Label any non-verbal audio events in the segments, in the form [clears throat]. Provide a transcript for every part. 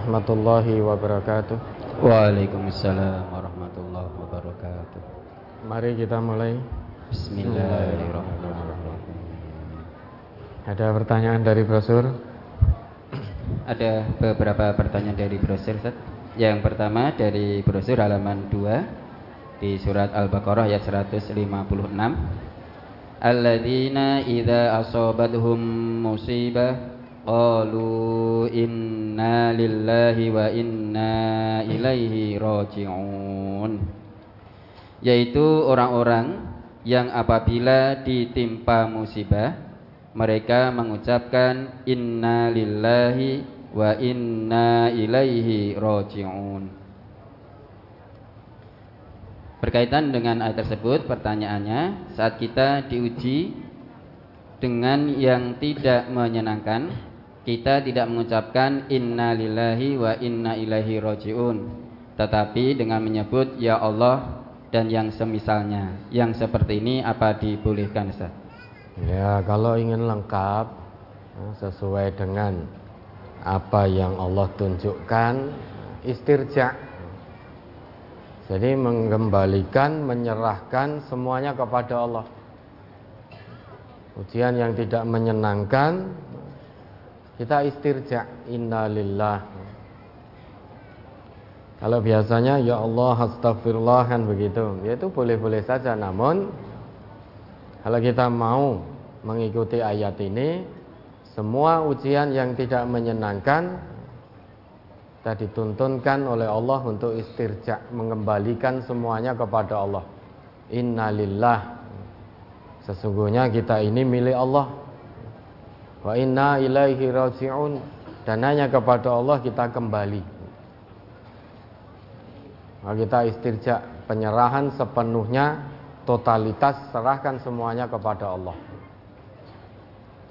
Warahmatullahi wabarakatuh. Waalaikumsalam warahmatullahi wabarakatuh. Mari kita mulai. Bismillahirrahmanirrahim. Ada pertanyaan dari brosur? Ada beberapa pertanyaan dari brosur Ustaz. Yang pertama dari brosur halaman 2 di surat Al-Baqarah ayat 156. Alladzina idza asabathum musibah qalu inna lillahi wa inna ilaihi raji'un. Yaitu orang-orang yang apabila ditimpa musibah mereka mengucapkan inna lillahi wa inna ilaihi raji'un. Berkaitan dengan ayat tersebut pertanyaannya saat kita diuji dengan yang tidak menyenangkan kita tidak mengucapkan inna lillahi wa inna ilaihi rojiun tetapi dengan menyebut ya Allah dan yang semisalnya. Yang seperti ini apa dibolehkan Ustaz? Ya kalau ingin lengkap eh, sesuai dengan apa yang Allah tunjukkan istirja. Jadi mengembalikan menyerahkan semuanya kepada Allah. Ujian yang tidak menyenangkan kita istirja innalillah. Kalau biasanya ya Allah astagfirullah kan begitu. Ya itu boleh-boleh saja namun kalau kita mau mengikuti ayat ini semua ujian yang tidak menyenangkan kita dituntunkan oleh Allah untuk istirja mengembalikan semuanya kepada Allah. Innalillah. Sesungguhnya kita ini milik Allah Wa inna ilaihi raji'un dan hanya kepada Allah kita kembali. Maka kita istirja penyerahan sepenuhnya totalitas serahkan semuanya kepada Allah.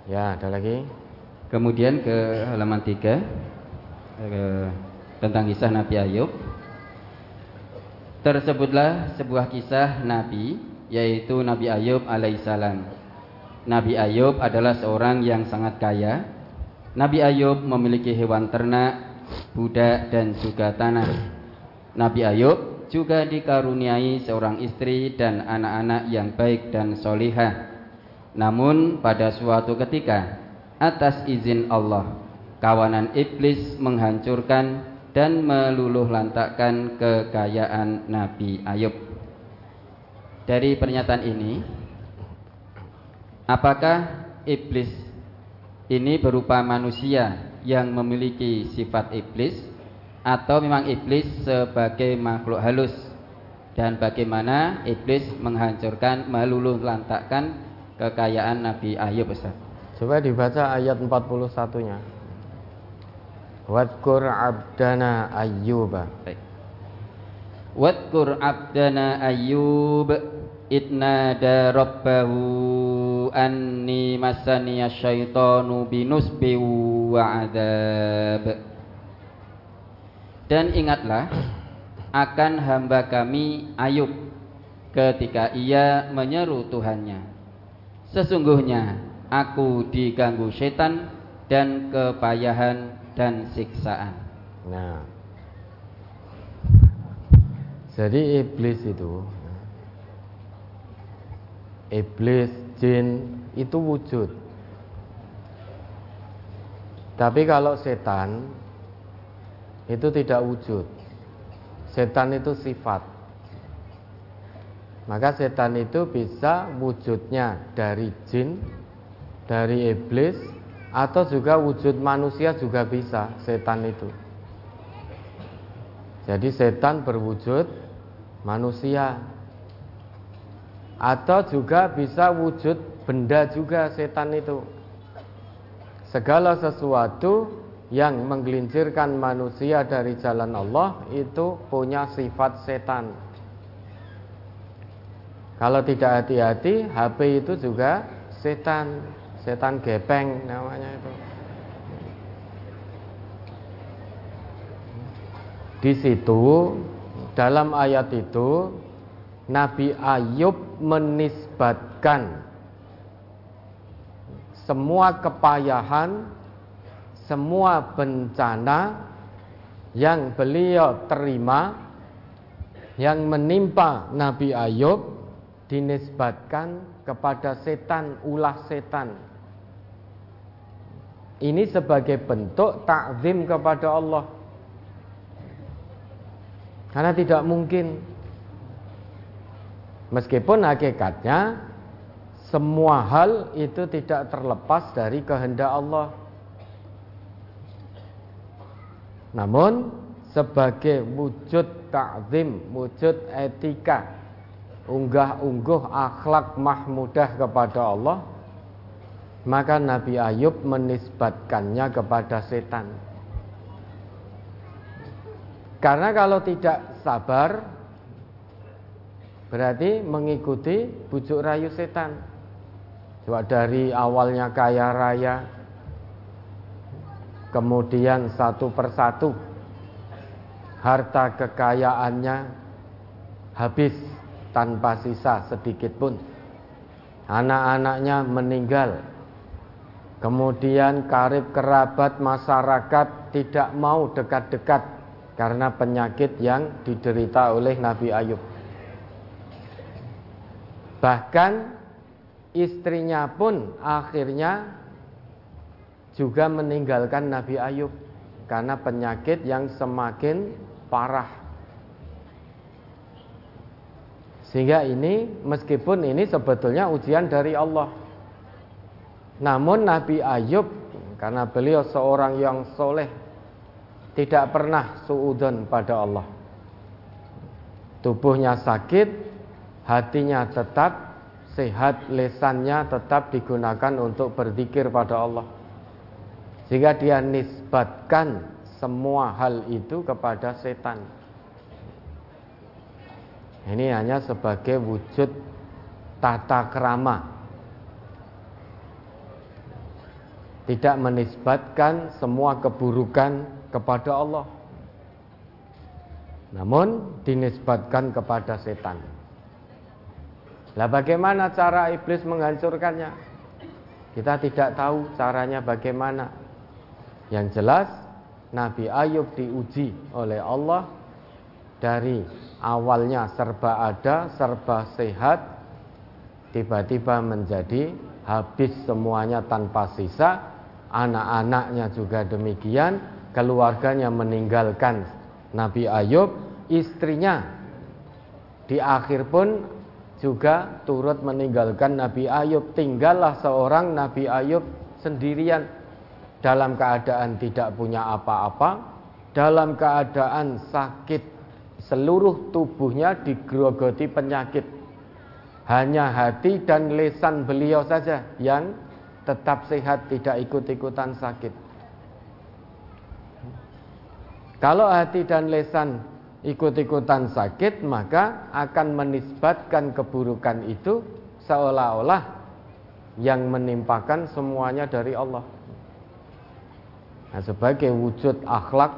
Ya, ada lagi. Kemudian ke halaman 3 eh, tentang kisah Nabi Ayub. Tersebutlah sebuah kisah Nabi yaitu Nabi Ayub alaihissalam Nabi Ayub adalah seorang yang sangat kaya. Nabi Ayub memiliki hewan ternak, budak dan juga tanah. Nabi Ayub juga dikaruniai seorang istri dan anak-anak yang baik dan solihah. Namun pada suatu ketika, atas izin Allah, kawanan iblis menghancurkan dan meluluh lantakkan kekayaan Nabi Ayub. Dari pernyataan ini, Apakah iblis ini berupa manusia yang memiliki sifat iblis atau memang iblis sebagai makhluk halus dan bagaimana iblis menghancurkan meluluh lantakkan kekayaan Nabi Ayub Ustaz. Coba dibaca ayat 41-nya. Wadkur abdana ayyuba. Baik. Wadkur abdana ayyub idnada rabbahu anni masani syaitanu binusbi wa adab. Dan ingatlah akan hamba kami Ayub ketika ia menyeru Tuhannya. Sesungguhnya aku diganggu setan dan kepayahan dan siksaan. Nah. Jadi iblis itu iblis, jin itu wujud. Tapi kalau setan itu tidak wujud. Setan itu sifat. Maka setan itu bisa wujudnya dari jin, dari iblis, atau juga wujud manusia juga bisa setan itu. Jadi setan berwujud manusia atau juga bisa wujud benda juga setan itu. Segala sesuatu yang menggelincirkan manusia dari jalan Allah itu punya sifat setan. Kalau tidak hati-hati HP itu juga setan. Setan gepeng namanya itu. Di situ dalam ayat itu Nabi Ayub menisbatkan semua kepayahan, semua bencana yang beliau terima yang menimpa Nabi Ayub dinisbatkan kepada setan, ulah setan. Ini sebagai bentuk takzim kepada Allah. Karena tidak mungkin meskipun hakikatnya semua hal itu tidak terlepas dari kehendak Allah. Namun sebagai wujud takzim, wujud etika, unggah-ungguh akhlak mahmudah kepada Allah, maka Nabi Ayub menisbatkannya kepada setan. Karena kalau tidak sabar berarti mengikuti bujuk rayu setan. Coba dari awalnya kaya raya kemudian satu persatu harta kekayaannya habis tanpa sisa sedikit pun. Anak-anaknya meninggal. Kemudian karib kerabat masyarakat tidak mau dekat-dekat karena penyakit yang diderita oleh Nabi Ayub. Bahkan istrinya pun akhirnya juga meninggalkan Nabi Ayub karena penyakit yang semakin parah. Sehingga ini meskipun ini sebetulnya ujian dari Allah. Namun Nabi Ayub karena beliau seorang yang soleh tidak pernah suudon pada Allah. Tubuhnya sakit, hatinya tetap sehat, lesannya tetap digunakan untuk berzikir pada Allah. Sehingga dia nisbatkan semua hal itu kepada setan. Ini hanya sebagai wujud tata kerama. Tidak menisbatkan semua keburukan kepada Allah. Namun dinisbatkan kepada setan. Lah bagaimana cara iblis menghancurkannya? Kita tidak tahu caranya bagaimana. Yang jelas Nabi Ayub diuji oleh Allah dari awalnya serba ada, serba sehat, tiba-tiba menjadi habis semuanya tanpa sisa, anak-anaknya juga demikian, keluarganya meninggalkan Nabi Ayub, istrinya di akhir pun juga turut meninggalkan Nabi Ayub, tinggallah seorang Nabi Ayub sendirian dalam keadaan tidak punya apa-apa, dalam keadaan sakit, seluruh tubuhnya digerogoti penyakit. Hanya hati dan lesan beliau saja yang tetap sehat, tidak ikut-ikutan sakit. Kalau hati dan lesan ikut-ikutan sakit, maka akan menisbatkan keburukan itu seolah-olah yang menimpakan semuanya dari Allah. Nah, sebagai wujud akhlak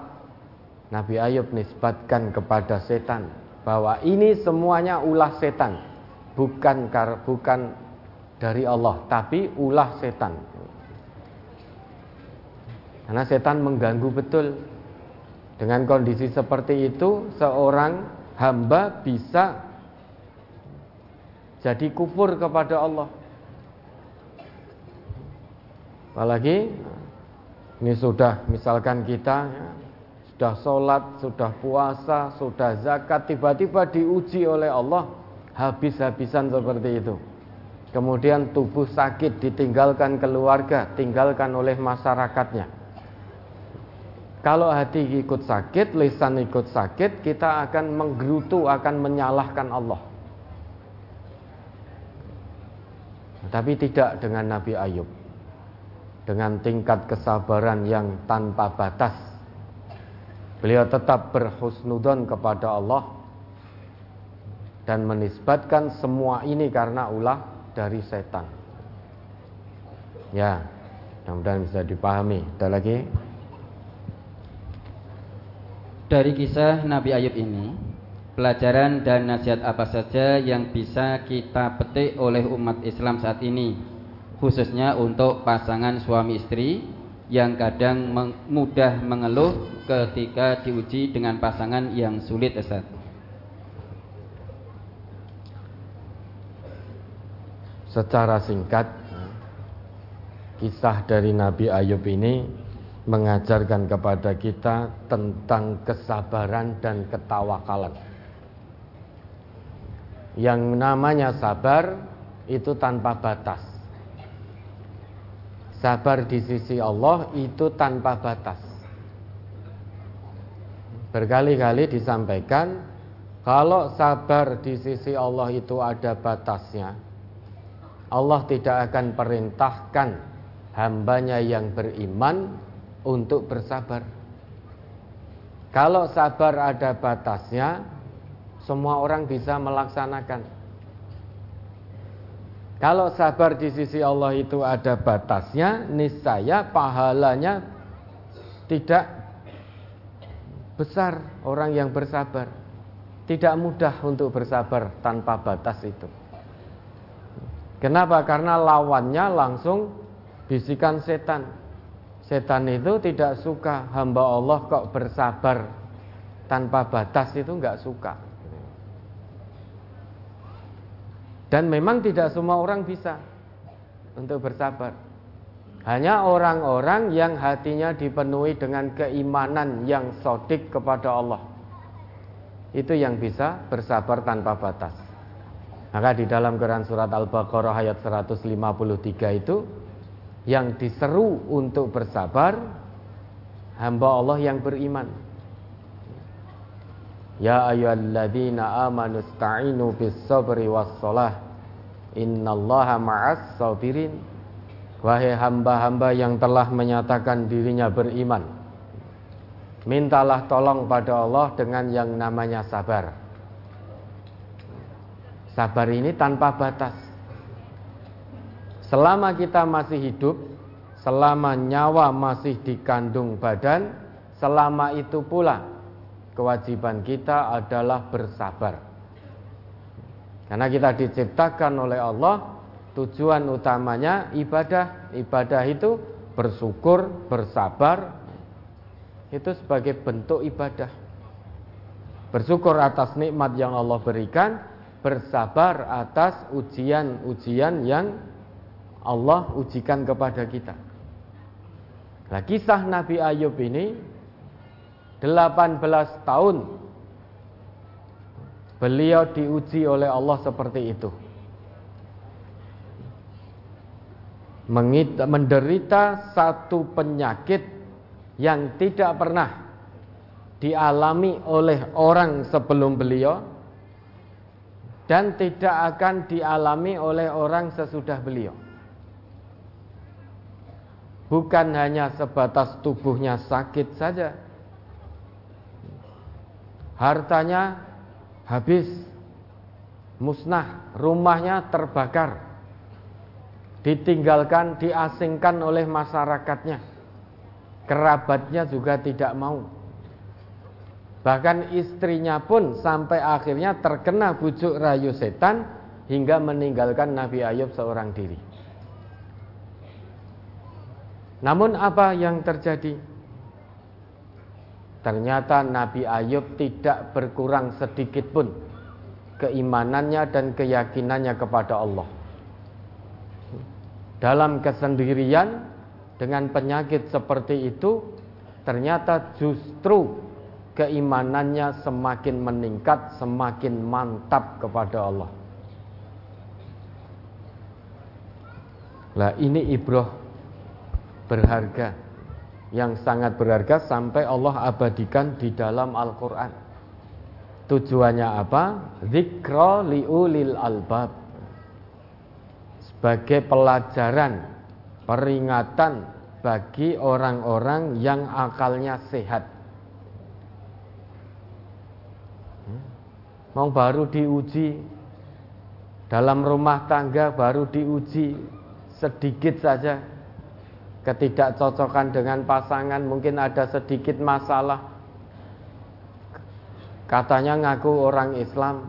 Nabi Ayub nisbatkan kepada setan bahwa ini semuanya ulah setan, bukan bukan dari Allah, tapi ulah setan. Karena setan mengganggu betul. Dengan kondisi seperti itu, seorang hamba bisa jadi kufur kepada Allah. Apalagi ini sudah misalkan kita ya, sudah sholat, sudah puasa, sudah zakat, tiba-tiba diuji oleh Allah habis-habisan seperti itu. Kemudian tubuh sakit ditinggalkan keluarga, tinggalkan oleh masyarakatnya. Kalau hati ikut sakit, lisan ikut sakit, kita akan menggerutu, akan menyalahkan Allah. Tapi tidak dengan Nabi Ayub dengan tingkat kesabaran yang tanpa batas. Beliau tetap berhusnudon kepada Allah dan menisbatkan semua ini karena ulah dari setan. Ya, mudah-mudahan bisa dipahami. Ada lagi? Dari kisah Nabi Ayub ini, pelajaran dan nasihat apa saja yang bisa kita petik oleh umat Islam saat ini khususnya untuk pasangan suami istri yang kadang mudah mengeluh ketika diuji dengan pasangan yang sulit Ustaz. Secara singkat kisah dari Nabi Ayub ini mengajarkan kepada kita tentang kesabaran dan ketawakalan. Yang namanya sabar itu tanpa batas. Sabar di sisi Allah itu tanpa batas. Berkali-kali disampaikan kalau sabar di sisi Allah itu ada batasnya. Allah tidak akan perintahkan hambanya yang beriman untuk bersabar. Kalau sabar ada batasnya, semua orang bisa melaksanakan. Kalau sabar di sisi Allah itu ada batasnya, niscaya pahalanya tidak besar orang yang bersabar. Tidak mudah untuk bersabar tanpa batas itu. Kenapa? Karena lawannya langsung bisikan setan. Setan itu tidak suka hamba Allah kok bersabar tanpa batas itu nggak suka. Dan memang tidak semua orang bisa untuk bersabar. Hanya orang-orang yang hatinya dipenuhi dengan keimanan yang sodik kepada Allah. Itu yang bisa bersabar tanpa batas. Maka di dalam Quran surat Al-Baqarah ayat 153 itu yang diseru untuk bersabar hamba Allah yang beriman. Ya ayyuhalladzina amanu ista'inu bis sabri was salah. Innallaha ma'as sabirin. Wahai hamba-hamba yang telah menyatakan dirinya beriman. Mintalah tolong pada Allah dengan yang namanya sabar. Sabar ini tanpa batas. Selama kita masih hidup, selama nyawa masih dikandung badan, selama itu pula kewajiban kita adalah bersabar. Karena kita diciptakan oleh Allah, tujuan utamanya ibadah. Ibadah itu bersyukur, bersabar, itu sebagai bentuk ibadah. Bersyukur atas nikmat yang Allah berikan, bersabar atas ujian-ujian yang Allah ujikan kepada kita. Nah, kisah Nabi Ayub ini 18 tahun beliau diuji oleh Allah seperti itu. Menderita satu penyakit yang tidak pernah dialami oleh orang sebelum beliau dan tidak akan dialami oleh orang sesudah beliau. Bukan hanya sebatas tubuhnya sakit saja, hartanya habis, musnah, rumahnya terbakar, ditinggalkan, diasingkan oleh masyarakatnya, kerabatnya juga tidak mau. Bahkan istrinya pun sampai akhirnya terkena bujuk rayu setan hingga meninggalkan Nabi Ayub seorang diri. Namun apa yang terjadi? Ternyata Nabi Ayub tidak berkurang sedikit pun keimanannya dan keyakinannya kepada Allah. Dalam kesendirian dengan penyakit seperti itu, ternyata justru keimanannya semakin meningkat, semakin mantap kepada Allah. Lah ini ibroh berharga yang sangat berharga sampai Allah abadikan di dalam Al-Quran. Tujuannya apa? Zikro liulil albab. Sebagai pelajaran, peringatan bagi orang-orang yang akalnya sehat. Hmm? Mau baru diuji dalam rumah tangga baru diuji sedikit saja ketidakcocokan dengan pasangan mungkin ada sedikit masalah katanya ngaku orang Islam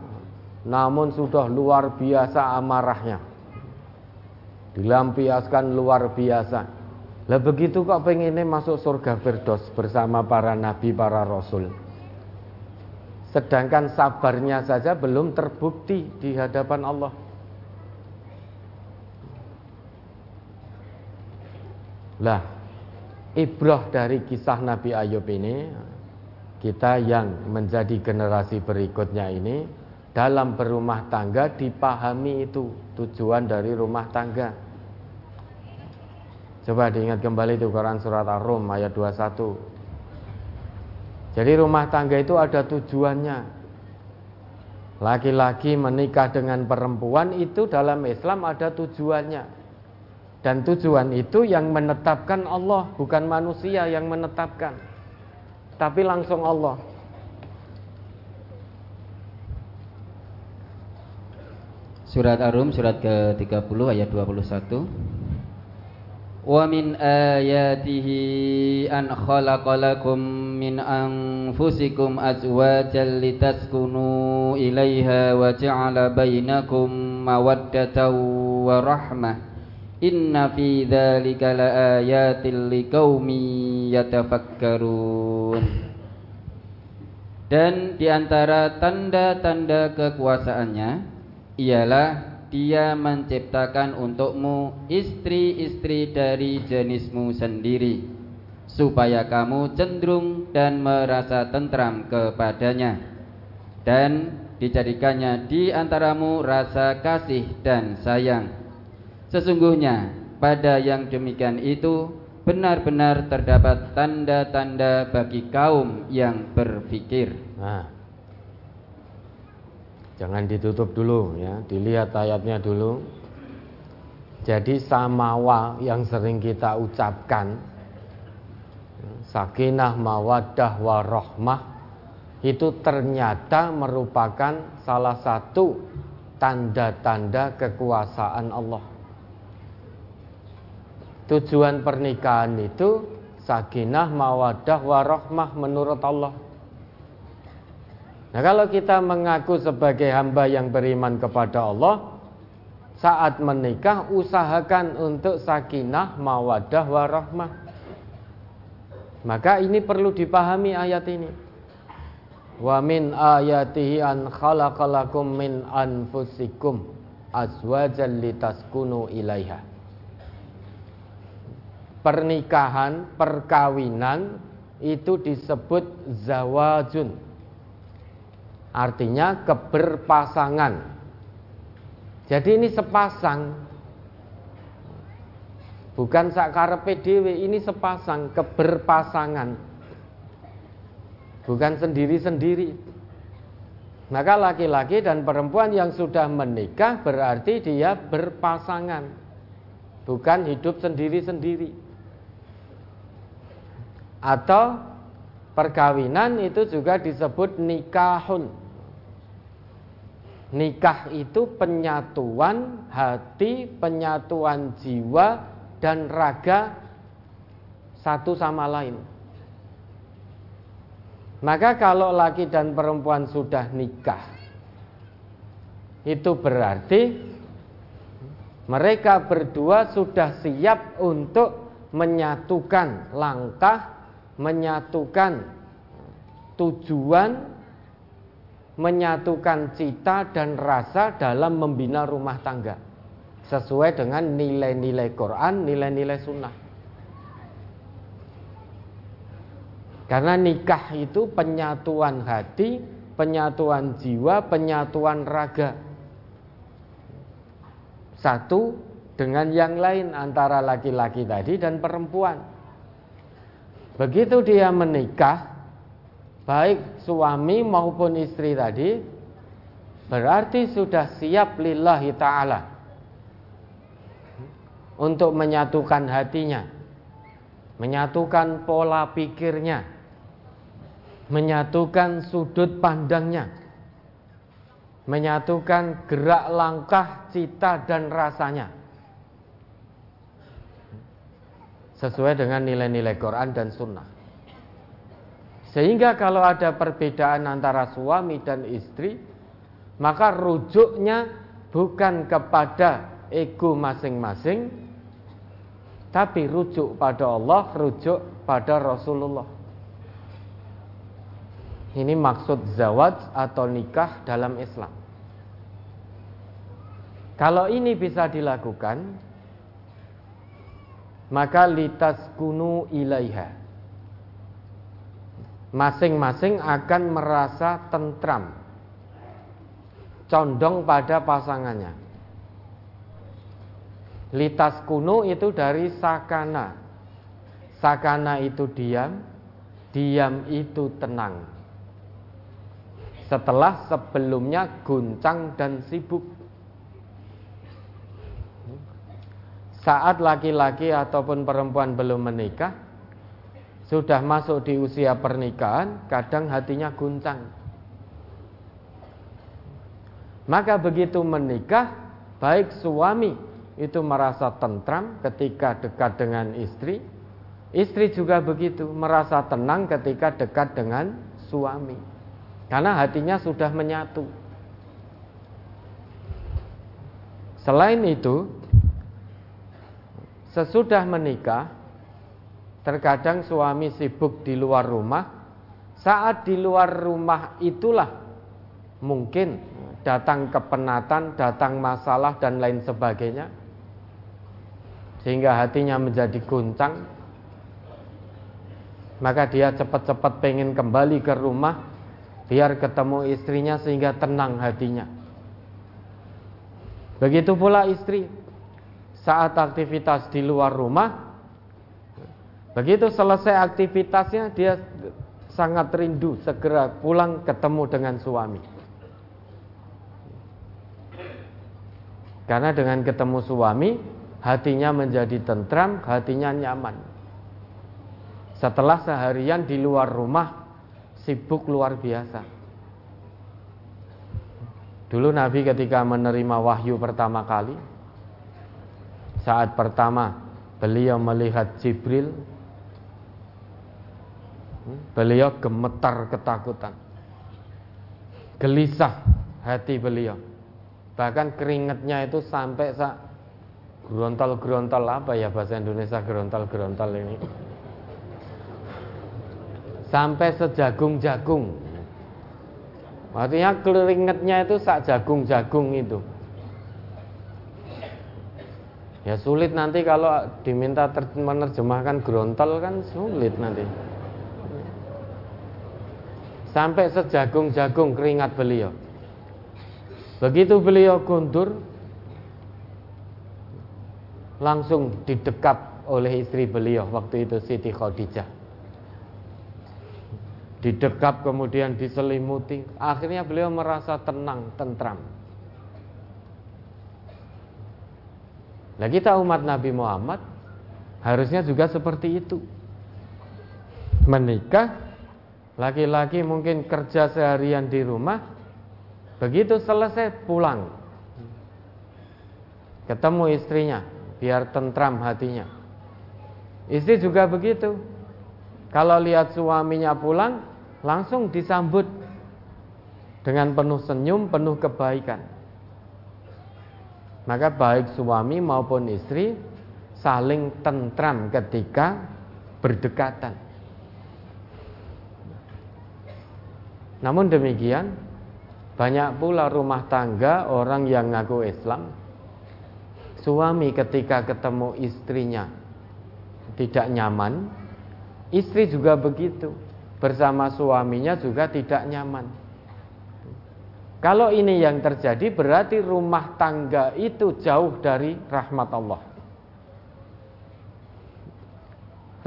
namun sudah luar biasa amarahnya dilampiaskan luar biasa Lah begitu kok pengennya masuk surga Firdaus bersama para nabi, para rasul. Sedangkan sabarnya saja belum terbukti di hadapan Allah. Lah, ibrah dari kisah Nabi Ayub ini kita yang menjadi generasi berikutnya ini dalam berumah tangga dipahami itu tujuan dari rumah tangga. Coba diingat kembali itu Quran surat Ar-Rum ayat 21. Jadi rumah tangga itu ada tujuannya. Laki-laki menikah dengan perempuan itu dalam Islam ada tujuannya. Dan tujuan itu yang menetapkan Allah, bukan manusia yang menetapkan. Tapi langsung Allah. Surat Ar-Rum surat ke-30 ayat 21. ومن آياته أن خلق لكم من أنفسكم أزواجا لتسكنوا إليها وجعل بينكم مودة ورحمة Inna fi dzalika laayatil liqaumi yatafakkarun. Dan di antara tanda-tanda kekuasaannya ialah dia menciptakan untukmu istri-istri dari jenismu sendiri supaya kamu cenderung dan merasa tentram kepadanya dan dijadikannya di antaramu rasa kasih dan sayang sesungguhnya pada yang demikian itu benar-benar terdapat tanda-tanda bagi kaum yang berpikir nah Jangan ditutup dulu ya, dilihat ayatnya dulu. Jadi samawa yang sering kita ucapkan sakinah mawaddah warohmah itu ternyata merupakan salah satu tanda-tanda kekuasaan Allah. Tujuan pernikahan itu sakinah mawaddah warohmah menurut Allah. Nah kalau kita mengaku sebagai hamba yang beriman kepada Allah Saat menikah usahakan untuk sakinah, mawadah, warahmah Maka ini perlu dipahami ayat ini. Wa min ayatihi an khalaqalakum min anfusikum azwajan litaskunu ilaiha Pernikahan, perkawinan itu disebut zawajun Artinya keberpasangan. Jadi ini sepasang. Bukan sakar PDW, ini sepasang keberpasangan. Bukan sendiri-sendiri. Maka laki-laki dan perempuan yang sudah menikah berarti dia berpasangan. Bukan hidup sendiri-sendiri. Atau perkawinan itu juga disebut nikahun Nikah itu penyatuan hati, penyatuan jiwa dan raga satu sama lain. Maka kalau laki dan perempuan sudah nikah, itu berarti mereka berdua sudah siap untuk menyatukan langkah, menyatukan tujuan menyatukan cita dan rasa dalam membina rumah tangga sesuai dengan nilai-nilai Quran, nilai-nilai sunnah. Karena nikah itu penyatuan hati, penyatuan jiwa, penyatuan raga. Satu dengan yang lain antara laki-laki tadi dan perempuan. Begitu dia menikah, baik suami maupun istri tadi berarti sudah siap lillahi taala untuk menyatukan hatinya menyatukan pola pikirnya menyatukan sudut pandangnya menyatukan gerak langkah cita dan rasanya sesuai dengan nilai-nilai Quran dan sunnah sehingga kalau ada perbedaan antara suami dan istri, maka rujuknya bukan kepada ego masing-masing, Tapi rujuk pada Allah, rujuk pada Rasulullah. Ini maksud zawaj atau nikah dalam Islam. Kalau ini bisa dilakukan, maka litas kunu ilaiha. Masing-masing akan merasa tentram, condong pada pasangannya. Litas kuno itu dari sakana. Sakana itu diam, diam itu tenang. Setelah sebelumnya guncang dan sibuk. Saat laki-laki ataupun perempuan belum menikah, sudah masuk di usia pernikahan, kadang hatinya guncang. Maka begitu menikah, baik suami itu merasa tentram ketika dekat dengan istri, istri juga begitu merasa tenang ketika dekat dengan suami. Karena hatinya sudah menyatu. Selain itu, Sesudah menikah, terkadang suami sibuk di luar rumah. Saat di luar rumah itulah mungkin datang kepenatan, datang masalah dan lain sebagainya. Sehingga hatinya menjadi guncang. Maka dia cepat-cepat pengen kembali ke rumah biar ketemu istrinya sehingga tenang hatinya. Begitu pula istri saat aktivitas di luar rumah begitu selesai aktivitasnya dia sangat rindu segera pulang ketemu dengan suami. Karena dengan ketemu suami hatinya menjadi tentram hatinya nyaman. Setelah seharian di luar rumah sibuk luar biasa. Dulu Nabi ketika menerima wahyu pertama kali saat pertama beliau melihat Jibril beliau gemetar ketakutan. Gelisah hati beliau. Bahkan keringatnya itu sampai sak gerontol-gerontol apa ya bahasa Indonesia gerontol-gerontol ini. Sampai sejagung-jagung. Artinya keringatnya itu sak jagung-jagung itu Ya sulit nanti kalau diminta menerjemahkan grontol kan sulit nanti. Sampai sejagung-jagung keringat beliau. Begitu beliau kundur, langsung didekap oleh istri beliau waktu itu Siti Khadijah. Didekap kemudian diselimuti, akhirnya beliau merasa tenang, tentram. Nah kita umat Nabi Muhammad harusnya juga seperti itu. Menikah, laki-laki mungkin kerja seharian di rumah, begitu selesai pulang. Ketemu istrinya, biar tentram hatinya. Istri juga begitu. Kalau lihat suaminya pulang, langsung disambut dengan penuh senyum, penuh kebaikan. Maka baik suami maupun istri saling tentram ketika berdekatan. Namun demikian, banyak pula rumah tangga orang yang ngaku Islam. Suami ketika ketemu istrinya tidak nyaman, istri juga begitu. Bersama suaminya juga tidak nyaman. Kalau ini yang terjadi berarti rumah tangga itu jauh dari rahmat Allah.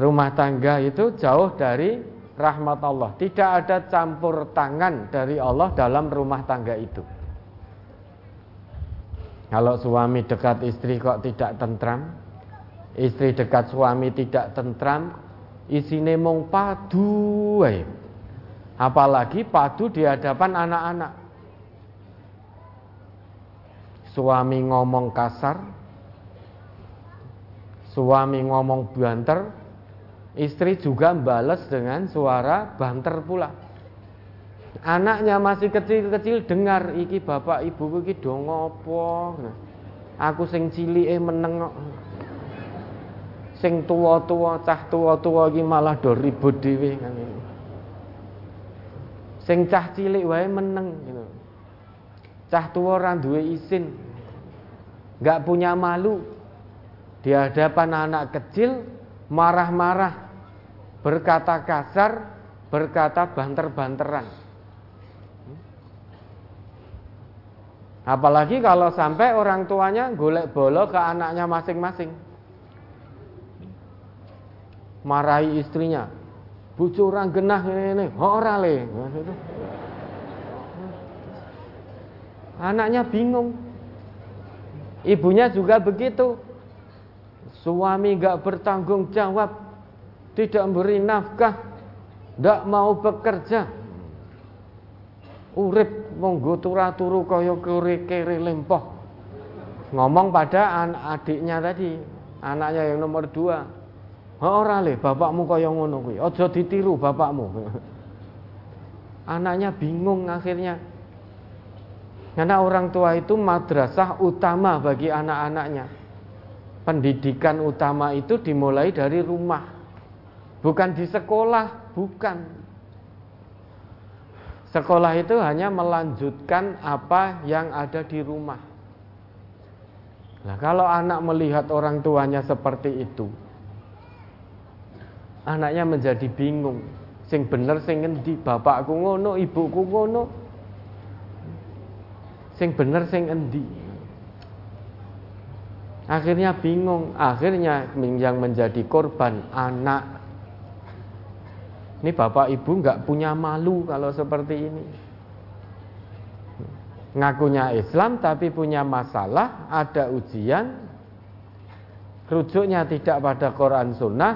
Rumah tangga itu jauh dari rahmat Allah. Tidak ada campur tangan dari Allah dalam rumah tangga itu. Kalau suami dekat istri kok tidak tentram, istri dekat suami tidak tentram, isine mong padu Apalagi padu di hadapan anak-anak suami ngomong kasar, suami ngomong banter, istri juga balas dengan suara banter pula. Anaknya masih kecil-kecil dengar iki bapak ibu iki do ngopo. Aku sing cilik meneng Sing tua-tua, cah tua-tua iki malah do ribut dhewe. Sing cah cilik wae meneng gitu. Cah tua ora duwe isin. Enggak punya malu. Di hadapan anak kecil marah-marah, berkata kasar, berkata banter-banteran. Apalagi kalau sampai orang tuanya golek bolo ke anaknya masing-masing. Marahi istrinya. Bucu orang genah ini, ini. ora le. Anaknya bingung. Ibunya juga begitu. Suami gak bertanggung jawab, tidak memberi nafkah, tidak mau bekerja. Urip monggo turu kaya kere lempoh. Ngomong pada an adiknya tadi, anaknya yang nomor dua. Ora le, bapakmu kaya ngono kuwi. Aja ditiru bapakmu. [laughs] Anaknya bingung akhirnya. Karena orang tua itu madrasah utama bagi anak-anaknya pendidikan utama itu dimulai dari rumah. Bukan di sekolah, bukan. Sekolah itu hanya melanjutkan apa yang ada di rumah. Nah, kalau anak melihat orang tuanya seperti itu, anaknya menjadi bingung. Sing bener sing endi? Bapakku ngono, ibuku ngono. Sing bener sing endi? Akhirnya bingung, akhirnya yang menjadi korban anak. Ini bapak ibu nggak punya malu kalau seperti ini. Ngakunya Islam tapi punya masalah, ada ujian, rujuknya tidak pada Quran Sunnah,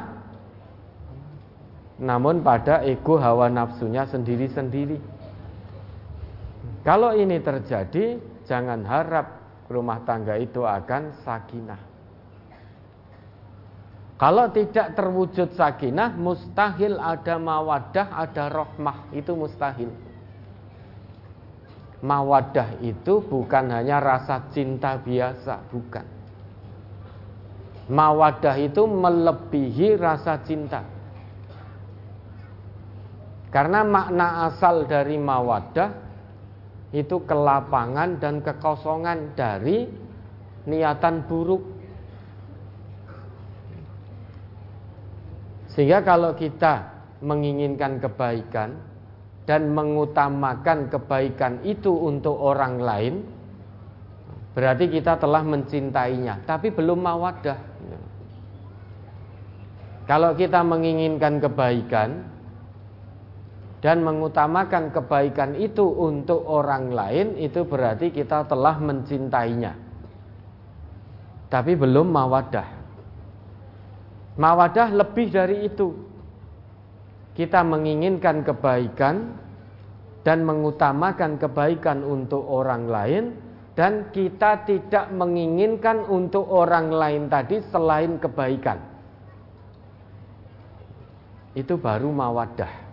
namun pada ego hawa nafsunya sendiri-sendiri. Kalau ini terjadi, jangan harap rumah tangga itu akan sakinah. Kalau tidak terwujud sakinah, mustahil ada mawadah, ada rohmah, itu mustahil. Mawadah itu bukan hanya rasa cinta biasa, bukan. Mawadah itu melebihi rasa cinta. Karena makna asal dari mawadah itu kelapangan dan kekosongan dari niatan buruk. Sehingga kalau kita menginginkan kebaikan dan mengutamakan kebaikan itu untuk orang lain, berarti kita telah mencintainya, tapi belum mawadah. Kalau kita menginginkan kebaikan, dan mengutamakan kebaikan itu untuk orang lain itu berarti kita telah mencintainya. Tapi belum mawadah. Mawadah lebih dari itu. Kita menginginkan kebaikan dan mengutamakan kebaikan untuk orang lain dan kita tidak menginginkan untuk orang lain tadi selain kebaikan. Itu baru mawadah.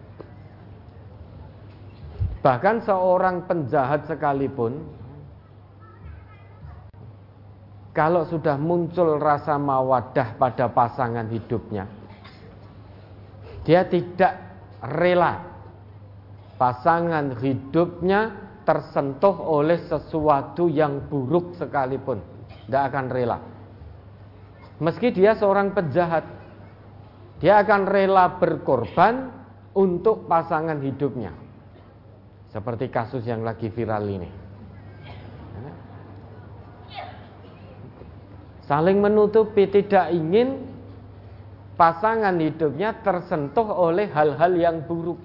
Bahkan seorang penjahat sekalipun kalau sudah muncul rasa mawadah pada pasangan hidupnya, dia tidak rela pasangan hidupnya tersentuh oleh sesuatu yang buruk sekalipun, tidak akan rela. Meski dia seorang penjahat, dia akan rela berkorban untuk pasangan hidupnya. Seperti kasus yang lagi viral ini. Saling menutupi tidak ingin pasangan hidupnya tersentuh oleh hal-hal yang buruk.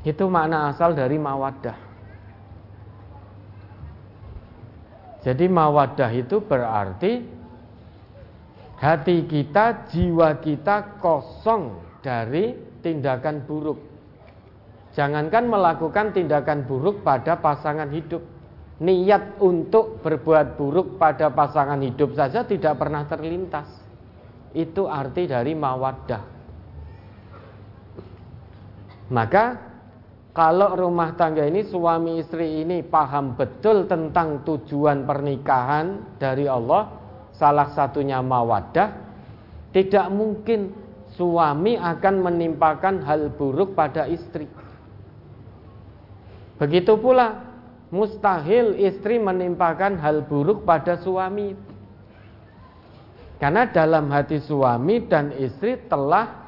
Itu makna asal dari mawadah. Jadi mawadah itu berarti hati kita, jiwa kita kosong dari tindakan buruk. Jangankan melakukan tindakan buruk pada pasangan hidup. Niat untuk berbuat buruk pada pasangan hidup saja tidak pernah terlintas. Itu arti dari mawaddah. Maka kalau rumah tangga ini suami istri ini paham betul tentang tujuan pernikahan dari Allah, salah satunya mawadah, tidak mungkin suami akan menimpakan hal buruk pada istri. Begitu pula mustahil istri menimpakan hal buruk pada suami. Karena dalam hati suami dan istri telah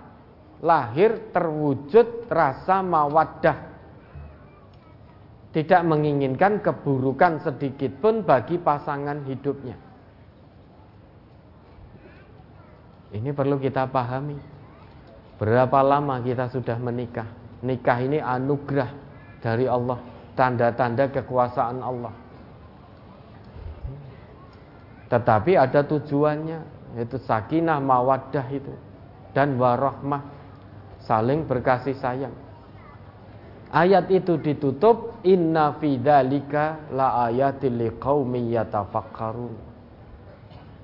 lahir terwujud rasa mawaddah. Tidak menginginkan keburukan sedikit pun bagi pasangan hidupnya. Ini perlu kita pahami. Berapa lama kita sudah menikah? Nikah ini anugerah dari Allah tanda-tanda kekuasaan Allah. Tetapi ada tujuannya, yaitu sakinah mawaddah itu dan warahmah saling berkasih sayang. Ayat itu ditutup inna fidzalika la liqaumin.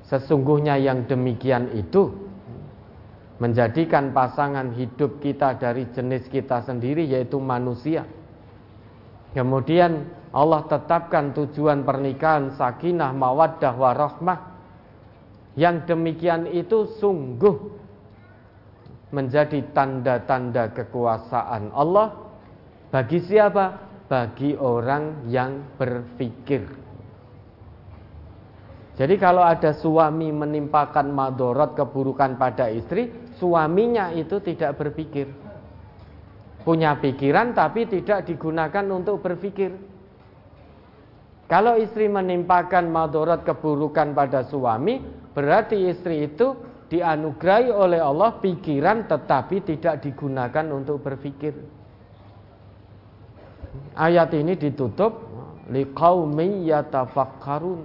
Sesungguhnya yang demikian itu menjadikan pasangan hidup kita dari jenis kita sendiri yaitu manusia Kemudian Allah tetapkan tujuan pernikahan sakinah mawaddah warahmah. Yang demikian itu sungguh menjadi tanda-tanda kekuasaan Allah bagi siapa? Bagi orang yang berpikir. Jadi kalau ada suami menimpakan madorot keburukan pada istri, suaminya itu tidak berpikir punya pikiran tapi tidak digunakan untuk berpikir. Kalau istri menimpakan madorot keburukan pada suami, berarti istri itu dianugerahi oleh Allah pikiran tetapi tidak digunakan untuk berpikir. Ayat ini ditutup liqaumi yatafakkarun.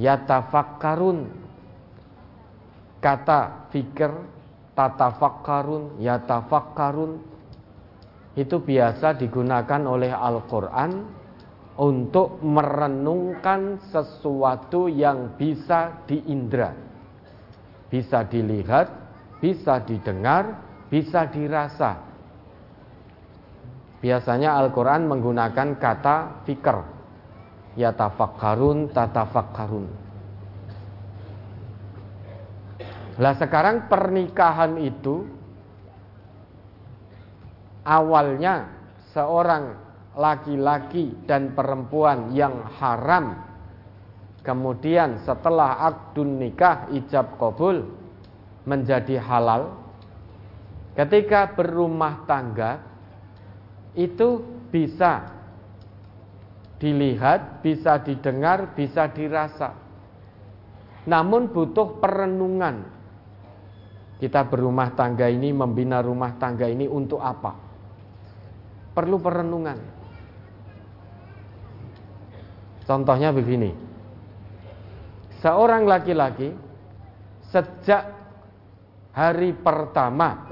Yatafakkarun. Kata fikir tatafakkarun, yatafakkarun itu biasa digunakan oleh Al-Quran untuk merenungkan sesuatu yang bisa diindra, bisa dilihat, bisa didengar, bisa dirasa. Biasanya Al-Quran menggunakan kata fikr, ya tafakkarun, tatafakkarun. Lah sekarang pernikahan itu awalnya seorang laki-laki dan perempuan yang haram kemudian setelah akdun nikah ijab kabul menjadi halal ketika berumah tangga itu bisa dilihat, bisa didengar, bisa dirasa. Namun butuh perenungan. Kita berumah tangga ini, membina rumah tangga ini untuk apa? Perlu perenungan. Contohnya begini. Seorang laki-laki sejak hari pertama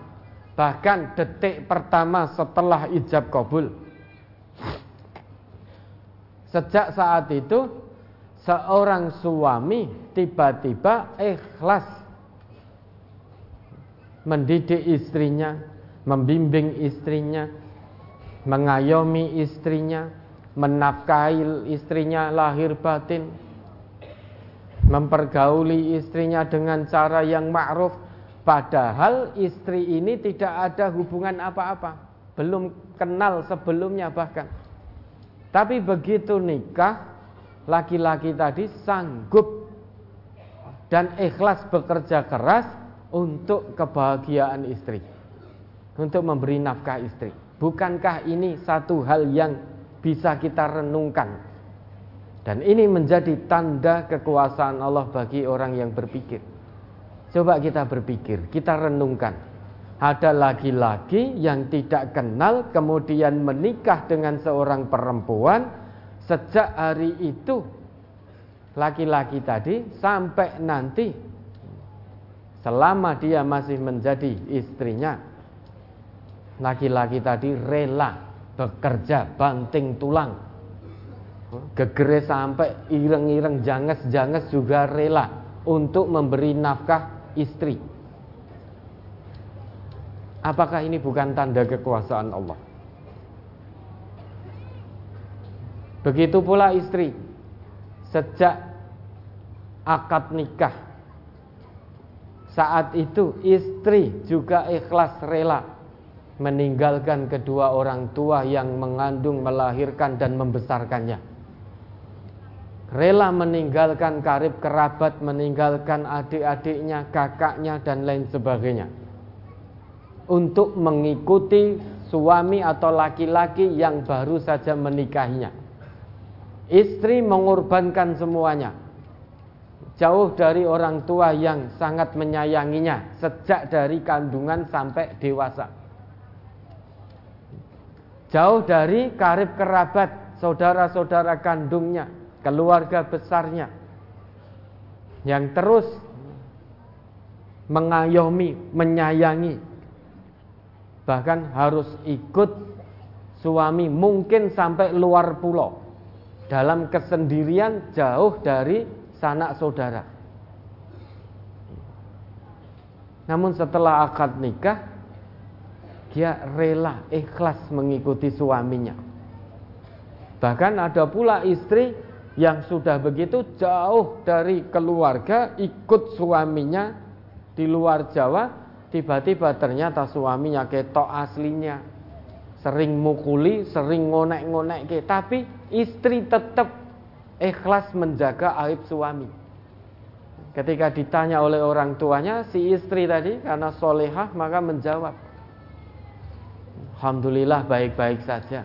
bahkan detik pertama setelah ijab kabul sejak saat itu seorang suami tiba-tiba ikhlas mendidik istrinya, membimbing istrinya, mengayomi istrinya, menafkahi istrinya lahir batin, mempergauli istrinya dengan cara yang ma'ruf, padahal istri ini tidak ada hubungan apa-apa, belum kenal sebelumnya bahkan. Tapi begitu nikah, laki-laki tadi sanggup dan ikhlas bekerja keras untuk kebahagiaan istri, untuk memberi nafkah istri. Bukankah ini satu hal yang bisa kita renungkan? Dan ini menjadi tanda kekuasaan Allah bagi orang yang berpikir. Coba kita berpikir, kita renungkan. Ada laki-laki yang tidak kenal kemudian menikah dengan seorang perempuan sejak hari itu laki-laki tadi sampai nanti selama dia masih menjadi istrinya laki-laki tadi rela bekerja banting tulang. Gegere sampai ireng-ireng janges-janges juga rela untuk memberi nafkah istri. Apakah ini bukan tanda kekuasaan Allah? Begitu pula istri sejak akad nikah saat itu istri juga ikhlas rela meninggalkan kedua orang tua yang mengandung, melahirkan dan membesarkannya. Rela meninggalkan karib kerabat, meninggalkan adik-adiknya, kakaknya dan lain sebagainya. Untuk mengikuti suami atau laki-laki yang baru saja menikahinya. Istri mengorbankan semuanya. Jauh dari orang tua yang sangat menyayanginya sejak dari kandungan sampai dewasa. Jauh dari karib kerabat, saudara-saudara kandungnya, keluarga besarnya yang terus mengayomi, menyayangi, bahkan harus ikut suami mungkin sampai luar pulau dalam kesendirian jauh dari sanak saudara. Namun setelah akad nikah dia rela ikhlas mengikuti suaminya. Bahkan ada pula istri yang sudah begitu jauh dari keluarga ikut suaminya di luar Jawa Tiba-tiba ternyata suaminya ketok aslinya. Sering mukuli, sering ngonek-ngonek ke. Tapi istri tetap ikhlas menjaga aib suami. Ketika ditanya oleh orang tuanya, si istri tadi karena solehah maka menjawab. Alhamdulillah baik-baik saja.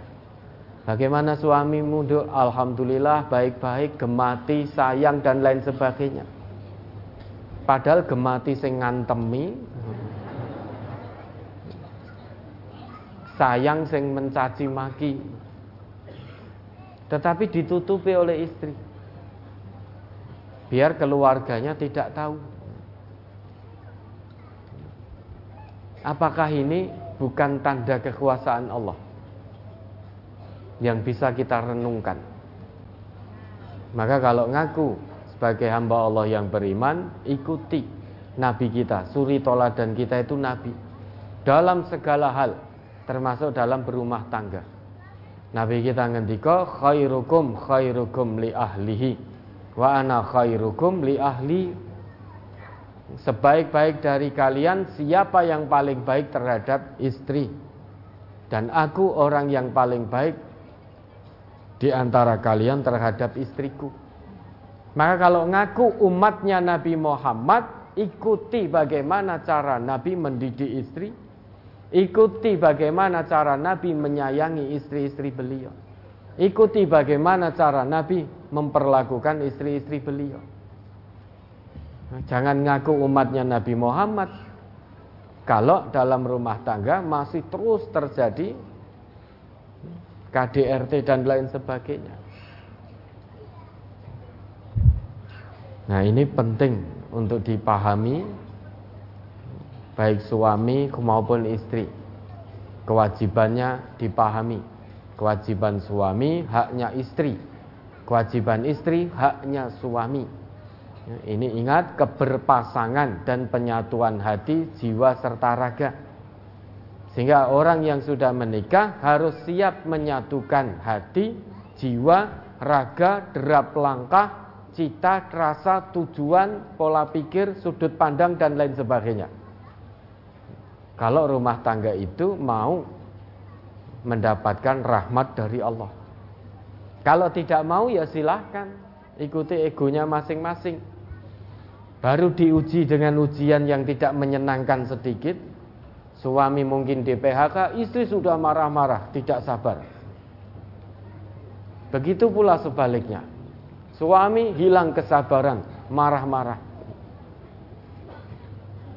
Bagaimana suamimu? Alhamdulillah baik-baik, gemati, sayang dan lain sebagainya. Padahal gemati sing ngantemi, sayang sing mencaci maki tetapi ditutupi oleh istri biar keluarganya tidak tahu apakah ini bukan tanda kekuasaan Allah yang bisa kita renungkan maka kalau ngaku sebagai hamba Allah yang beriman ikuti nabi kita suri toladan kita itu nabi dalam segala hal termasuk dalam berumah tangga. Nabi kita ngendika khairukum khairukum li ahlihi wa ana khairukum li ahli sebaik-baik dari kalian siapa yang paling baik terhadap istri dan aku orang yang paling baik di antara kalian terhadap istriku. Maka kalau ngaku umatnya Nabi Muhammad ikuti bagaimana cara Nabi mendidik istri, Ikuti bagaimana cara Nabi menyayangi istri-istri beliau. Ikuti bagaimana cara Nabi memperlakukan istri-istri beliau. Jangan ngaku umatnya Nabi Muhammad. Kalau dalam rumah tangga masih terus terjadi KDRT dan lain sebagainya. Nah ini penting untuk dipahami baik suami maupun istri. Kewajibannya dipahami. Kewajiban suami haknya istri. Kewajiban istri haknya suami. Ini ingat keberpasangan dan penyatuan hati, jiwa serta raga. Sehingga orang yang sudah menikah harus siap menyatukan hati, jiwa, raga, derap langkah, cita, rasa, tujuan, pola pikir, sudut pandang dan lain sebagainya. Kalau rumah tangga itu mau mendapatkan rahmat dari Allah. Kalau tidak mau ya silahkan ikuti egonya masing-masing. Baru diuji dengan ujian yang tidak menyenangkan sedikit. Suami mungkin di PHK, istri sudah marah-marah, tidak sabar. Begitu pula sebaliknya. Suami hilang kesabaran, marah-marah.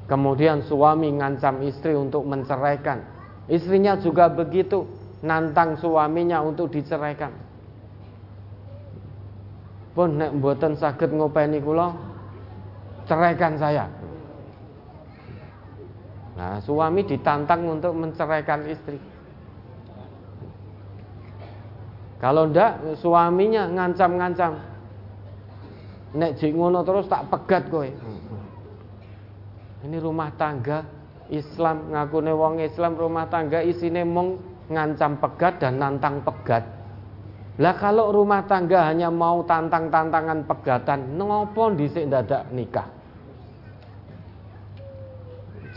Kemudian suami ngancam istri untuk menceraikan. Istrinya juga begitu, nantang suaminya untuk diceraikan. Pun nek mboten saged ngopeni kula, ceraikan saya. Nah, suami ditantang untuk menceraikan istri. Kalau ndak suaminya ngancam-ngancam. Nek jek ngono terus tak pegat kowe. Ini rumah tangga Islam ngakune wong Islam rumah tangga isine mung ngancam pegat dan nantang pegat. Lah kalau rumah tangga hanya mau tantang-tantangan pegatan, ngopo dhisik dadak nikah?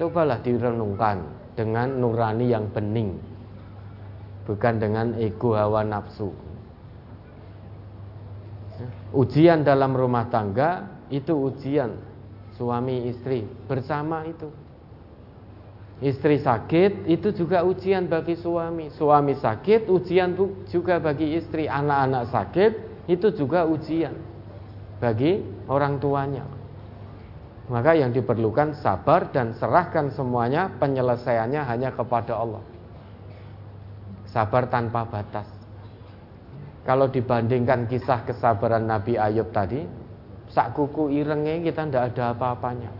Cobalah direnungkan dengan nurani yang bening. Bukan dengan ego hawa nafsu. Ujian dalam rumah tangga itu ujian suami istri bersama itu. Istri sakit itu juga ujian bagi suami. Suami sakit ujian juga bagi istri. Anak-anak sakit itu juga ujian bagi orang tuanya. Maka yang diperlukan sabar dan serahkan semuanya penyelesaiannya hanya kepada Allah. Sabar tanpa batas. Kalau dibandingkan kisah kesabaran Nabi Ayub tadi, sak kuku irengnya kita tidak ada apa-apanya.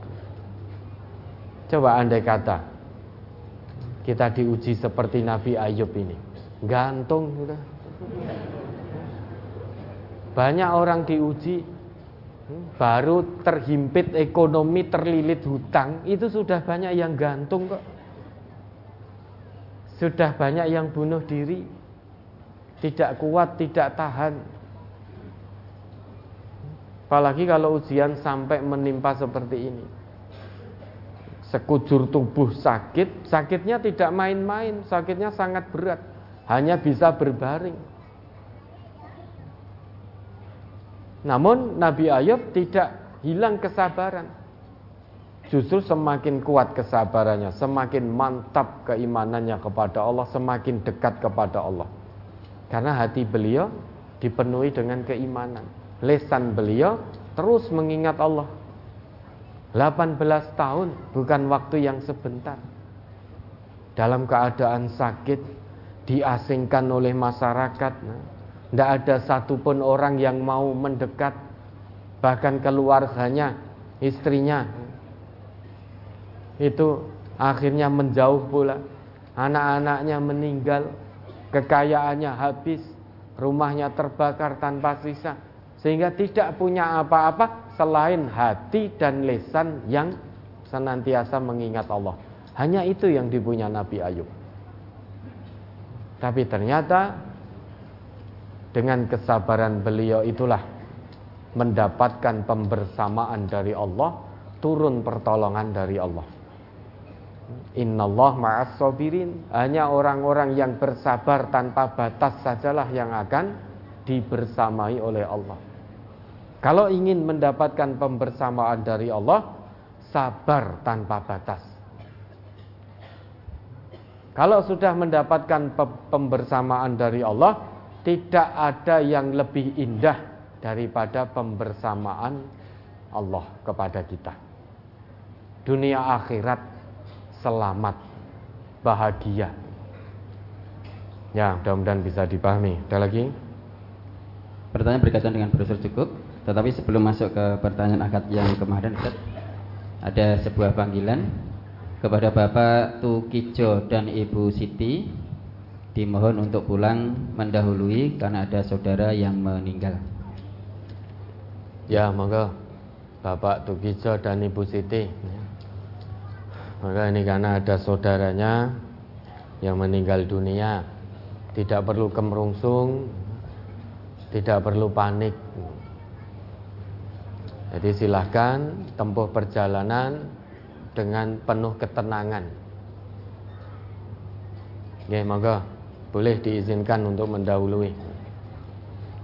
Coba andai kata kita diuji seperti Nabi Ayub ini. Gantung sudah. Banyak orang diuji baru terhimpit ekonomi, terlilit hutang, itu sudah banyak yang gantung kok. Sudah banyak yang bunuh diri. Tidak kuat, tidak tahan. Apalagi kalau ujian sampai menimpa seperti ini sekujur tubuh sakit, sakitnya tidak main-main, sakitnya sangat berat, hanya bisa berbaring. Namun Nabi Ayub tidak hilang kesabaran. Justru semakin kuat kesabarannya, semakin mantap keimanannya kepada Allah, semakin dekat kepada Allah. Karena hati beliau dipenuhi dengan keimanan. Lesan beliau terus mengingat Allah 18 tahun bukan waktu yang sebentar. Dalam keadaan sakit, diasingkan oleh masyarakat. Tidak ada satupun orang yang mau mendekat. Bahkan keluarganya, istrinya. Itu akhirnya menjauh pula. Anak-anaknya meninggal. Kekayaannya habis. Rumahnya terbakar tanpa sisa. Sehingga tidak punya apa-apa selain hati dan lesan yang senantiasa mengingat Allah. Hanya itu yang dipunya Nabi Ayub. Tapi ternyata dengan kesabaran beliau itulah mendapatkan pembersamaan dari Allah, turun pertolongan dari Allah. Innallah ma'as sabirin. Hanya orang-orang yang bersabar tanpa batas sajalah yang akan dibersamai oleh Allah. Kalau ingin mendapatkan pembersamaan dari Allah, sabar tanpa batas. Kalau sudah mendapatkan pembersamaan dari Allah, tidak ada yang lebih indah daripada pembersamaan Allah kepada kita. Dunia akhirat selamat, bahagia. Ya, mudah-mudahan bisa dipahami. Ada lagi? Pertanyaan berkaitan dengan brosur cukup. Tetapi sebelum masuk ke pertanyaan akad yang kemarin ada sebuah panggilan kepada Bapak Tukijo dan Ibu Siti dimohon untuk pulang mendahului karena ada saudara yang meninggal. Ya, monggo Bapak Tukijo dan Ibu Siti. Maka ini karena ada saudaranya yang meninggal dunia, tidak perlu kemerungsung, tidak perlu panik. Jadi silahkan tempuh perjalanan dengan penuh ketenangan. Ya, monggo boleh diizinkan untuk mendahului.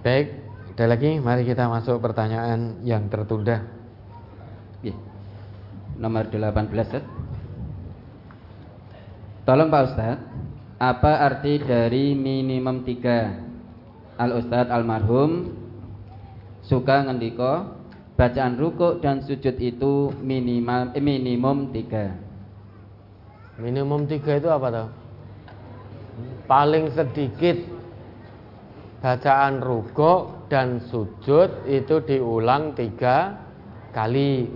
Baik, ada lagi, mari kita masuk pertanyaan yang tertunda. Ya. Nomor 18 Ustaz. Tolong Pak Ustaz, apa arti dari minimum tiga? Al Ustaz almarhum suka ngendiko bacaan rukuk dan sujud itu minimal eh, minimum tiga. Minimum tiga itu apa tuh? Paling sedikit bacaan rukuk dan sujud itu diulang tiga kali.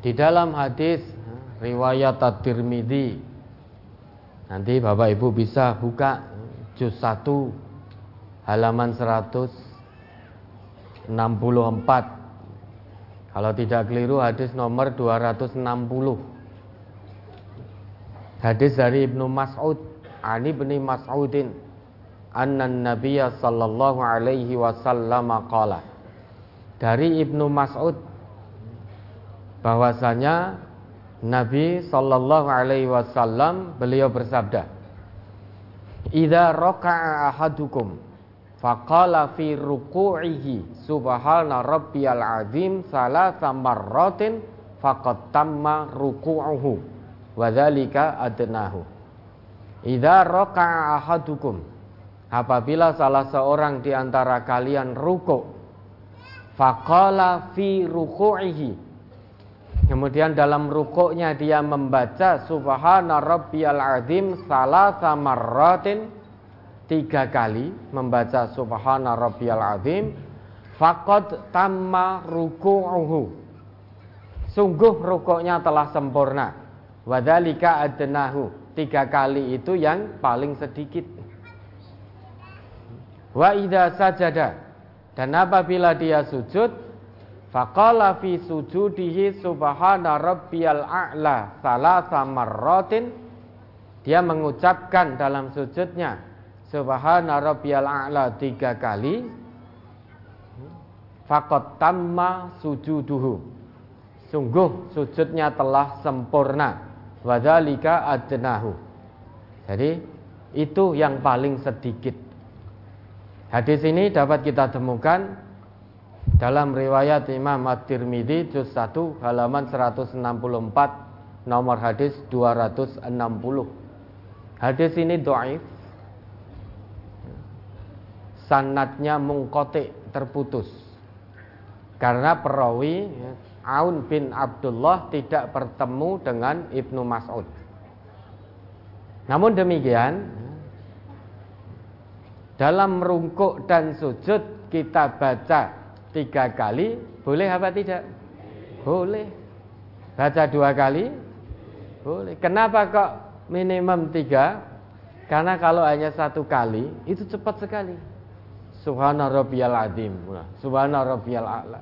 Di dalam hadis riwayat At-Tirmidzi nanti Bapak Ibu bisa buka juz 1 halaman 164 kalau tidak keliru hadis nomor 260. Hadis dari Ibnu Mas'ud, Ali bin Mas'udin anna nabiyya sallallahu alaihi wasallam qala. Dari Ibnu Mas'ud bahwasanya Nabi sallallahu alaihi wasallam beliau bersabda Idza raka'a ahadukum faqala fi ruku'ihi subhana rabbiyal azim salasa marratin faqad tamma ruku'uhu wa dzalika adnahu Idza raka'a ahadukum. Apabila salah seorang di antara kalian ruku faqala fi ruku'ihi. Kemudian dalam rukuknya dia membaca Subhana Rabbiyal Azim Salasa marratin Tiga kali membaca Subhana Rabbiyal Azim Fakot tamma ruku'uhu. Sungguh rukuknya telah sempurna. Wadhalika adnahu Tiga kali itu yang paling sedikit. Wa idha sajada. Dan apabila dia sujud Faqala fi sujudihi subhana rabbiyal a'la salasa marratin. Dia mengucapkan dalam sujudnya subhana rabbiyal a'la tiga kali. Faqad tamma sujuduhu. Sungguh sujudnya telah sempurna wadzalika adnahu jadi itu yang paling sedikit hadis ini dapat kita temukan dalam riwayat Imam At-Tirmidzi juz 1 halaman 164 nomor hadis 260. Hadis ini dhaif. Sanatnya mungkotik terputus. Karena perawi ya, Aun bin Abdullah tidak bertemu dengan Ibnu Mas'ud. Namun demikian, dalam rungkuk dan sujud kita baca tiga kali boleh apa tidak? Boleh. Baca dua kali? Boleh. Kenapa kok minimum tiga? Karena kalau hanya satu kali itu cepat sekali. Subhana rabbiyal azim. Subhana rabbiyal a'la.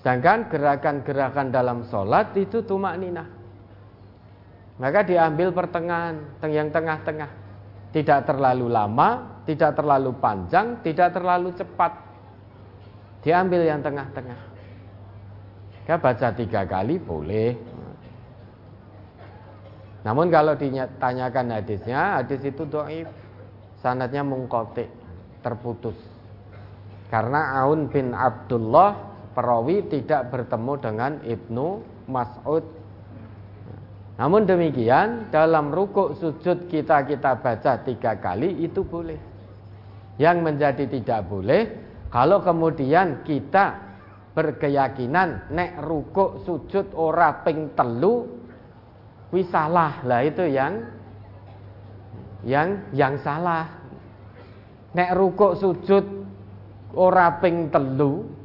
Sedangkan gerakan-gerakan dalam sholat itu tumak ninah. Maka diambil pertengahan, yang tengah-tengah. Tidak terlalu lama, tidak terlalu panjang, tidak terlalu cepat. Diambil yang tengah-tengah. Kita baca tiga kali boleh. Namun kalau ditanyakan hadisnya, hadis itu doif. Sanatnya mungkotik, terputus. Karena Aun bin Abdullah perawi tidak bertemu dengan Ibnu Mas'ud. Namun demikian dalam rukuk sujud kita kita baca tiga kali itu boleh. Yang menjadi tidak boleh kalau kemudian kita berkeyakinan nek rukuk sujud ora ping telu salah. Lah itu yang yang yang salah. Nek rukuk sujud ora ping telu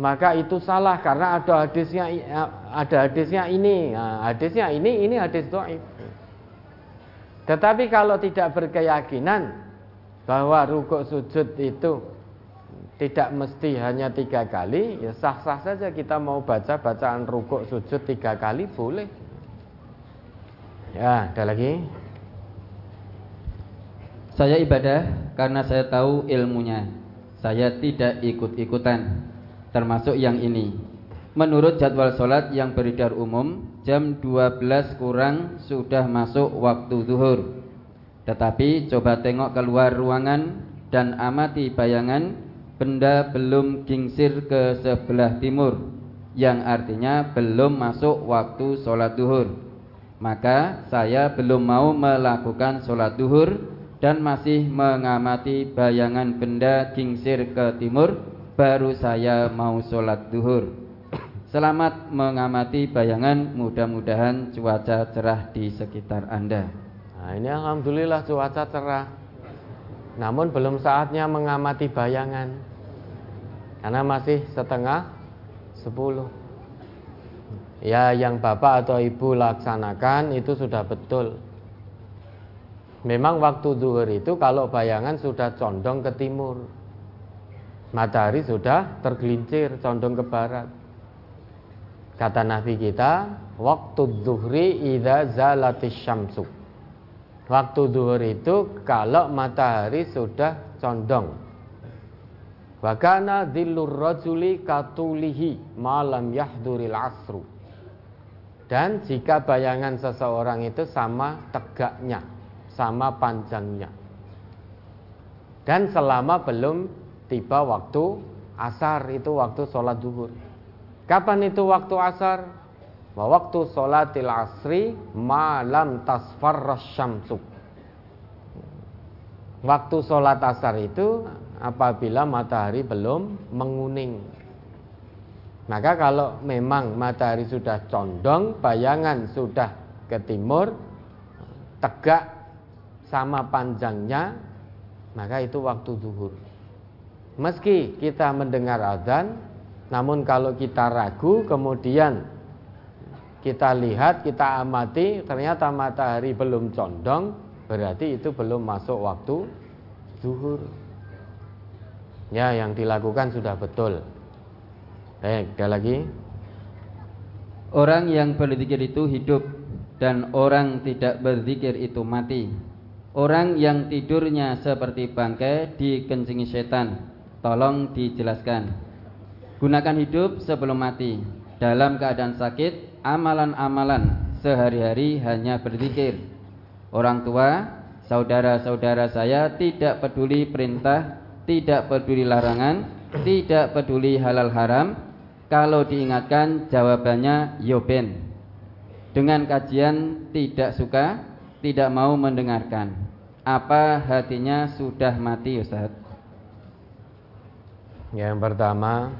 maka itu salah karena ada hadisnya ada hadisnya ini. Hadisnya ini ini hadis dhaif. Tetapi kalau tidak berkeyakinan bahwa rukuk sujud itu tidak mesti hanya tiga kali, ya sah-sah saja kita mau baca bacaan rukuk sujud tiga kali boleh. Ya, ada lagi. Saya ibadah karena saya tahu ilmunya. Saya tidak ikut-ikutan, termasuk yang ini. Menurut jadwal sholat yang beredar umum, jam 12 kurang sudah masuk waktu zuhur. Tetapi coba tengok keluar ruangan dan amati bayangan benda belum kingsir ke sebelah timur yang artinya belum masuk waktu sholat duhur maka saya belum mau melakukan sholat duhur dan masih mengamati bayangan benda kingsir ke timur baru saya mau sholat duhur. Selamat mengamati bayangan mudah-mudahan cuaca cerah di sekitar anda. Nah ini Alhamdulillah cuaca cerah. Namun belum saatnya mengamati bayangan. Karena masih setengah sepuluh. Ya yang bapak atau ibu laksanakan itu sudah betul. Memang waktu zuhur itu kalau bayangan sudah condong ke timur Matahari sudah tergelincir condong ke barat Kata Nabi kita Waktu zuhri idha zalatis syamsu Waktu duhur itu kalau matahari sudah condong. Wakana dhillur rajuli katulihi malam yahduril asru. Dan jika bayangan seseorang itu sama tegaknya, sama panjangnya. Dan selama belum tiba waktu asar itu waktu sholat duhur. Kapan itu waktu asar? Waktu sholatil asri malam tasfar syamsu. Waktu sholat asar itu apabila matahari belum menguning. Maka kalau memang matahari sudah condong, bayangan sudah ke timur, tegak sama panjangnya, maka itu waktu zuhur. Meski kita mendengar azan, namun kalau kita ragu kemudian kita lihat, kita amati ternyata matahari belum condong, berarti itu belum masuk waktu zuhur. Ya, yang dilakukan sudah betul. Baik, ada lagi. Orang yang berzikir itu hidup dan orang tidak berzikir itu mati. Orang yang tidurnya seperti bangkai dikencingi setan. Tolong dijelaskan. Gunakan hidup sebelum mati. Dalam keadaan sakit, amalan-amalan sehari-hari hanya berzikir. Orang tua, saudara-saudara saya tidak peduli perintah, tidak peduli larangan, tidak peduli halal haram. Kalau diingatkan jawabannya yoben. Dengan kajian tidak suka, tidak mau mendengarkan. Apa hatinya sudah mati Ustaz? Yang pertama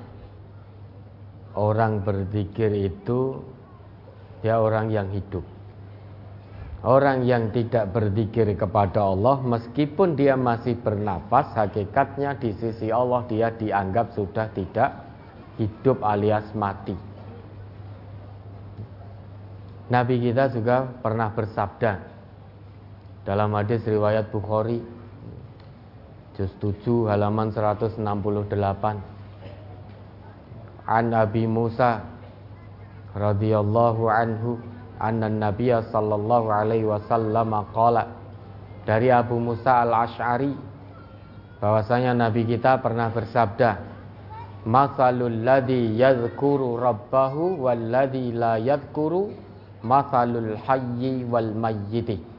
Orang berzikir itu Dia orang yang hidup. Orang yang tidak berzikir kepada Allah Meskipun dia masih bernafas Hakikatnya di sisi Allah Dia dianggap sudah tidak hidup alias mati. Nabi kita juga pernah bersabda dalam hadis riwayat Bukhari juz 7 halaman 168 An Abi Musa radhiyallahu anhu anna Nabiya sallallahu alaihi wasallam qala dari Abu Musa al-Ash'ari bahwasanya Nabi kita pernah bersabda Masalul ladhi yadhkuru rabbahu wal ladhi la yadhkuru masalul hayyi wal mayyiti.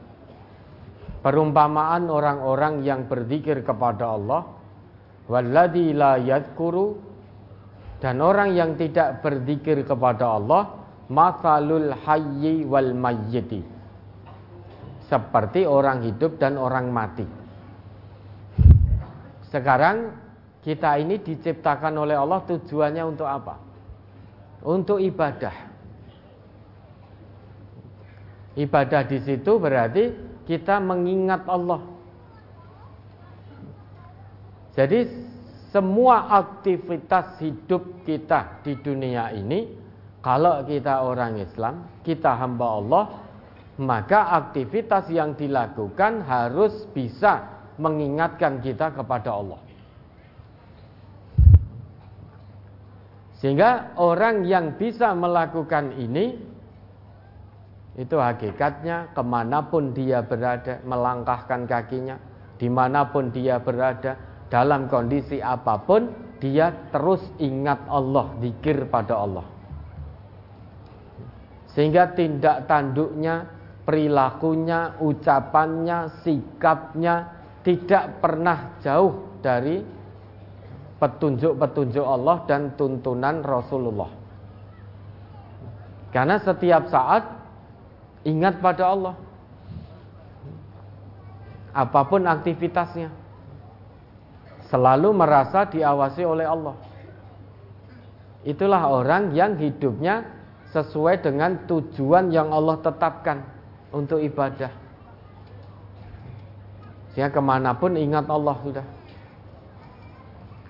Perumpamaan orang-orang yang berzikir kepada Allah walladzi la dan orang yang tidak berzikir kepada Allah masalul hayyi wal mayyiti. Seperti orang hidup dan orang mati. Sekarang kita ini diciptakan oleh Allah tujuannya untuk apa? Untuk ibadah. Ibadah di situ berarti kita mengingat Allah. Jadi semua aktivitas hidup kita di dunia ini kalau kita orang Islam, kita hamba Allah, maka aktivitas yang dilakukan harus bisa mengingatkan kita kepada Allah. Sehingga orang yang bisa melakukan ini itu hakikatnya ke mana pun dia berada, melangkahkan kakinya, di mana pun dia berada, dalam kondisi apa pun, dia terus ingat Allah, zikir pada Allah. Sehingga tindak tanduknya, perilakunya, ucapannya, sikapnya tidak pernah jauh dari petunjuk-petunjuk Allah dan tuntunan Rasulullah. Karena setiap saat Ingat pada Allah. Apa pun aktivitasnya. Selalu merasa diawasi oleh Allah. Itulah orang yang hidupnya sesuai dengan tujuan yang Allah tetapkan untuk ibadah. Sehingga ke mana pun ingat Allah sudah.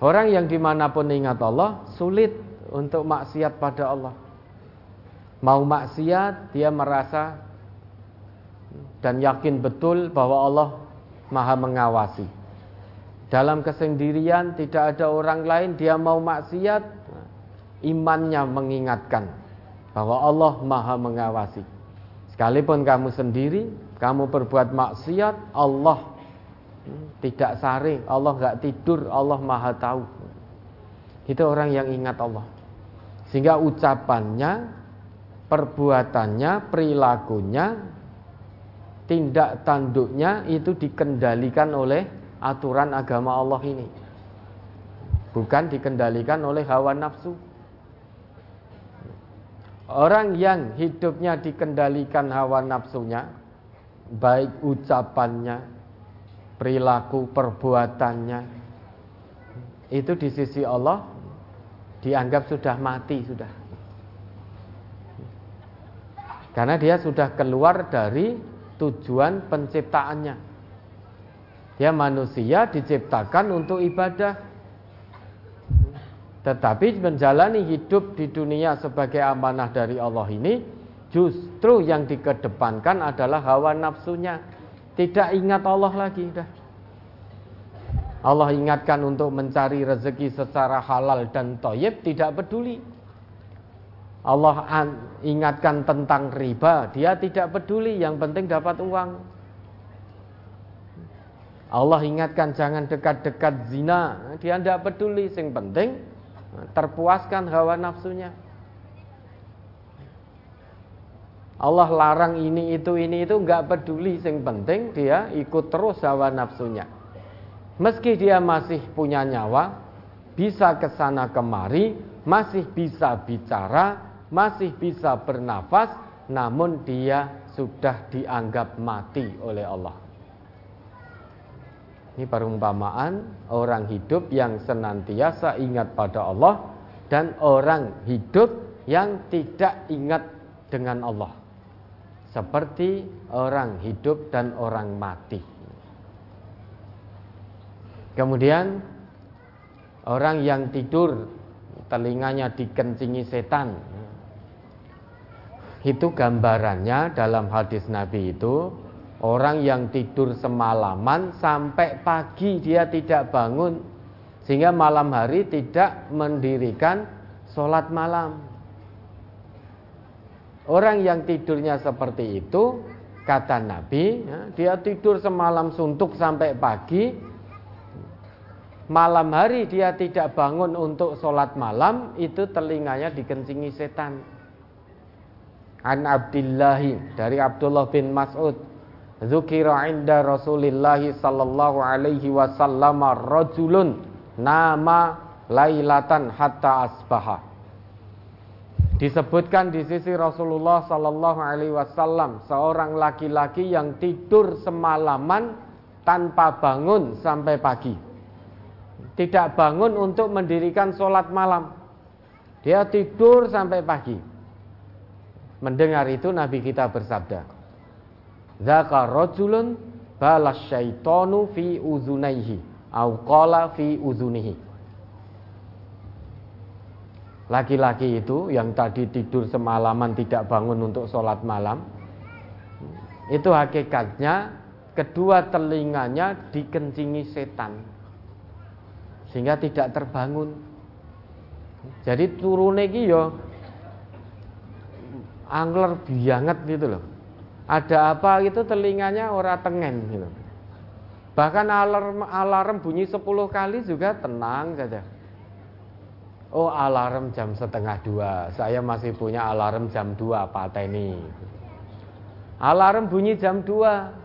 Orang yang di mana pun ingat Allah sulit untuk maksiat pada Allah. Mau maksiat dia merasa dan yakin betul bahwa Allah Maha mengawasi. Dalam kesendirian tidak ada orang lain dia mau maksiat, imannya mengingatkan bahwa Allah Maha mengawasi. Sekalipun kamu sendiri, kamu berbuat maksiat, Allah tidak sare, Allah nggak tidur, Allah maha tahu. Itu orang yang ingat Allah. Sehingga ucapannya, perbuatannya, perilakunya, tindak tanduknya itu dikendalikan oleh aturan agama Allah ini. Bukan dikendalikan oleh hawa nafsu. Orang yang hidupnya dikendalikan hawa nafsunya, baik ucapannya, perilaku perbuatannya, itu di sisi Allah dianggap sudah mati sudah. Karena dia sudah keluar dari tujuan penciptaannya. Dia manusia diciptakan untuk ibadah. Tetapi menjalani hidup di dunia sebagai amanah dari Allah ini justru yang dikedepankan adalah hawa nafsunya. Tidak ingat Allah lagi dah. Allah ingatkan untuk mencari rezeki secara halal dan toyib tidak peduli. Allah ingatkan tentang riba, dia tidak peduli, yang penting dapat uang. Allah ingatkan jangan dekat-dekat zina, dia tidak peduli, yang penting terpuaskan hawa nafsunya. Allah larang ini itu ini itu nggak peduli, yang penting dia ikut terus hawa nafsunya. Meski dia masih punya nyawa, bisa ke sana kemari, masih bisa bicara, masih bisa bernafas, namun dia sudah dianggap mati oleh Allah. Ini perumpamaan orang hidup yang senantiasa ingat pada Allah dan orang hidup yang tidak ingat dengan Allah. Seperti orang hidup dan orang mati. Kemudian orang yang tidur telinganya dikencingi setan. Itu gambarannya dalam hadis Nabi itu Orang yang tidur semalaman sampai pagi dia tidak bangun sehingga malam hari tidak mendirikan sholat malam. Orang yang tidurnya seperti itu kata Nabi, ya, dia tidur semalam suntuk sampai pagi, malam hari dia tidak bangun untuk sholat malam, itu telinganya dikencingi setan. An Abdillahi dari Abdullah bin Mas'ud Zukira inda Rasulillah sallallahu alaihi wasallam rajulun nama lailatan hatta asbaha. Disebutkan di sisi Rasulullah sallallahu alaihi wasallam seorang laki-laki yang tidur semalaman tanpa bangun sampai pagi. Tidak bangun untuk mendirikan sholat malam. Dia tidur sampai pagi. Mendengar itu Nabi kita bersabda, Zaka rajulun balas syaitonu fi uzunaihi au qala fi uzunihi. Laki-laki itu yang tadi tidur semalaman tidak bangun untuk sholat malam Itu hakikatnya kedua telinganya dikencingi setan Sehingga tidak terbangun Jadi turun iki yo angler banget gitu loh. Ada apa itu telinganya ora tengen gitu. Bahkan alarm alarm bunyi 10 kali juga tenang saja. Oh alarm jam setengah dua. Saya masih punya alarm jam dua pateni Alarm bunyi jam dua.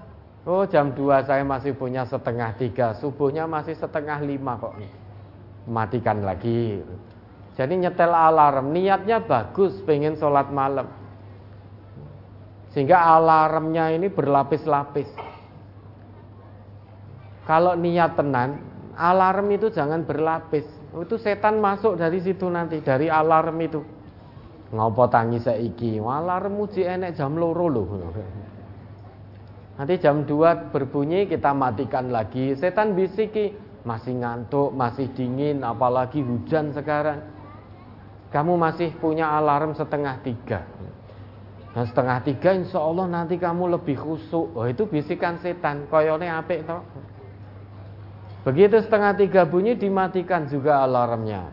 Oh jam dua saya masih punya setengah tiga. Subuhnya masih setengah lima kok. Matikan lagi. Jadi nyetel alarm. Niatnya bagus pengen sholat malam sehingga alarmnya ini berlapis-lapis. Kalau niat tenan, alarm itu jangan berlapis. Itu setan masuk dari situ nanti, dari alarm itu. Ngopo tangi saiki? Alarm uji enek jam loro loh. Nanti jam 2 berbunyi kita matikan lagi. Setan bisiki, masih ngantuk, masih dingin, apalagi hujan sekarang. Kamu masih punya alarm setengah tiga. Nah setengah tiga insya Allah nanti kamu lebih khusuk. Oh itu bisikan setan. Koyone apik toh? Begitu setengah tiga bunyi dimatikan juga alarmnya.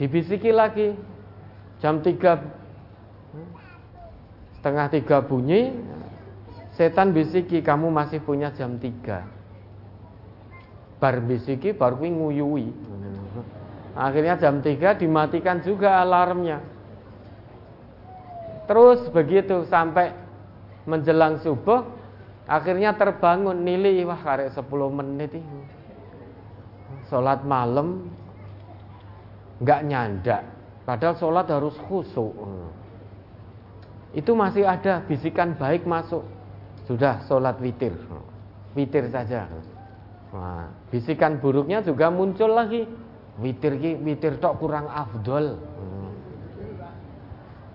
Dibisiki lagi. Jam tiga Setengah tiga bunyi setan bisiki kamu masih punya jam 3 bar bisiki baru nguyui akhirnya jam 3 dimatikan juga alarmnya terus begitu sampai menjelang subuh akhirnya terbangun. Nili wah karek 10 menit itu. Sholat malam nggak nyandak. Padahal sholat harus khusyuk itu masih ada bisikan baik masuk. Sudah sholat witir. Witir saja. Nah, bisikan buruknya juga muncul lagi. Witir ki witir tok kurang afdol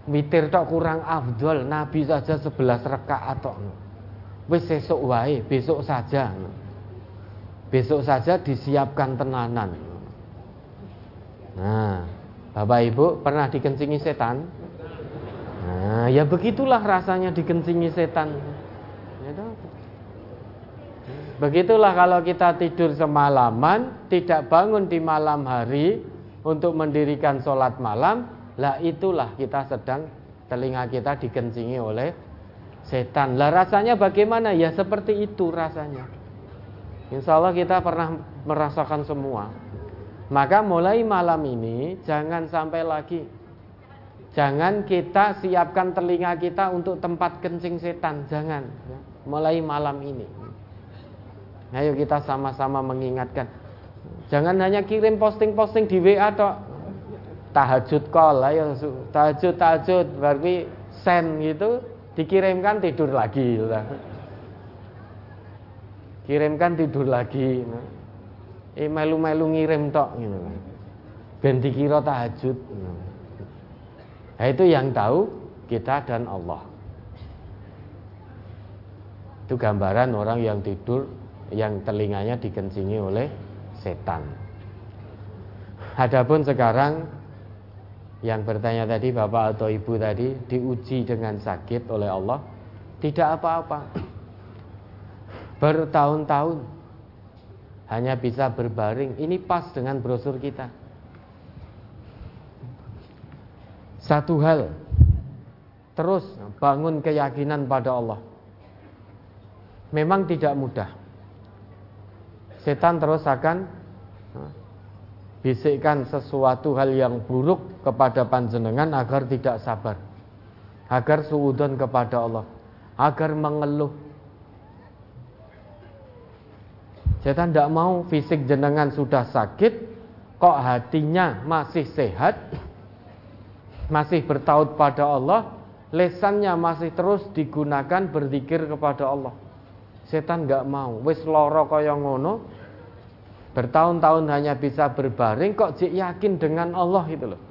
witir tok kurang afdol nabi saja 11 rakaat tok. Wis sesuk wae besok saja. Besok saja disiapkan tenanan. Nah bapak ibu pernah dikencingi setan? Nah ya begitulah rasanya dikencingi setan. Begitulah kalau kita tidur semalaman, tidak bangun di malam hari untuk mendirikan sholat malam, lah itulah kita sedang telinga kita dikencingi oleh setan. Lah rasanya bagaimana? Ya seperti itu rasanya. Insya Allah kita pernah merasakan semua. Maka mulai malam ini jangan sampai lagi Jangan kita siapkan telinga kita untuk tempat kencing setan, jangan. Mulai malam ini. Ayo kita sama-sama mengingatkan. Jangan hanya kirim posting-posting di WA atau tahajud call, ayo tahajud tahajud, berarti send gitu, dikirimkan tidur lagi. Lah. Kirimkan tidur lagi. Eh melu-melu ngirim tok gitu. Ben dikira tahajud. Nah, itu yang tahu kita dan Allah. Itu gambaran orang yang tidur yang telinganya dikencingi oleh setan. Adapun sekarang yang bertanya tadi Bapak atau Ibu tadi diuji dengan sakit oleh Allah, tidak apa-apa. Bertahun-tahun hanya bisa berbaring. Ini pas dengan brosur kita. Satu hal, terus bangun keyakinan pada Allah. Memang tidak mudah setan terus akan bisikkan sesuatu hal yang buruk kepada panjenengan agar tidak sabar. Agar suudon kepada Allah. Agar mengeluh. Setan tidak mau fisik jenengan sudah sakit kok hatinya masih sehat masih bertaut pada Allah lesannya masih terus digunakan berzikir kepada Allah. Setan nggak mau. Wis loro kaya ngono bertahun-tahun hanya bisa berbaring kok jik yakin dengan Allah itu loh?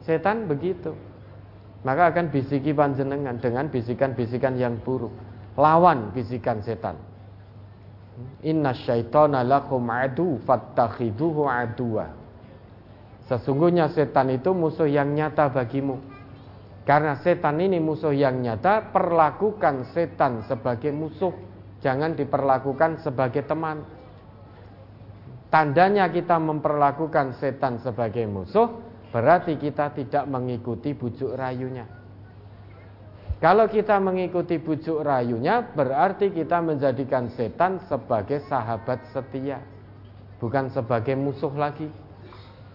Setan begitu. Maka akan bisiki panjenengan dengan bisikan-bisikan yang buruk. Lawan bisikan setan. Inna syaitana lakum adu fattakhiduhu aduwa. Sesungguhnya setan itu musuh yang nyata bagimu. Karena setan ini musuh yang nyata perlakukan setan sebagai musuh. Jangan diperlakukan sebagai teman Tandanya kita memperlakukan setan sebagai musuh, berarti kita tidak mengikuti bujuk rayunya. Kalau kita mengikuti bujuk rayunya, berarti kita menjadikan setan sebagai sahabat setia, bukan sebagai musuh lagi.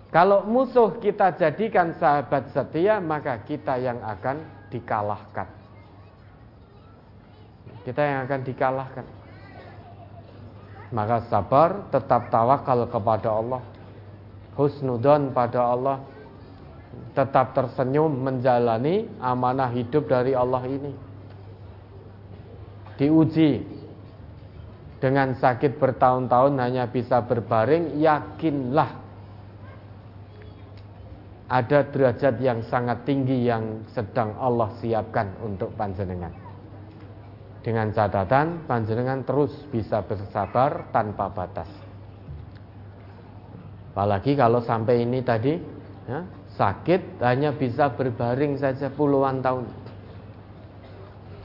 Kalau musuh kita jadikan sahabat setia, maka kita yang akan dikalahkan. Kita yang akan dikalahkan. Maka sabar, tetap tawakal kepada Allah. Husnudon pada Allah. Tetap tersenyum menjalani amanah hidup dari Allah ini. Diuji dengan sakit bertahun-tahun hanya bisa berbaring, yakinlah ada derajat yang sangat tinggi yang sedang Allah siapkan untuk panjenengan. Dengan catatan panjenengan terus bisa bersabar tanpa batas. Apalagi kalau sampai ini tadi ya, sakit hanya bisa berbaring saja puluhan tahun.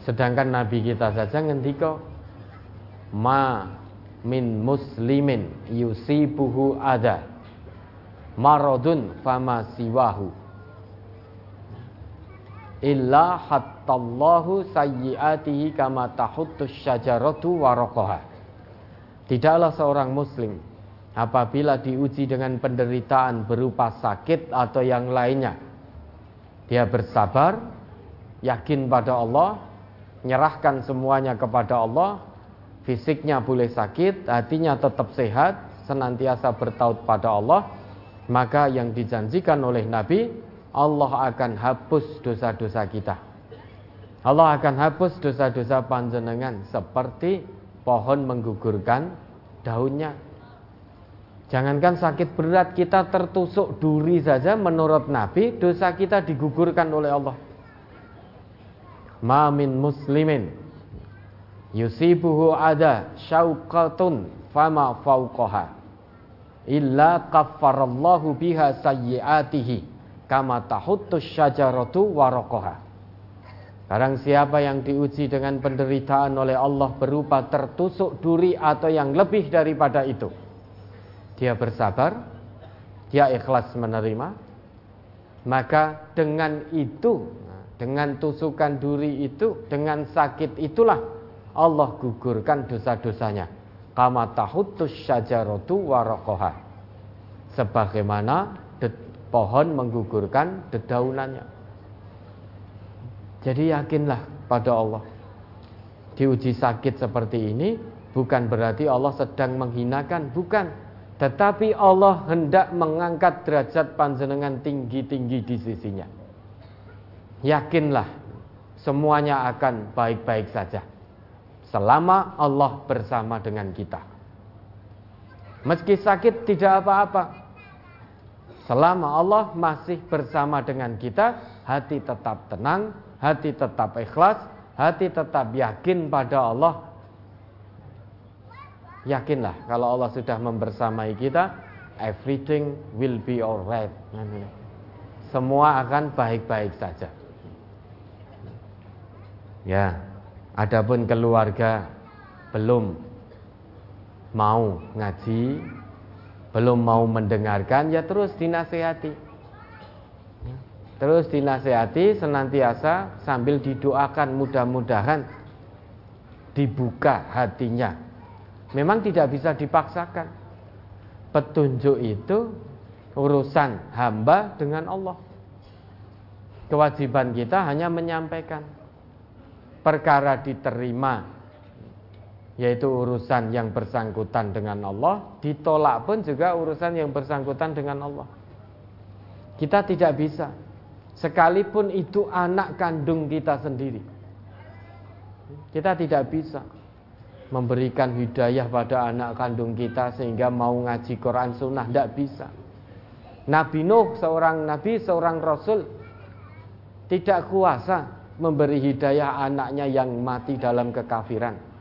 Sedangkan Nabi kita saja ngendiko ma min muslimin yusibuhu ada marodun fama siwahu illa hattallahu sayyiatihi kama tahuttus syajaratu waraqaha. Tidaklah seorang muslim apabila diuji dengan penderitaan berupa sakit atau yang lainnya. Dia bersabar, yakin pada Allah, menyerahkan semuanya kepada Allah, fisiknya boleh sakit, hatinya tetap sehat, senantiasa bertaut pada Allah, maka yang dijanjikan oleh Nabi Allah akan hapus dosa-dosa kita. Allah akan hapus dosa-dosa panjenengan seperti pohon menggugurkan daunnya. Jangankan sakit berat kita tertusuk duri saja menurut Nabi dosa kita digugurkan oleh Allah. Ma min muslimin yusibuhu ada syauqatun fama fauqaha illa kaffarallahu biha sayyiatihi kama tahuttus syajaratu warokoha. Barang siapa yang diuji dengan penderitaan oleh Allah berupa tertusuk duri atau yang lebih daripada itu. Dia bersabar, dia ikhlas menerima, maka dengan itu, dengan tusukan duri itu, dengan sakit itulah Allah gugurkan dosa-dosanya. Kama tahuttus syajaratu warokoha. Sebagaimana pohon menggugurkan dedaunannya. Jadi yakinlah pada Allah. Diuji sakit seperti ini bukan berarti Allah sedang menghinakan, bukan. Tetapi Allah hendak mengangkat derajat panjenengan tinggi-tinggi di sisinya. Yakinlah semuanya akan baik-baik saja. Selama Allah bersama dengan kita. Meski sakit tidak apa-apa, Selama Allah masih bersama dengan kita, hati tetap tenang, hati tetap ikhlas, hati tetap yakin pada Allah. Yakinlah kalau Allah sudah membersamai kita, everything will be alright. Semua akan baik-baik saja. Ya, adapun keluarga belum mau ngaji, belum mau mendengarkan ya terus dinasehati. Terus dinasehati senantiasa sambil didoakan mudah-mudahan dibuka hatinya. Memang tidak bisa dipaksakan. Petunjuk itu urusan hamba dengan Allah. Kewajiban kita hanya menyampaikan. Perkara diterima yaitu urusan yang bersangkutan dengan Allah, ditolak pun juga urusan yang bersangkutan dengan Allah. Kita tidak bisa, sekalipun itu anak kandung kita sendiri, kita tidak bisa memberikan hidayah pada anak kandung kita sehingga mau ngaji Quran Sunnah, tidak bisa. Nabi Nuh seorang nabi, seorang rasul tidak kuasa memberi hidayah anaknya yang mati dalam kekafiran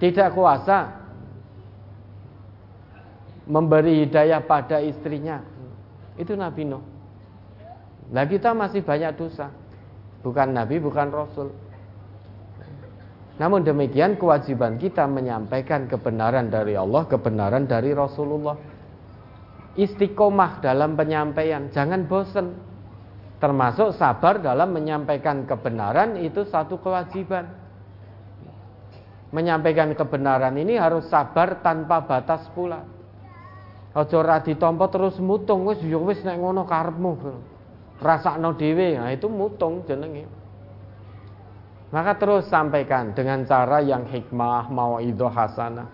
tidak kuasa memberi hidayah pada istrinya. Itu Nabi Nuh. Nah kita masih banyak dosa. Bukan Nabi, bukan Rasul. Namun demikian kewajiban kita menyampaikan kebenaran dari Allah, kebenaran dari Rasulullah. Istiqomah dalam penyampaian, jangan bosan. Termasuk sabar dalam menyampaikan kebenaran itu satu kewajiban menyampaikan kebenaran ini harus sabar tanpa batas pula. Aja ora ditampa terus mutung wis ya wis nek ngono karepmu. Rasakno dhewe, nah itu mutung jenenge. Maka terus sampaikan dengan cara yang hikmah itu hasanah.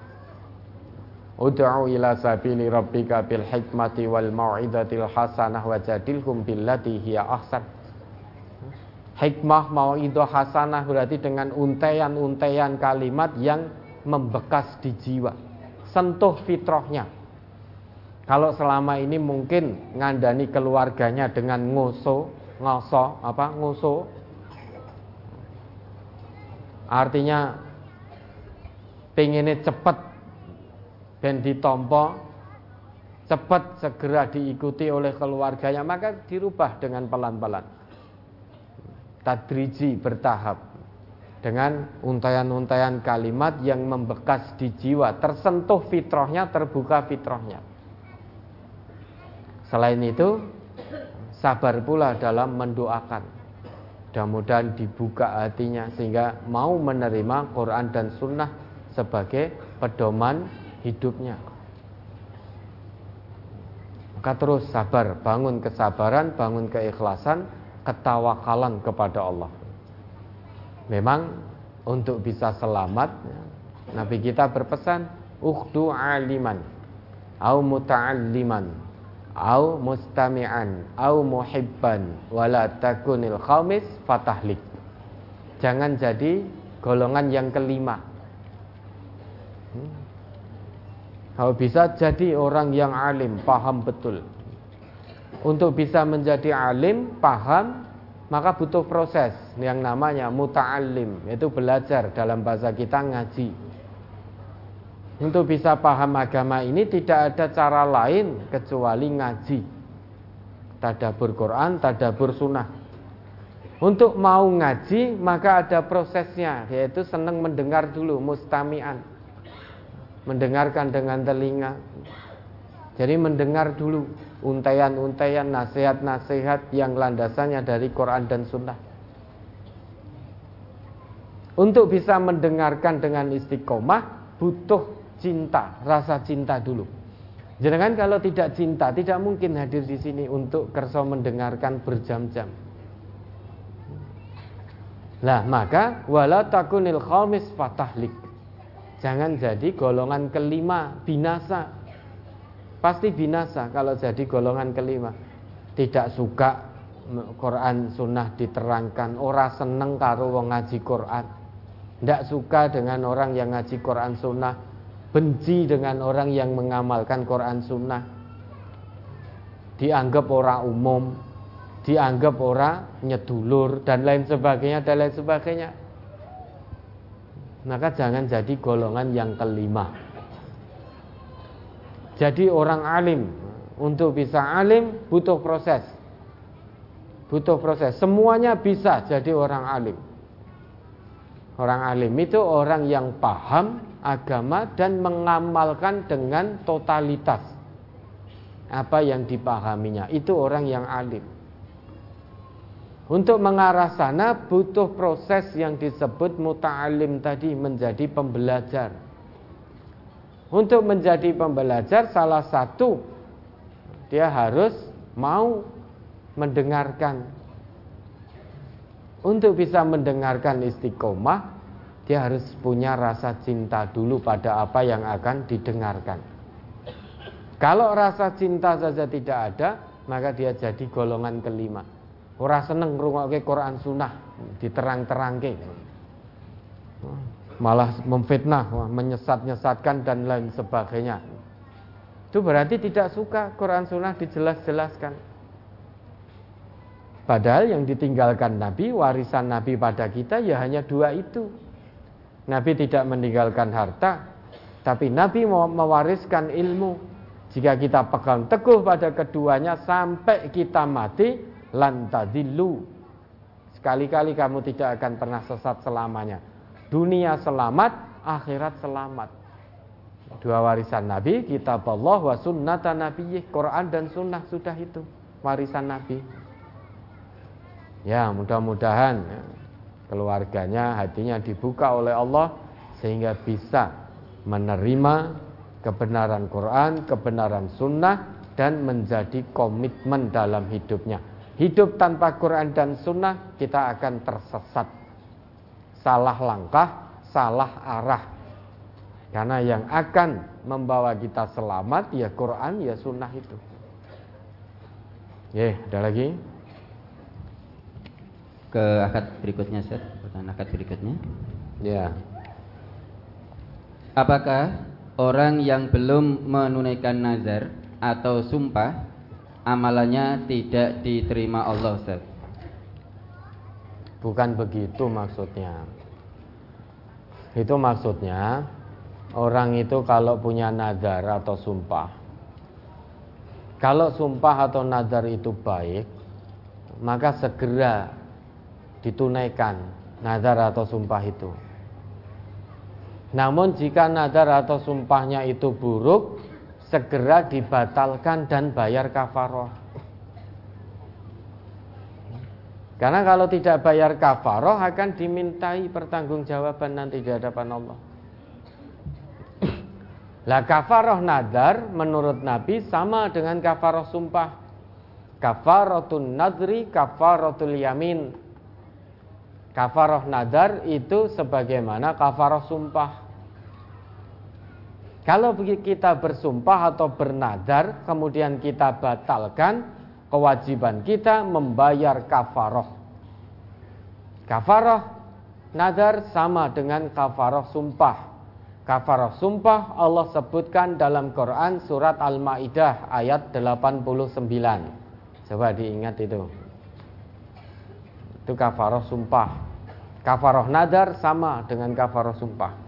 Ud'u ila sabili rabbika bil hikmati wal mau'izatil hasanah wajadilhum billati hiya ahsan. Hikmah mau itu hasanah berarti dengan untaian-untaian kalimat yang membekas di jiwa. Sentuh fitrahnya. Kalau selama ini mungkin ngandani keluarganya dengan ngoso, ngoso, apa ngoso. Artinya pengennya cepat dan ditompo cepat segera diikuti oleh keluarganya maka dirubah dengan pelan-pelan tadriji bertahap dengan untayan-untayan kalimat yang membekas di jiwa, tersentuh fitrahnya, terbuka fitrahnya. Selain itu, sabar pula dalam mendoakan. mudah-mudahan dibuka hatinya sehingga mau menerima Quran dan Sunnah sebagai pedoman hidupnya. Maka terus sabar, bangun kesabaran, bangun keikhlasan, ketawakalan kepada Allah. Memang untuk bisa selamat, Nabi kita berpesan, "Ukhdu aliman au muta'alliman au mustami'an au muhibban wala takunil khamis fatahlik jangan jadi golongan yang kelima hmm. kalau bisa jadi orang yang alim paham betul untuk bisa menjadi alim paham maka butuh proses yang namanya muta'allim yaitu belajar dalam bahasa kita ngaji untuk bisa paham agama ini tidak ada cara lain kecuali ngaji. Tadabur Quran, tadabur sunnah. Untuk mau ngaji maka ada prosesnya yaitu senang mendengar dulu mustamian. Mendengarkan dengan telinga. Jadi mendengar dulu untaian-untaian nasihat-nasihat yang landasannya dari Quran dan sunnah. Untuk bisa mendengarkan dengan istiqomah butuh cinta, rasa cinta dulu. Jangan kalau tidak cinta, tidak mungkin hadir di sini untuk kerso mendengarkan berjam-jam. Lah maka wala takunil khamis fatahlik. Jangan jadi golongan kelima binasa. Pasti binasa kalau jadi golongan kelima. Tidak suka Quran sunnah diterangkan, ora seneng karo wong ngaji Quran. Tidak suka dengan orang yang ngaji Quran sunnah benci dengan orang yang mengamalkan Quran Sunnah, dianggap orang umum, dianggap orang nyedulur dan lain sebagainya dan lain sebagainya. Maka jangan jadi golongan yang kelima. Jadi orang alim untuk bisa alim butuh proses. Butuh proses. Semuanya bisa jadi orang alim. Orang alim itu orang yang paham agama dan mengamalkan dengan totalitas apa yang dipahaminya. Itu orang yang alim. Untuk mengarah sana butuh proses yang disebut muta'alim tadi menjadi pembelajar. Untuk menjadi pembelajar salah satu dia harus mau mendengarkan. Untuk bisa mendengarkan istiqomah dia harus punya rasa cinta dulu pada apa yang akan didengarkan. Kalau rasa cinta saja tidak ada, maka dia jadi golongan kelima. Orang seneng ngrungokke Quran Sunnah diterang-terangke. Malah memfitnah, menyesat-nyesatkan dan lain sebagainya. Itu berarti tidak suka Quran Sunnah dijelas-jelaskan. Padahal yang ditinggalkan Nabi, warisan Nabi pada kita ya hanya dua itu. Nabi tidak meninggalkan harta, tapi Nabi mewariskan ilmu. Jika kita pegang teguh pada keduanya sampai kita mati, lantadillu. Sekali-kali kamu tidak akan pernah sesat selamanya. Dunia selamat, akhirat selamat. Dua warisan Nabi, kitab Allah wa sunnata Nabi, Quran dan sunnah sudah itu warisan Nabi. Ya, mudah-mudahan ya, keluarganya hatinya dibuka oleh Allah sehingga bisa menerima kebenaran Quran, kebenaran sunnah dan menjadi komitmen dalam hidupnya. Hidup tanpa Quran dan sunnah kita akan tersesat. Salah langkah, salah arah. Karena yang akan membawa kita selamat ya Quran ya sunnah itu. Ya, ada lagi? ke akad berikutnya Ustaz, pertanyaan akad berikutnya. Ya. Apakah orang yang belum menunaikan nazar atau sumpah amalannya tidak diterima Allah Ustaz? Bukan begitu maksudnya. Itu maksudnya orang itu kalau punya nazar atau sumpah. Kalau sumpah atau nazar itu baik, maka segera ditunaikan nazar atau sumpah itu. Namun jika nazar atau sumpahnya itu buruk, segera dibatalkan dan bayar kafaroh. Karena kalau tidak bayar kafaroh akan dimintai pertanggungjawaban nanti di hadapan Allah. [clears throat] Lah kafaroh nadar menurut Nabi sama dengan kafaroh sumpah. Kafaratun nadri, kafaratul yamin. Kafaroh nadar itu sebagaimana kafaroh sumpah. Kalau kita bersumpah atau bernadar, kemudian kita batalkan, kewajiban kita membayar kafaroh. Kafaroh nadar sama dengan kafaroh sumpah. Kafaroh sumpah Allah sebutkan dalam Quran surat Al-Maidah ayat 89. Coba diingat itu. Itu kafaroh sumpah. Kafaroh nadar sama dengan kafaroh sumpah.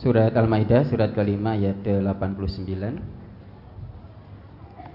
Surat Al-Maidah surat kelima ayat 89.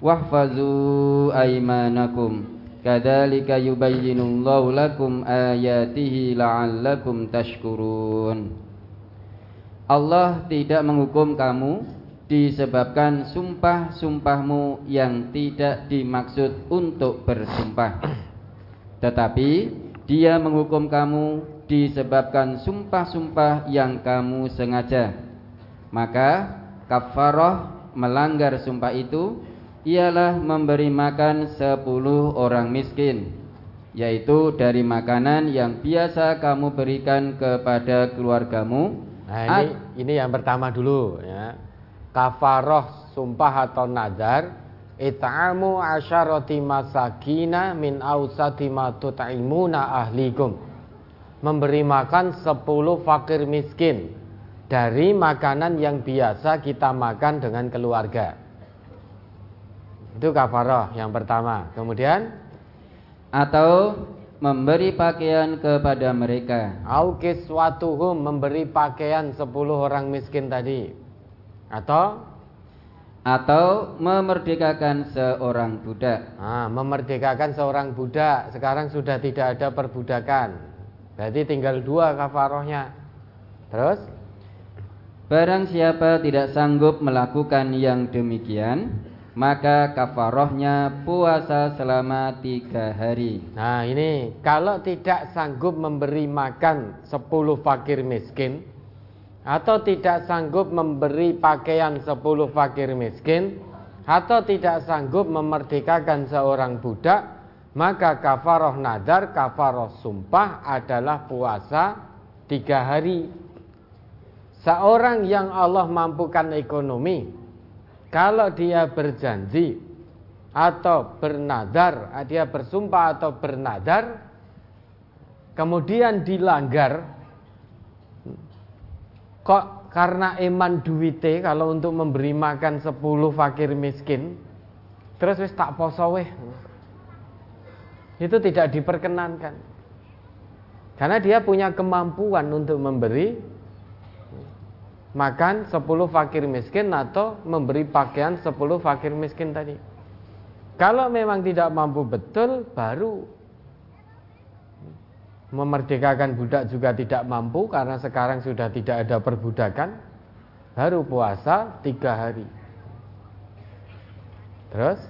wahfazu aymanakum. Kadzalika yubayyinullahu lakum ayatihi la'allakum tashkurun. Allah tidak menghukum kamu disebabkan sumpah-sumpahmu yang tidak dimaksud untuk bersumpah. Tetapi dia menghukum kamu disebabkan sumpah-sumpah yang kamu sengaja. Maka kafarah melanggar sumpah itu ialah memberi makan sepuluh orang miskin yaitu dari makanan yang biasa kamu berikan kepada keluargamu. Nah ini ini yang pertama dulu ya. Kafaroh sumpah atau nazar it'amu asyarati masakina min ausati ma tut'imuna ahlikum. Memberi makan sepuluh fakir miskin dari makanan yang biasa kita makan dengan keluarga itu kafarah yang pertama. Kemudian atau memberi pakaian kepada mereka. Au kiswatuhum memberi pakaian 10 orang miskin tadi. Atau atau memerdekakan seorang budak. Nah, memerdekakan seorang budak. Sekarang sudah tidak ada perbudakan. Berarti tinggal dua kafarohnya. Terus? Barang siapa tidak sanggup melakukan yang demikian, maka kafarohnya puasa selama tiga hari. Nah ini kalau tidak sanggup memberi makan sepuluh fakir miskin atau tidak sanggup memberi pakaian sepuluh fakir miskin atau tidak sanggup memerdekakan seorang budak maka kafaroh nadar, kafaroh sumpah adalah puasa tiga hari. Seorang yang Allah mampukan ekonomi kalau dia berjanji atau bernadar, dia bersumpah atau bernadar, kemudian dilanggar, kok karena eman duwite kalau untuk memberi makan 10 fakir miskin, terus wis tak poso weh. Itu tidak diperkenankan. Karena dia punya kemampuan untuk memberi makan 10 fakir miskin atau memberi pakaian 10 fakir miskin tadi. Kalau memang tidak mampu betul baru memerdekakan budak juga tidak mampu karena sekarang sudah tidak ada perbudakan baru puasa tiga hari. Terus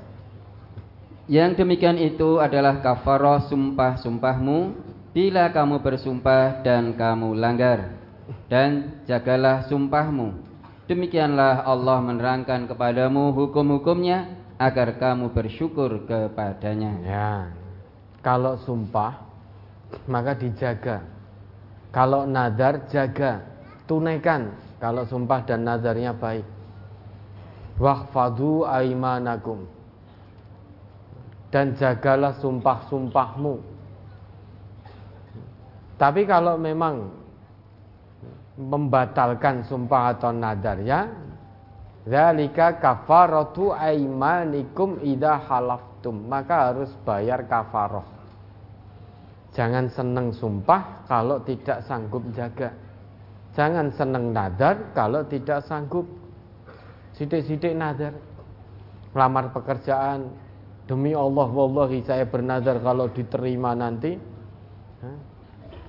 yang demikian itu adalah kafarah sumpah-sumpahmu bila kamu bersumpah dan kamu langgar dan jagalah sumpahmu. Demikianlah Allah menerangkan kepadamu hukum-hukumnya agar kamu bersyukur kepadanya. Ya. Kalau sumpah maka dijaga. Kalau nadar jaga, tunaikan kalau sumpah dan nadarnya baik. Wahfadu aimanakum. Dan jagalah sumpah-sumpahmu. Tapi kalau memang membatalkan sumpah atau nadarnya zalika kafaratu aimanikum idza halaftum maka harus bayar kafaroh. Jangan seneng sumpah kalau tidak sanggup jaga. Jangan seneng nadar kalau tidak sanggup. Sidik-sidik nadar. Lamar pekerjaan demi Allah wallahi saya bernadar kalau diterima nanti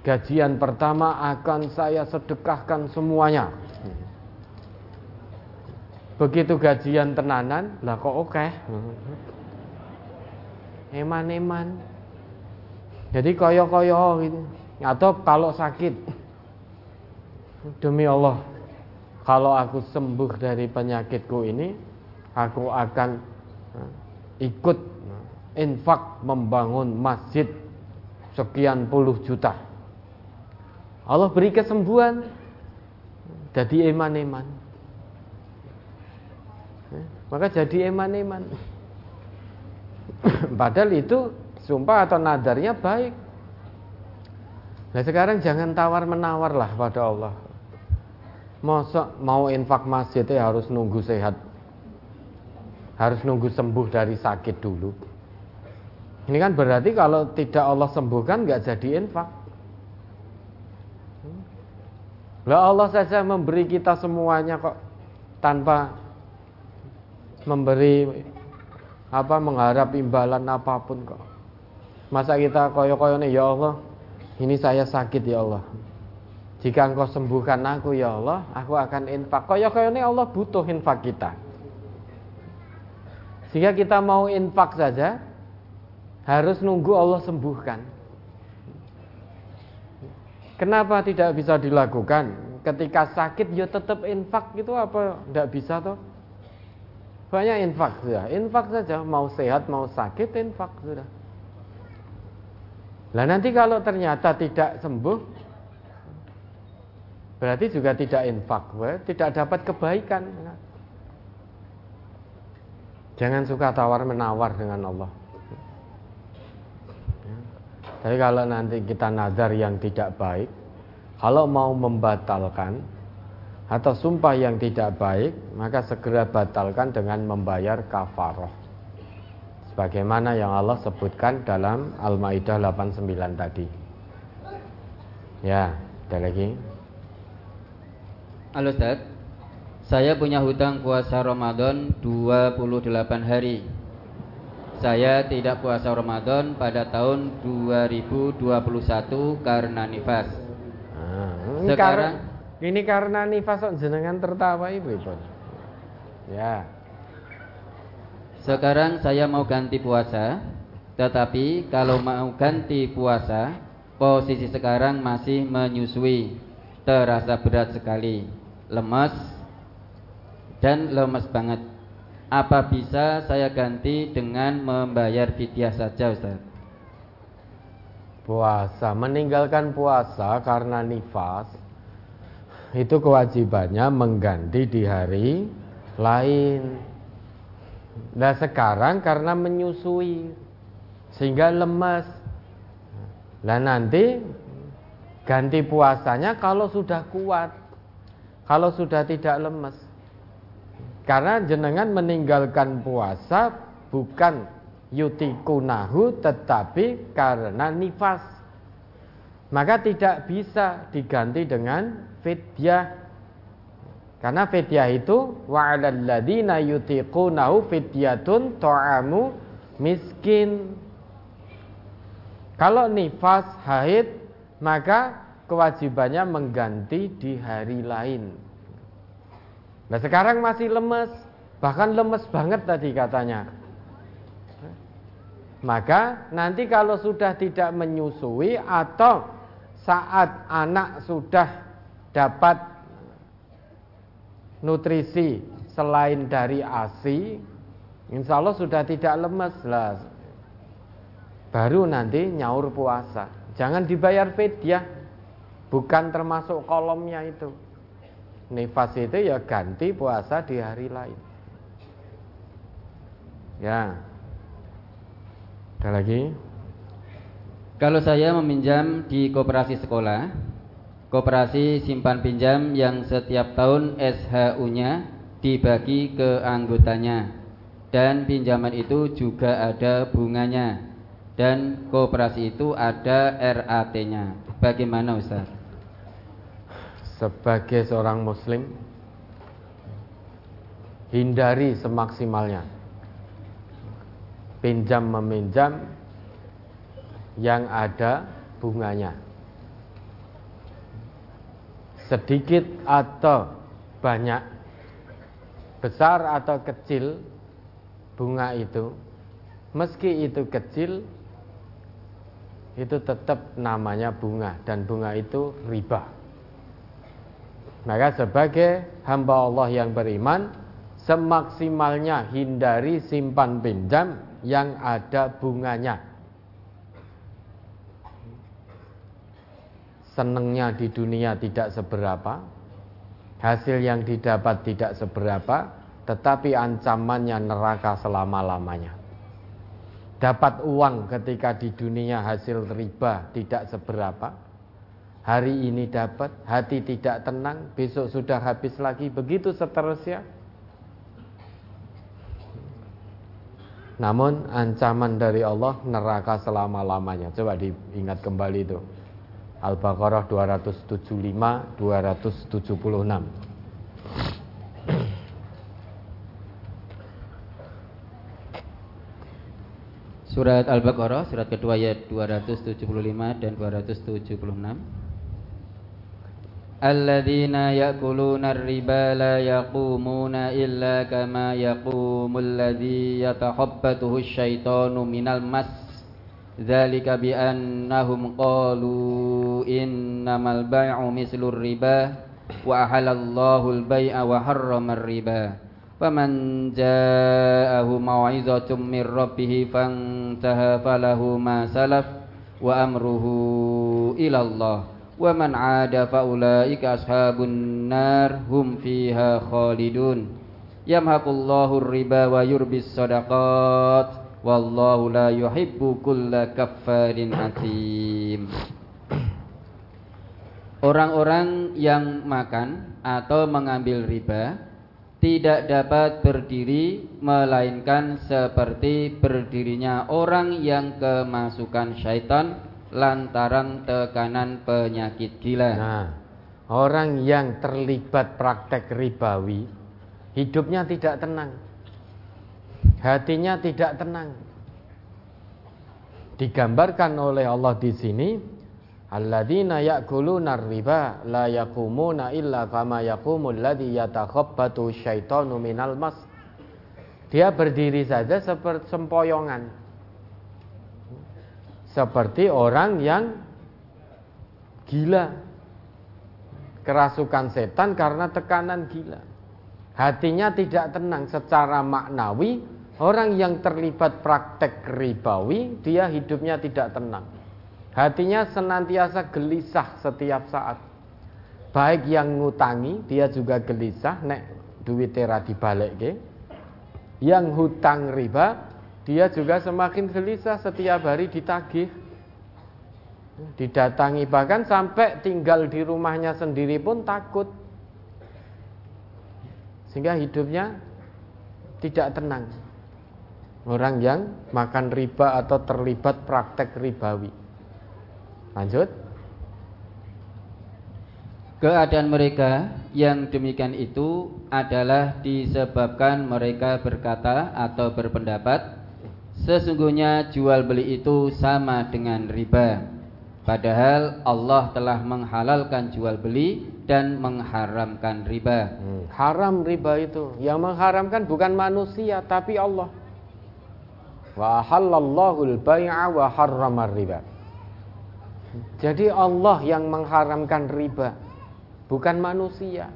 gajian pertama akan saya sedekahkan semuanya. Begitu gajian tenanan, lah kok oke. Okay. Eman-eman. Jadi koyo-koyo gitu. Atau kalau sakit, demi Allah, kalau aku sembuh dari penyakitku ini, aku akan eh, ikut infak membangun masjid sekian puluh juta. Allah beri kesembuhan, jadi eman-eman. Eh, maka jadi eman-eman. [coughs] Padahal itu sumpah atau nadarnya baik. Nah sekarang jangan tawar menawar lah pada Allah. Masa mau infak masjid itu harus nunggu sehat Harus nunggu sembuh dari sakit dulu Ini kan berarti kalau tidak Allah sembuhkan nggak jadi infak Lah Allah saja memberi kita semuanya kok Tanpa memberi apa mengharap imbalan apa pun kok Masa kita koyo-koyo nih ya Allah, ini saya sakit ya Allah. Jika engkau sembuhkan aku ya Allah, aku akan infak. Koyo-koyo nih Allah butuh infak kita. Jika kita mau infak saja, harus nunggu Allah sembuhkan. Kenapa tidak bisa dilakukan? Ketika sakit ya tetap infak itu apa? Tidak bisa toh? Banyak infak sudah. Infak saja, mau sehat mau sakit infak sudah. Lah nanti kalau ternyata tidak sembuh berarti juga tidak infak, tidak dapat kebaikan. Jangan suka tawar menawar dengan Allah. Tapi kalau nanti kita nazar yang tidak baik, kalau mau membatalkan atau sumpah yang tidak baik, maka segera batalkan dengan membayar kafaroh sebagaimana yang Allah sebutkan dalam Al-Maidah 89 tadi. Ya, ada lagi. Halo Ustaz. Saya punya hutang puasa Ramadan 28 hari. Saya tidak puasa Ramadan pada tahun 2021 karena nifas. Nah, Sekarang ini karena nifas jenengan tertawa ibu ibu. Ya. Sekarang saya mau ganti puasa, tetapi kalau mau ganti puasa, posisi sekarang masih menyusui, terasa berat sekali, lemas dan lemas banget. Apa bisa saya ganti dengan membayar fidyah saja, Ustaz? Puasa, meninggalkan puasa karena nifas itu kewajibannya mengganti di hari lain. Nah sekarang karena menyusui sehingga lemas. Nah nanti ganti puasanya kalau sudah kuat, kalau sudah tidak lemas. Karena jenengan meninggalkan puasa bukan yutikunahu tetapi karena nifas. Maka tidak bisa diganti dengan fidyah karena fidyah itu wa 'alal ladzina yutiqunahu fidyatun ta'amu miskin. Kalau nifas haid maka kewajibannya mengganti di hari lain. Nah sekarang masih lemes, bahkan lemes banget tadi katanya. Maka nanti kalau sudah tidak menyusui atau saat anak sudah dapat nutrisi selain dari ASI, insya Allah sudah tidak lemes lah. Baru nanti nyaur puasa. Jangan dibayar fidyah, bukan termasuk kolomnya itu. Nifas itu ya ganti puasa di hari lain. Ya. Ada lagi? Kalau saya meminjam di koperasi sekolah, Koperasi simpan pinjam yang setiap tahun SHU-nya dibagi ke anggotanya. dan pinjaman itu juga ada bunganya dan kooperasi itu ada RAT-nya. Bagaimana Ustaz? Sebagai seorang muslim hindari semaksimalnya pinjam meminjam yang ada bunganya. Sedikit atau banyak, besar atau kecil bunga itu, meski itu kecil, itu tetap namanya bunga dan bunga itu riba. Maka sebagai hamba Allah yang beriman, semaksimalnya hindari simpan pinjam yang ada bunganya. senengnya di dunia tidak seberapa, hasil yang didapat tidak seberapa, tetapi ancamannya neraka selama-lamanya. Dapat uang ketika di dunia hasil riba tidak seberapa, hari ini dapat, hati tidak tenang, besok sudah habis lagi, begitu seterusnya. Namun ancaman dari Allah neraka selama-lamanya. Coba diingat kembali itu. Al-Baqarah 275 276. Surat Al-Baqarah surat kedua ayat 275 dan 276. Alladzina ya'kuluna ar-riba la yaqumuna illa kama yaqumul ladzi yatakhabbathu asy-syaitanu minal mas Dzalika bi annahum qalu innamal bai'u mislur riba wa ahalallahu al-bai'a wa harrama ar-riba. Faman ja'ahu mau'izatun min rabbih fantaha falahu ma salaf wa amruhu ila Allah. Wa 'ada fa ashabun nar hum fiha khalidun. Yamhaqullahu ar-riba wa yurbis sadaqat wallahu la yuhibbu kulla kaffarin atim. Orang-orang yang makan atau mengambil riba tidak dapat berdiri melainkan seperti berdirinya orang yang kemasukan syaitan lantaran tekanan penyakit gila. Nah, orang yang terlibat praktek ribawi hidupnya tidak tenang hatinya tidak tenang. Digambarkan oleh Allah di sini, alladzina ya'kuluna riba la yaqumuna illa kama yaqumul ladzi yatakhabbatu syaitanu minal mas. Dia berdiri saja seperti sempoyongan. Seperti orang yang gila. Kerasukan setan karena tekanan gila. Hatinya tidak tenang secara maknawi Orang yang terlibat praktek ribawi, dia hidupnya tidak tenang. Hatinya senantiasa gelisah setiap saat. Baik yang ngutangi, dia juga gelisah, nek duit tera dibalik ke. Yang hutang riba, dia juga semakin gelisah setiap hari ditagih. Didatangi bahkan sampai tinggal di rumahnya sendiri pun takut. Sehingga hidupnya tidak tenang. Orang yang makan riba atau terlibat praktek ribawi. Lanjut. Keadaan mereka yang demikian itu adalah disebabkan mereka berkata atau berpendapat Sesungguhnya jual beli itu sama dengan riba Padahal Allah telah menghalalkan jual beli dan mengharamkan riba hmm, Haram riba itu Yang mengharamkan bukan manusia tapi Allah Wa halallahu al-bai'a wa harrama riba. Jadi Allah yang mengharamkan riba, bukan manusia.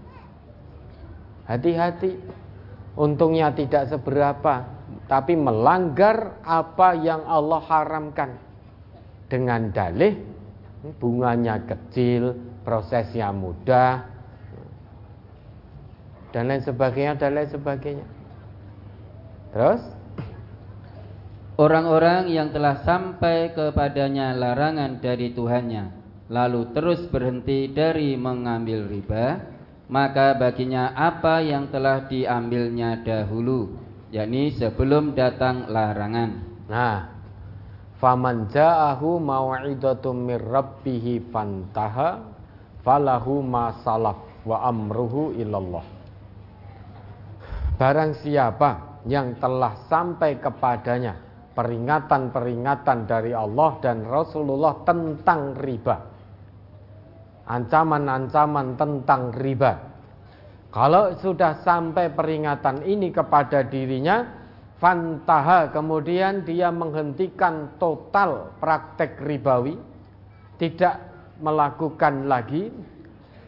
Hati-hati. Untungnya tidak seberapa, tapi melanggar apa yang Allah haramkan. Dengan dalih bunganya kecil, prosesnya mudah, dan lain sebagainya dan lain sebagainya. Terus Orang-orang yang telah sampai kepadanya larangan dari Tuhannya Lalu terus berhenti dari mengambil riba Maka baginya apa yang telah diambilnya dahulu yakni sebelum datang larangan. Nah, faman ja'ahu mau'idatum mir rabbih fantaha falahu ma salaf wa amruhu ilallah. Barang siapa yang telah sampai kepadanya peringatan-peringatan dari Allah dan Rasulullah tentang riba. Ancaman-ancaman tentang riba. Kalau sudah sampai peringatan ini kepada dirinya, fantaha kemudian dia menghentikan total praktek ribawi, tidak melakukan lagi,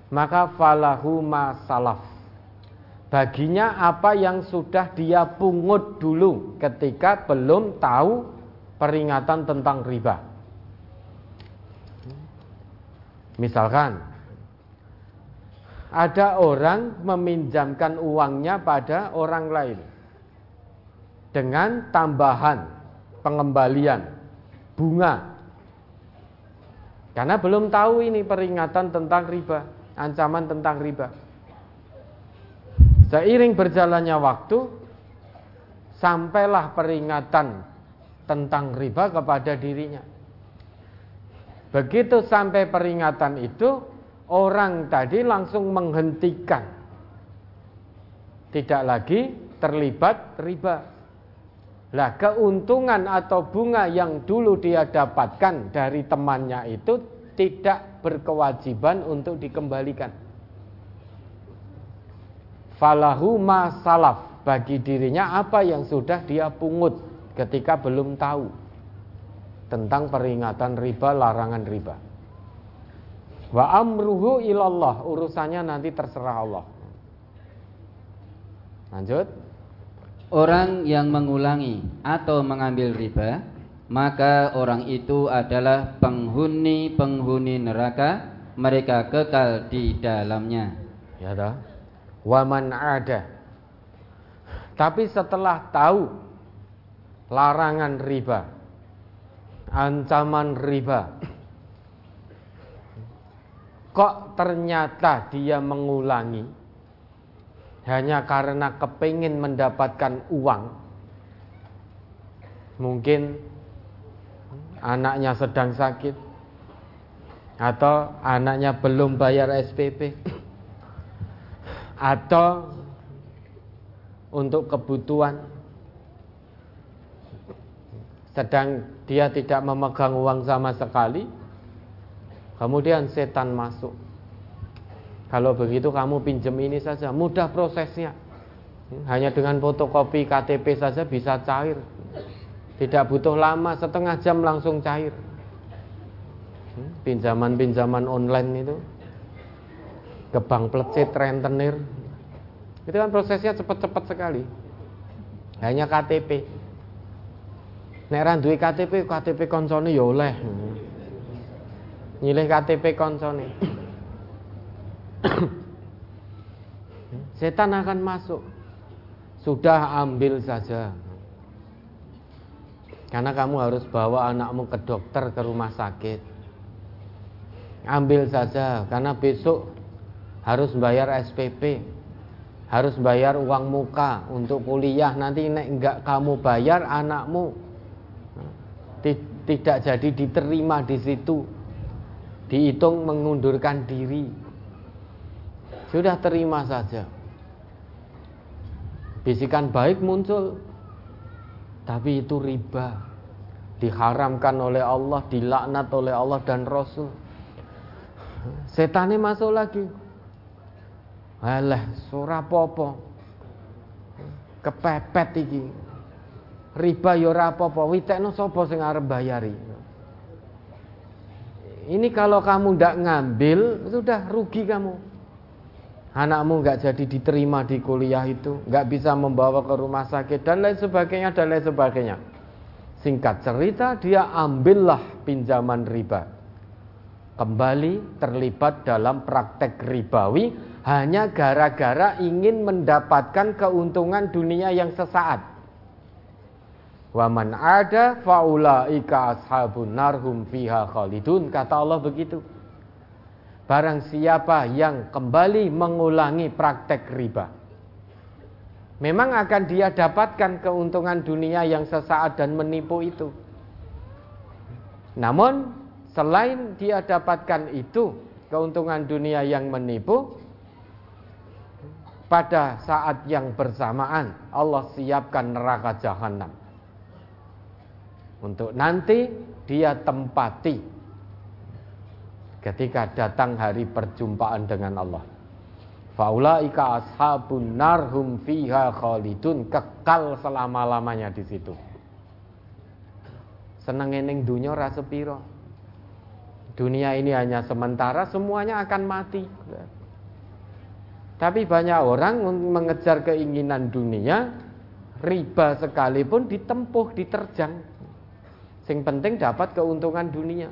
maka falahu salaf. Baginya apa yang sudah dia pungut dulu ketika belum tahu peringatan tentang riba. Misalkan ada orang meminjamkan uangnya pada orang lain dengan tambahan pengembalian bunga. Karena belum tahu ini peringatan tentang riba, ancaman tentang riba. Seiring berjalannya waktu, sampailah peringatan tentang riba kepada dirinya. Begitu sampai peringatan itu, orang tadi langsung menghentikan. Tidak lagi terlibat riba. Lah keuntungan atau bunga yang dulu dia dapatkan dari temannya itu tidak berkewajiban untuk dikembalikan falahu salaf bagi dirinya apa yang sudah dia pungut ketika belum tahu tentang peringatan riba larangan riba wa amruhu ilallah. Urusannya nanti terserah Allah. Lanjut. Orang yang mengulangi atau mengambil riba maka orang itu adalah penghuni-penghuni neraka. Mereka kekal di dalamnya. Ya dah waman ada. Tapi setelah tahu larangan riba, ancaman riba, kok ternyata dia mengulangi? Hanya karena kepingin mendapatkan uang. Mungkin anaknya sedang sakit. Atau anaknya belum bayar SPP atau untuk kebutuhan. Sedang dia tidak memegang uang sama sekali kemudian setan masuk. Kalau begitu kamu pinjam ini saja mudah prosesnya. Hanya dengan fotokopi KTP saja bisa cair. Tidak butuh lama setengah jam langsung cair. Pinjaman-pinjaman online itu. Ke bank plecet rentenir. Itu kan prosesnya cepat-cepat sekali. Hanya KTP nek ra KTP KTP koncone ya oleh nyilih KTP koncone setan akan masuk sudah ambil saja karena kamu harus bawa anakmu ke dokter ke rumah sakit ambil saja karena besok harus bayar SPP, harus bayar uang muka untuk kuliah. Nanti nek enggak kamu bayar anakmu tidak jadi diterima di situ. Dihitung mengundurkan diri. Sudah terima saja. Bisikan baik muncul, tapi itu riba. Diharamkan oleh Allah, dilaknat oleh Allah dan Rasul. Setannya masuk lagi. Alah, surah apa-apa. Kepepet iki. Riba ya ora apa-apa, witekno sapa sing arep bayari. Ini kalau kamu ndak ngambil, sudah rugi kamu. Anakmu nggak jadi diterima di kuliah itu, nggak bisa membawa ke rumah sakit dan lain sebagainya dan lain sebagainya. Singkat cerita, dia ambillah pinjaman riba. Kembali terlibat dalam praktek ribawi hanya gara-gara ingin mendapatkan keuntungan dunia yang sesaat. Waman ada faulaika ashabun narhum fiha khalidun kata Allah begitu. Barang siapa yang kembali mengulangi praktek riba Memang akan dia dapatkan keuntungan dunia yang sesaat dan menipu itu. Namun selain dia dapatkan itu keuntungan dunia yang menipu, pada saat yang bersamaan Allah siapkan neraka jahanam untuk nanti dia tempati ketika datang hari perjumpaan dengan Allah. Faulaika ashabun narhum fiha khalidun kekal selama-lamanya di situ. Seneng ning dunia rasa piro. Dunia ini hanya sementara, semuanya akan mati. Tapi banyak orang mengejar keinginan dunia, riba sekalipun ditempuh, diterjang. Sing penting dapat keuntungan dunia.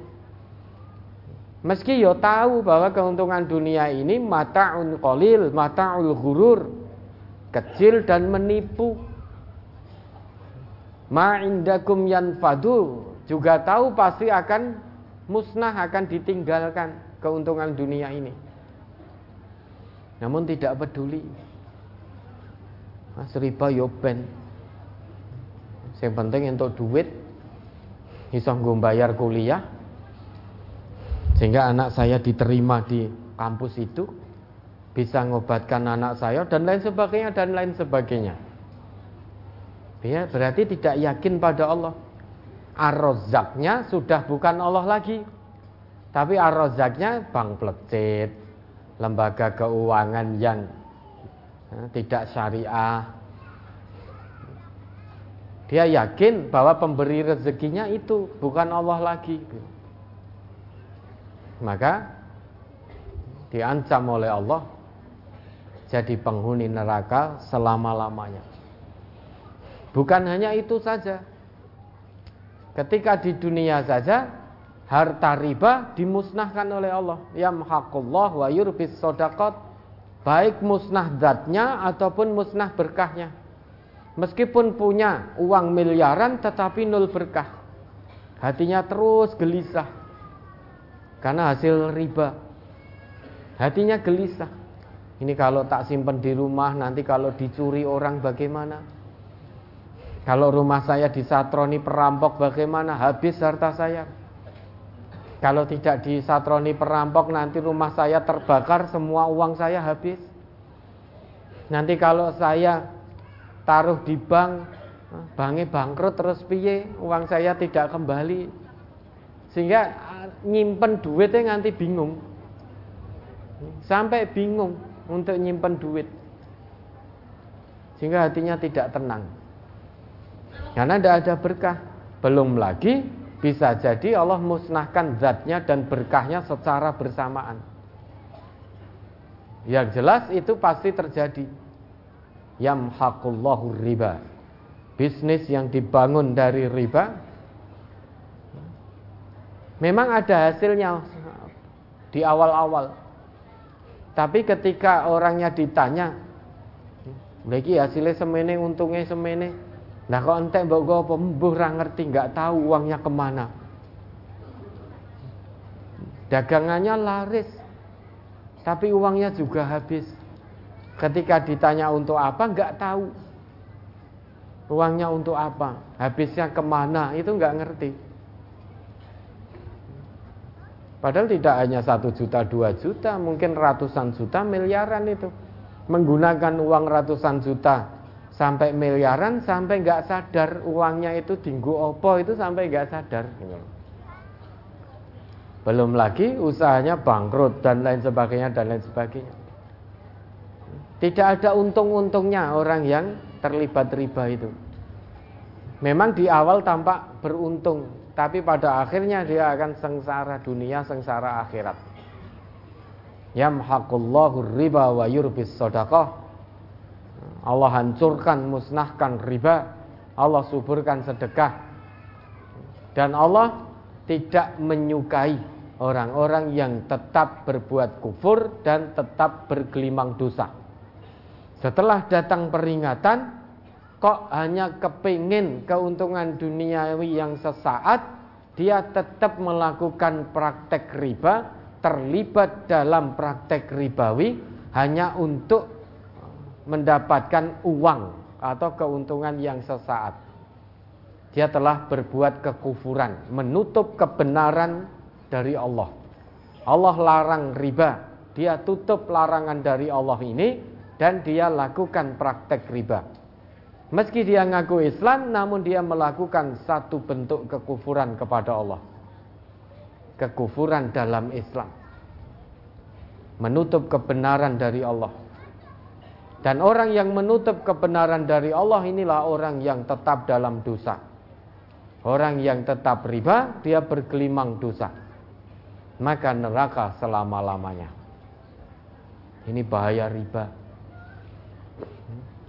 Meski yo tahu bahwa keuntungan dunia ini mata'un qalil, mata'ul ghurur, kecil dan menipu. Ma indakum yanfadu, juga tahu pasti akan musnah, akan ditinggalkan keuntungan dunia ini namun tidak peduli. Mas riba yo ben. Yang penting untuk duit iso bayar kuliah sehingga anak saya diterima di kampus itu bisa ngobatkan anak saya dan lain sebagainya dan lain sebagainya. Ya, berarti tidak yakin pada Allah. Ar-Razzaqnya sudah bukan Allah lagi. Tapi Ar-Razzaqnya bang plecet, lembaga keuangan yang eh, tidak syariah. Dia yakin bahwa pemberi rezekinya itu bukan Allah lagi. Maka diancam oleh Allah jadi penghuni neraka selama-lamanya. Bukan hanya itu saja. Ketika di dunia saja harta riba dimusnahkan oleh Allah. Yamhaqullah wa yurbis sodakot. Baik musnah zatnya ataupun musnah berkahnya. Meskipun punya uang miliaran tetapi nol berkah. Hatinya terus gelisah. Karena hasil riba. Hatinya gelisah. Ini kalau tak simpan di rumah nanti kalau dicuri orang bagaimana? Kalau rumah saya disatroni perampok bagaimana? Habis harta saya. Kalau tidak disatroni perampok nanti rumah saya terbakar semua uang saya habis. Nanti kalau saya taruh di bank, banknya bangkrut terus piye, uang saya tidak kembali. Sehingga ah, nyimpen duitnya nanti bingung. Sampai bingung untuk nyimpen duit. Sehingga hatinya tidak tenang. Karena tidak ada berkah. Belum lagi bisa jadi Allah musnahkan zatnya dan berkahnya secara bersamaan. Yang jelas itu pasti terjadi. Yamhaqullahu riba. Bisnis yang dibangun dari riba memang ada hasilnya di awal-awal. Tapi ketika orangnya ditanya, lagi hasilnya semene, untungnya semene, Nah kok entek mbok go apa ngerti nggak tahu uangnya ke mana. Dagangannya laris, tapi uangnya juga habis. Ketika ditanya untuk apa nggak tahu. Uangnya untuk apa, habisnya ke mana itu nggak ngerti. Padahal tidak hanya satu juta, dua juta, mungkin ratusan juta, miliaran itu. Menggunakan uang ratusan juta sampai miliaran sampai nggak sadar uangnya itu tinggu opo itu sampai nggak sadar belum lagi usahanya bangkrut dan lain sebagainya dan lain sebagainya tidak ada untung-untungnya orang yang terlibat riba itu memang di awal tampak beruntung tapi pada akhirnya dia akan sengsara dunia sengsara akhirat yamhaqullahu riba wa yurbis sadaqah Allah hancurkan, musnahkan riba, Allah suburkan sedekah. Dan Allah tidak menyukai orang-orang yang tetap berbuat kufur dan tetap bergelimang dosa. Setelah datang peringatan, kok hanya kepingin keuntungan duniawi yang sesaat, dia tetap melakukan praktek riba, terlibat dalam praktek ribawi hanya untuk mendapatkan uang atau keuntungan yang sesaat. Dia telah berbuat kekufuran, menutup kebenaran dari Allah. Allah larang riba, dia tutup larangan dari Allah ini dan dia lakukan praktek riba. Meski dia ngaku Islam, namun dia melakukan satu bentuk kekufuran kepada Allah. Kekufuran dalam Islam. Menutup kebenaran dari Allah. Dan orang yang menutup kebenaran dari Allah inilah orang yang tetap dalam dosa. Orang yang tetap riba, dia bergelimang dosa. Maka neraka selama-lamanya. Ini bahaya riba.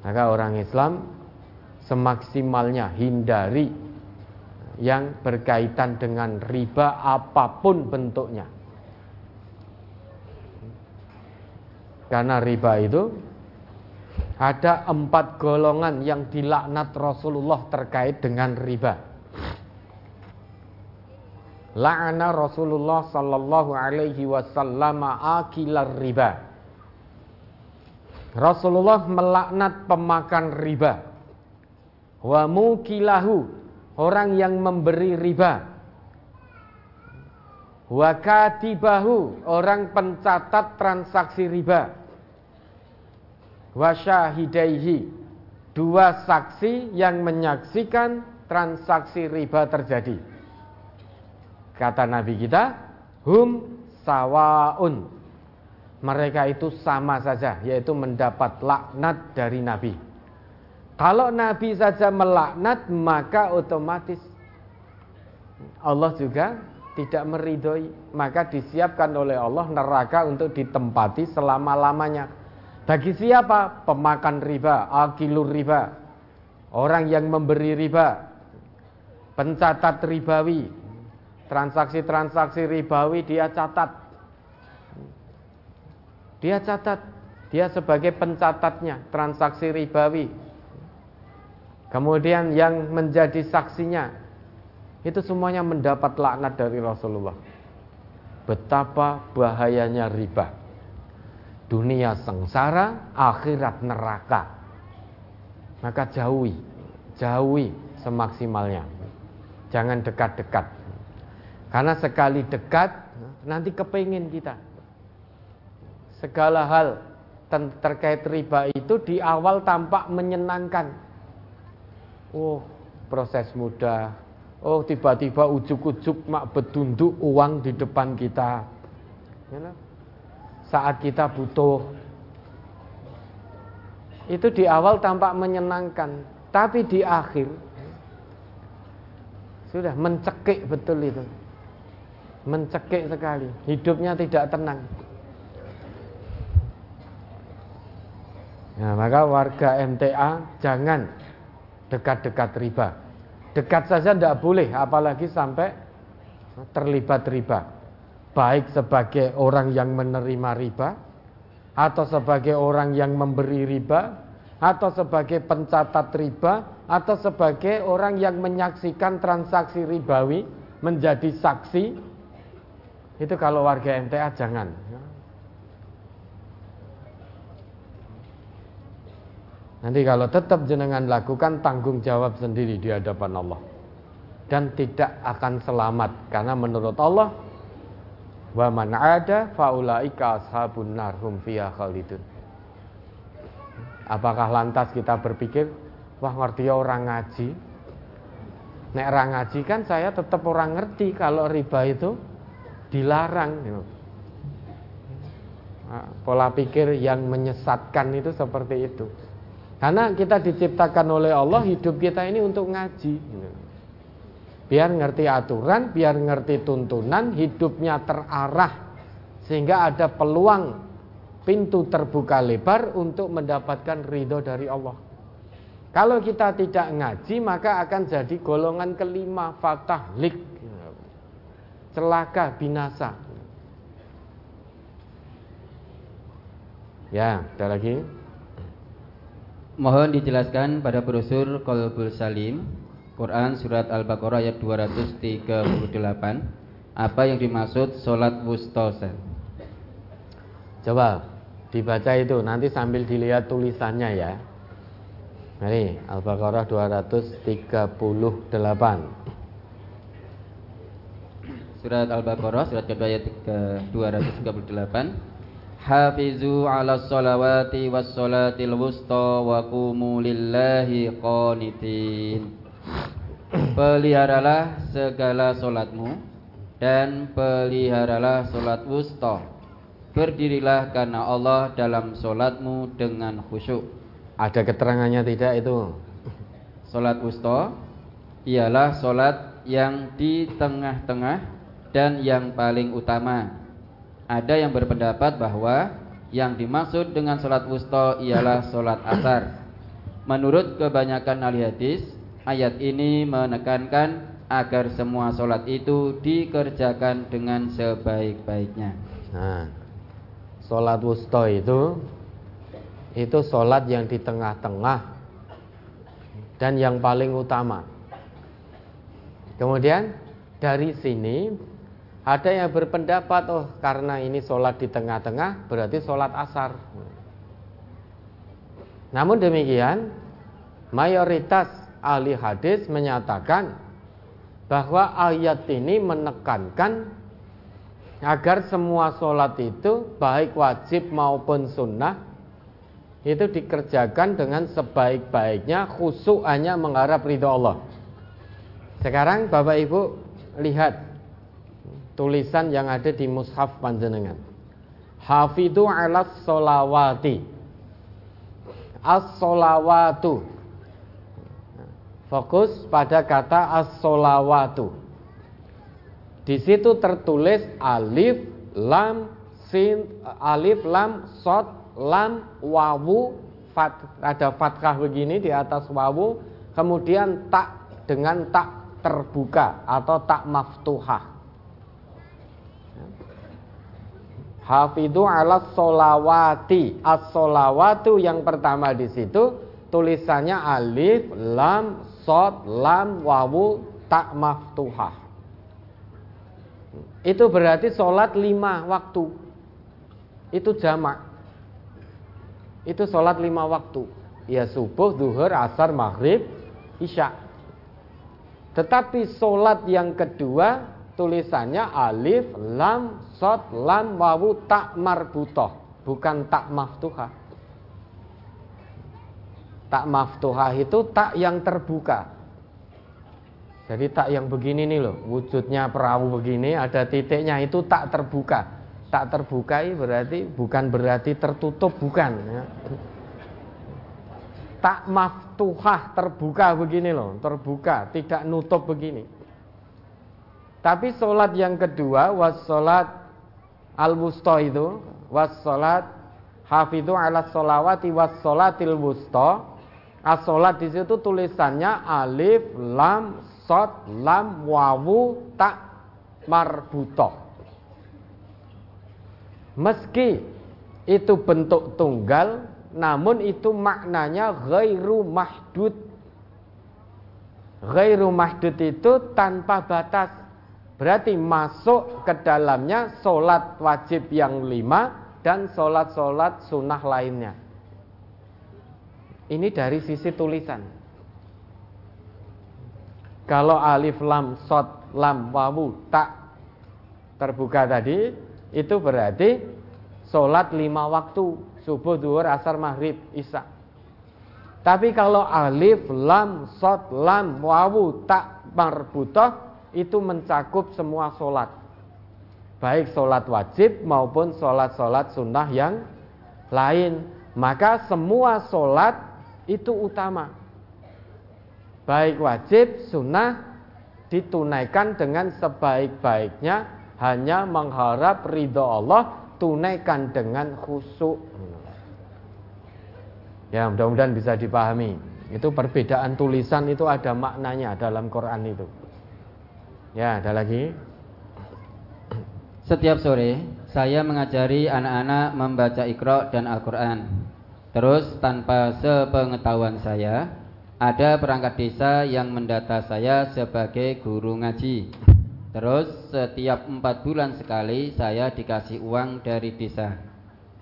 Maka orang Islam semaksimalnya hindari yang berkaitan dengan riba apa pun bentuknya. Karena riba itu ada empat golongan yang dilaknat Rasulullah terkait dengan riba. La'ana Rasulullah sallallahu alaihi wasallam akilar riba. Rasulullah melaknat pemakan riba. Wa mukilahu orang yang memberi riba. Wa katibahu orang pencatat transaksi riba wasyahidaihi dua saksi yang menyaksikan transaksi riba terjadi. Kata Nabi kita, hum sawaun. Mereka itu sama saja, yaitu mendapat laknat dari Nabi. Kalau Nabi saja melaknat, maka otomatis Allah juga tidak meridhoi. Maka disiapkan oleh Allah neraka untuk ditempati selama-lamanya. Bagi siapa? Pemakan riba, akilur riba. Orang yang memberi riba. Pencatat ribawi. Transaksi-transaksi ribawi dia catat. Dia catat. Dia sebagai pencatatnya transaksi ribawi. Kemudian yang menjadi saksinya itu semuanya mendapat laknat dari Rasulullah. Betapa bahayanya riba dunia sengsara, akhirat neraka. Maka jauhi, jauhi semaksimalnya. Jangan dekat-dekat. Karena sekali dekat, nanti kepingin kita. Segala hal terkait riba itu di awal tampak menyenangkan. Oh, proses mudah. Oh, tiba-tiba ujuk-ujuk mak betunduk uang di depan kita. Know? saat kita butuh. Itu di awal tampak menyenangkan, tapi di akhir sudah mencekik betul itu. Mencekik sekali, hidupnya tidak tenang. Nah, maka warga MTA jangan dekat-dekat riba. Dekat saja tidak boleh, apalagi sampai terlibat riba. Baik sebagai orang yang menerima riba atau sebagai orang yang memberi riba atau sebagai pencatat riba atau sebagai orang yang menyaksikan transaksi ribawi menjadi saksi. Itu kalau warga MTA jangan Nanti kalau tetap jenengan lakukan tanggung jawab sendiri di hadapan Allah dan tidak akan selamat karena menurut Allah Wa man ada faulaika ashabun nar hum fiha khalidun. Apakah lantas kita berpikir, wah ngerti ya orang ngaji? Nek orang ngaji kan saya tetap orang ngerti kalau riba itu dilarang. Nah, pola pikir yang menyesatkan itu seperti itu. Karena kita diciptakan oleh Allah hidup kita ini untuk ngaji. Biar ngerti aturan, biar ngerti tuntunan, hidupnya terarah sehingga ada peluang pintu terbuka lebar untuk mendapatkan ridho dari Allah. Kalau kita tidak ngaji maka akan jadi golongan kelima fatahlik celaka binasa. Ya, ada lagi. Mohon dijelaskan pada brosur Kolbul Salim Quran surat Al-Baqarah ayat 238 apa yang dimaksud sholat wusta Coba dibaca itu nanti sambil dilihat tulisannya ya. Mari Al-Baqarah 238. Surat Al-Baqarah surat kedua ayat ke 238. Hafizu ala salawati was salatil wusta wa qumu lillahi qanitin. Peliharalah segala solatmu dan peliharalah solat wusta. Berdirilah karena Allah dalam solatmu dengan khusyuk. Ada keterangannya tidak itu? Solat wusta ialah solat yang di tengah-tengah dan yang paling utama ada yang berpendapat bahwa yang dimaksud dengan sholat wusta ialah sholat asar. Menurut kebanyakan ahli hadis, ayat ini menekankan agar semua sholat itu dikerjakan dengan sebaik-baiknya. Nah, sholat wusta itu itu sholat yang di tengah-tengah dan yang paling utama. Kemudian dari sini ada yang berpendapat, oh karena ini sholat di tengah-tengah berarti sholat asar. Namun demikian, mayoritas ahli hadis menyatakan bahwa ayat ini menekankan agar semua sholat itu baik wajib maupun sunnah itu dikerjakan dengan sebaik-baiknya khusus hanya mengharap ridho Allah. Sekarang Bapak Ibu lihat tulisan yang ada di mushaf panjenengan. Hafidhu ala solawati. As-solawatu. Fokus pada kata as-solawatu. Di situ tertulis alif, lam, sin, alif, lam, sod, lam, wawu, fat, ada fathah begini di atas wawu, kemudian tak dengan tak terbuka atau tak maftuhah. Hafidhu ala solawati. As-solawatu yang pertama di situ tulisannya alif, lam, sod, lam, wawu, tak maftuhah. Itu berarti sholat lima waktu. Itu jamak. Itu sholat lima waktu. Ya subuh, duhur, asar, maghrib, isya. Tetapi sholat yang kedua tulisannya alif, lam, sod, lam, wawu, tak marbutoh. Bukan tak maftuhah. Tak maftuhah itu tak yang terbuka. Jadi tak yang begini nih loh, wujudnya perahu begini, ada titiknya itu tak terbuka. Tak terbuka berarti bukan berarti tertutup, bukan. Ya. Tak maftuhah terbuka begini loh, terbuka, tidak nutup begini. Tapi sholat yang kedua was sholat al wusta itu was sholat hafidhu ala sholawati was sholatil wusta. As sholat di situ tulisannya alif lam sod lam wawu tak marbutoh. Meski itu bentuk tunggal namun itu maknanya ghairu mahdud. Ghairu mahdud itu tanpa batas Berarti masuk ke dalamnya sholat wajib yang lima dan sholat-sholat sunnah lainnya. Ini dari sisi tulisan. Kalau alif lam sod lam wawu tak terbuka tadi, itu berarti sholat lima waktu subuh, duhur, asar, maghrib, isya. Tapi kalau alif lam sod lam wawu tak marbutoh itu mencakup semua sholat baik sholat wajib maupun sholat-sholat sunnah yang lain. Maka semua sholat itu utama. Baik wajib sunnah ditunaikan dengan sebaik-baiknya hanya mengharap ridho Allah tunaikan dengan khusyuk. Ya mudah-mudahan bisa dipahami. Itu perbedaan tulisan itu ada maknanya dalam Quran itu Ya, ada lagi. Setiap sore saya mengajari anak-anak membaca Iqra dan Al-Qur'an. Terus tanpa sepengetahuan saya, ada perangkat desa yang mendata saya sebagai guru ngaji. Terus setiap empat bulan sekali saya dikasih uang dari desa.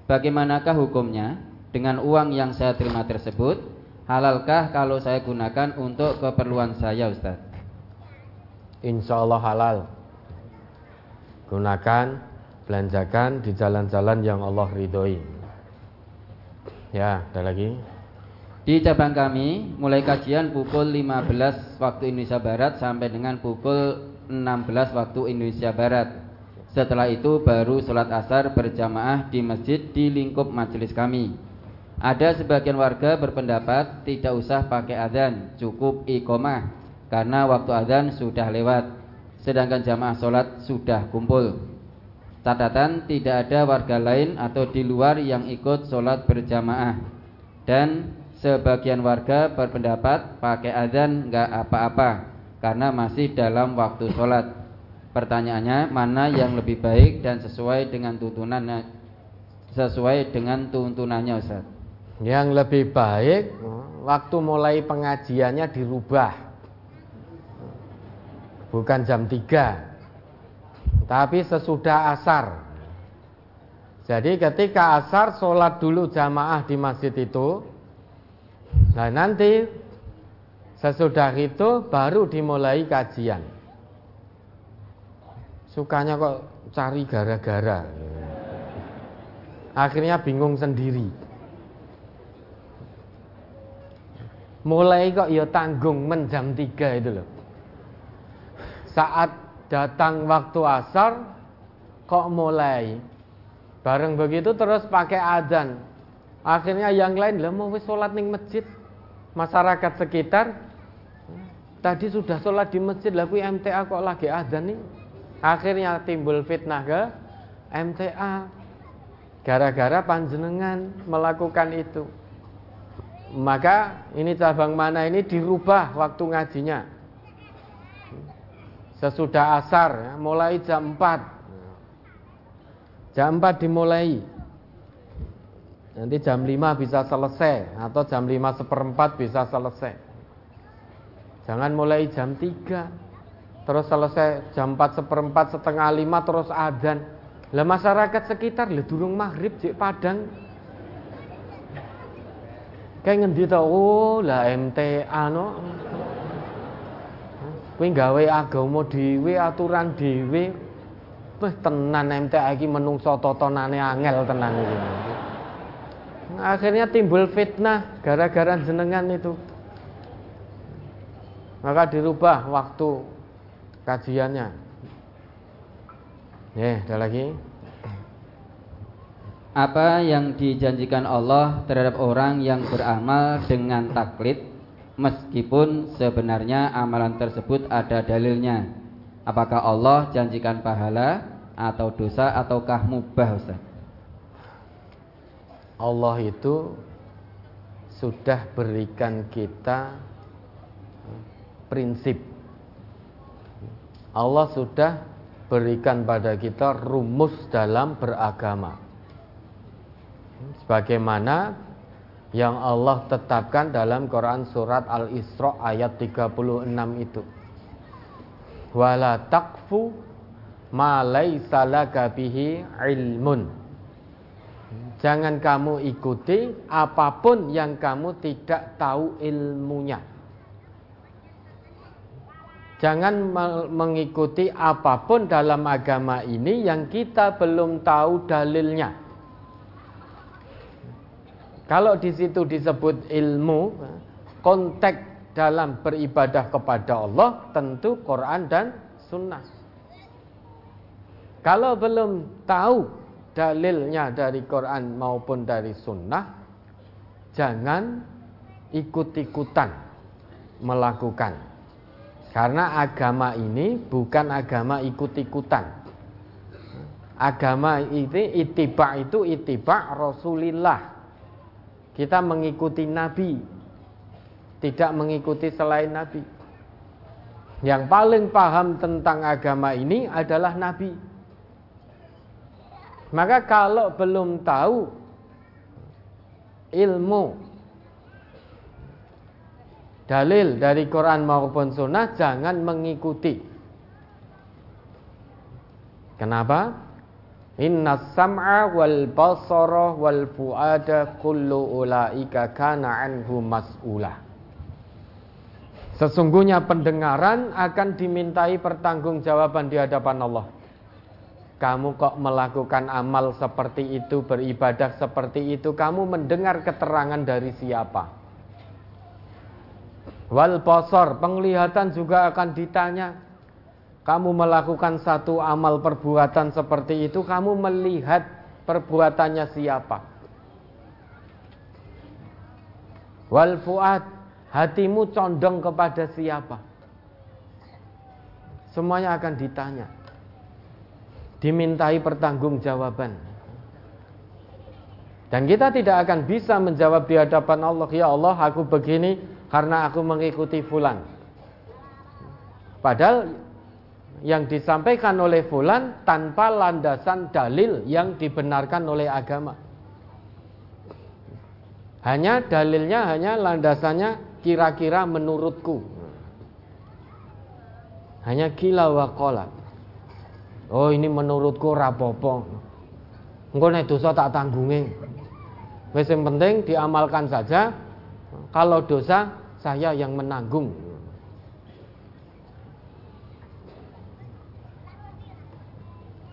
Bagaimanakah hukumnya dengan uang yang saya terima tersebut? Halalkah kalau saya gunakan untuk keperluan saya Ustaz? Insya Allah halal. Gunakan, belanjakan di jalan-jalan yang Allah ridhoi. Ya, ada lagi? Di cabang kami, mulai kajian pukul 15 waktu Indonesia Barat sampai dengan pukul 16 waktu Indonesia Barat. Setelah itu baru sholat asar berjamaah di masjid di lingkup majelis kami. Ada sebagian warga berpendapat tidak usah pakai adzan, cukup iqomah karena waktu adzan sudah lewat, sedangkan jamaah sholat sudah kumpul. Catatan tidak ada warga lain atau di luar yang ikut sholat berjamaah dan sebagian warga berpendapat pakai adzan nggak apa-apa karena masih dalam waktu sholat. Pertanyaannya mana yang lebih baik dan sesuai dengan tuntunannya sesuai dengan tuntunannya Ustaz. Yang lebih baik waktu mulai pengajiannya dirubah. Bukan jam 3. Tapi sesudah asar. Jadi ketika asar sholat dulu jamaah di masjid itu. Nah nanti sesudah itu baru dimulai kajian sukanya kok cari gara-gara akhirnya bingung sendiri mulai kok ya tanggung menjam tiga itu loh saat datang waktu asar kok mulai? Bareng begitu terus pakai adzan akhirnya yang lain lah mau sholat ning masjid? Masyarakat sekitar tadi sudah sholat di masjid lah MTA kok lagi adzan nih? Akhirnya timbul fitnah ke MTA gara-gara panjenengan melakukan itu. Maka ini cabang mana ini dirubah waktu ngajinya. Sesudah asar ya, mulai jam 4. Jam 4 dimulai. Nanti jam 5 bisa selesai atau jam 5 seperempat bisa selesai. Jangan mulai jam 3 terus selesai jam 4 seperempat setengah lima terus adzan lah masyarakat sekitar lah durung maghrib cek padang kayak ngendi oh lah MTA no kuwi gawe agama dhewe aturan dhewe wis tenan MTA iki menungso totonane angel tenan iki akhirnya timbul fitnah gara-gara jenengan itu maka dirubah waktu kajiannya. Ya, ada lagi. Apa yang dijanjikan Allah terhadap orang yang beramal dengan taklid meskipun sebenarnya amalan tersebut ada dalilnya? Apakah Allah janjikan pahala atau dosa ataukah mubah Ustaz? Allah itu sudah berikan kita prinsip Allah sudah berikan pada kita rumus dalam beragama. Sebagaimana yang Allah tetapkan dalam Quran surat Al-Isra ayat 36 itu. Wala taqfu ma laisa ilmun. Jangan kamu ikuti apa pun yang kamu tidak tahu ilmunya. Jangan mengikuti apa pun dalam agama ini yang kita belum tahu dalilnya. Kalau di situ disebut ilmu, konteks dalam beribadah kepada Allah tentu Quran dan Sunnah. Kalau belum tahu dalilnya dari Quran maupun dari Sunnah, jangan ikut-ikutan melakukan. Karena agama ini bukan agama ikut-ikutan. Agama ini itibak itu itibak Rasulillah. Kita mengikuti Nabi, tidak mengikuti selain Nabi. Yang paling paham tentang agama ini adalah Nabi. Maka kalau belum tahu ilmu dalil dari Quran maupun Sunnah jangan mengikuti. Kenapa? Inna sam'a wal basara wal fuada kullu ulaika kana anhu mas'ula. Sesungguhnya pendengaran akan dimintai pertanggungjawaban di hadapan Allah. Kamu kok melakukan amal seperti itu, beribadah seperti itu, kamu mendengar keterangan dari siapa? Wal basar, penglihatan juga akan ditanya. Kamu melakukan satu amal perbuatan seperti itu, kamu melihat perbuatannya siapa? Wal fuad, hatimu condong kepada siapa? Semuanya akan ditanya. Dimintai pertanggungjawaban. Dan kita tidak akan bisa menjawab di hadapan Allah, "Ya Allah, aku begini karena aku mengikuti fulan." Padahal yang disampaikan oleh fulan tanpa landasan dalil yang dibenarkan oleh agama. Hanya dalilnya hanya landasannya kira-kira menurutku. Hanya gila wakola oh ini menurutku rapopo engkau nek dosa tak tanggungi wes yang penting diamalkan saja. Kalau dosa saya yang menanggung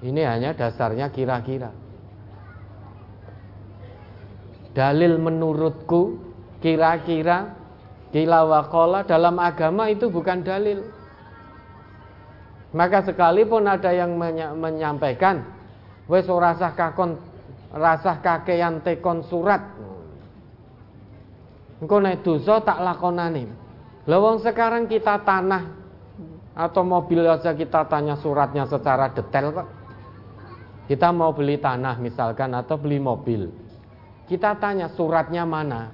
ini hanya dasarnya kira-kira dalil menurutku kira-kira Kila wakola dalam agama itu bukan dalil. Maka sekalipun ada yang menyampaikan, wes rasah kakon rasah kakean tekon surat. Engko nek dosa tak lakonane. Lawang sekarang kita tanah atau mobil aja kita tanya suratnya secara detail kok. Kita mau beli tanah misalkan atau beli mobil. Kita tanya suratnya mana?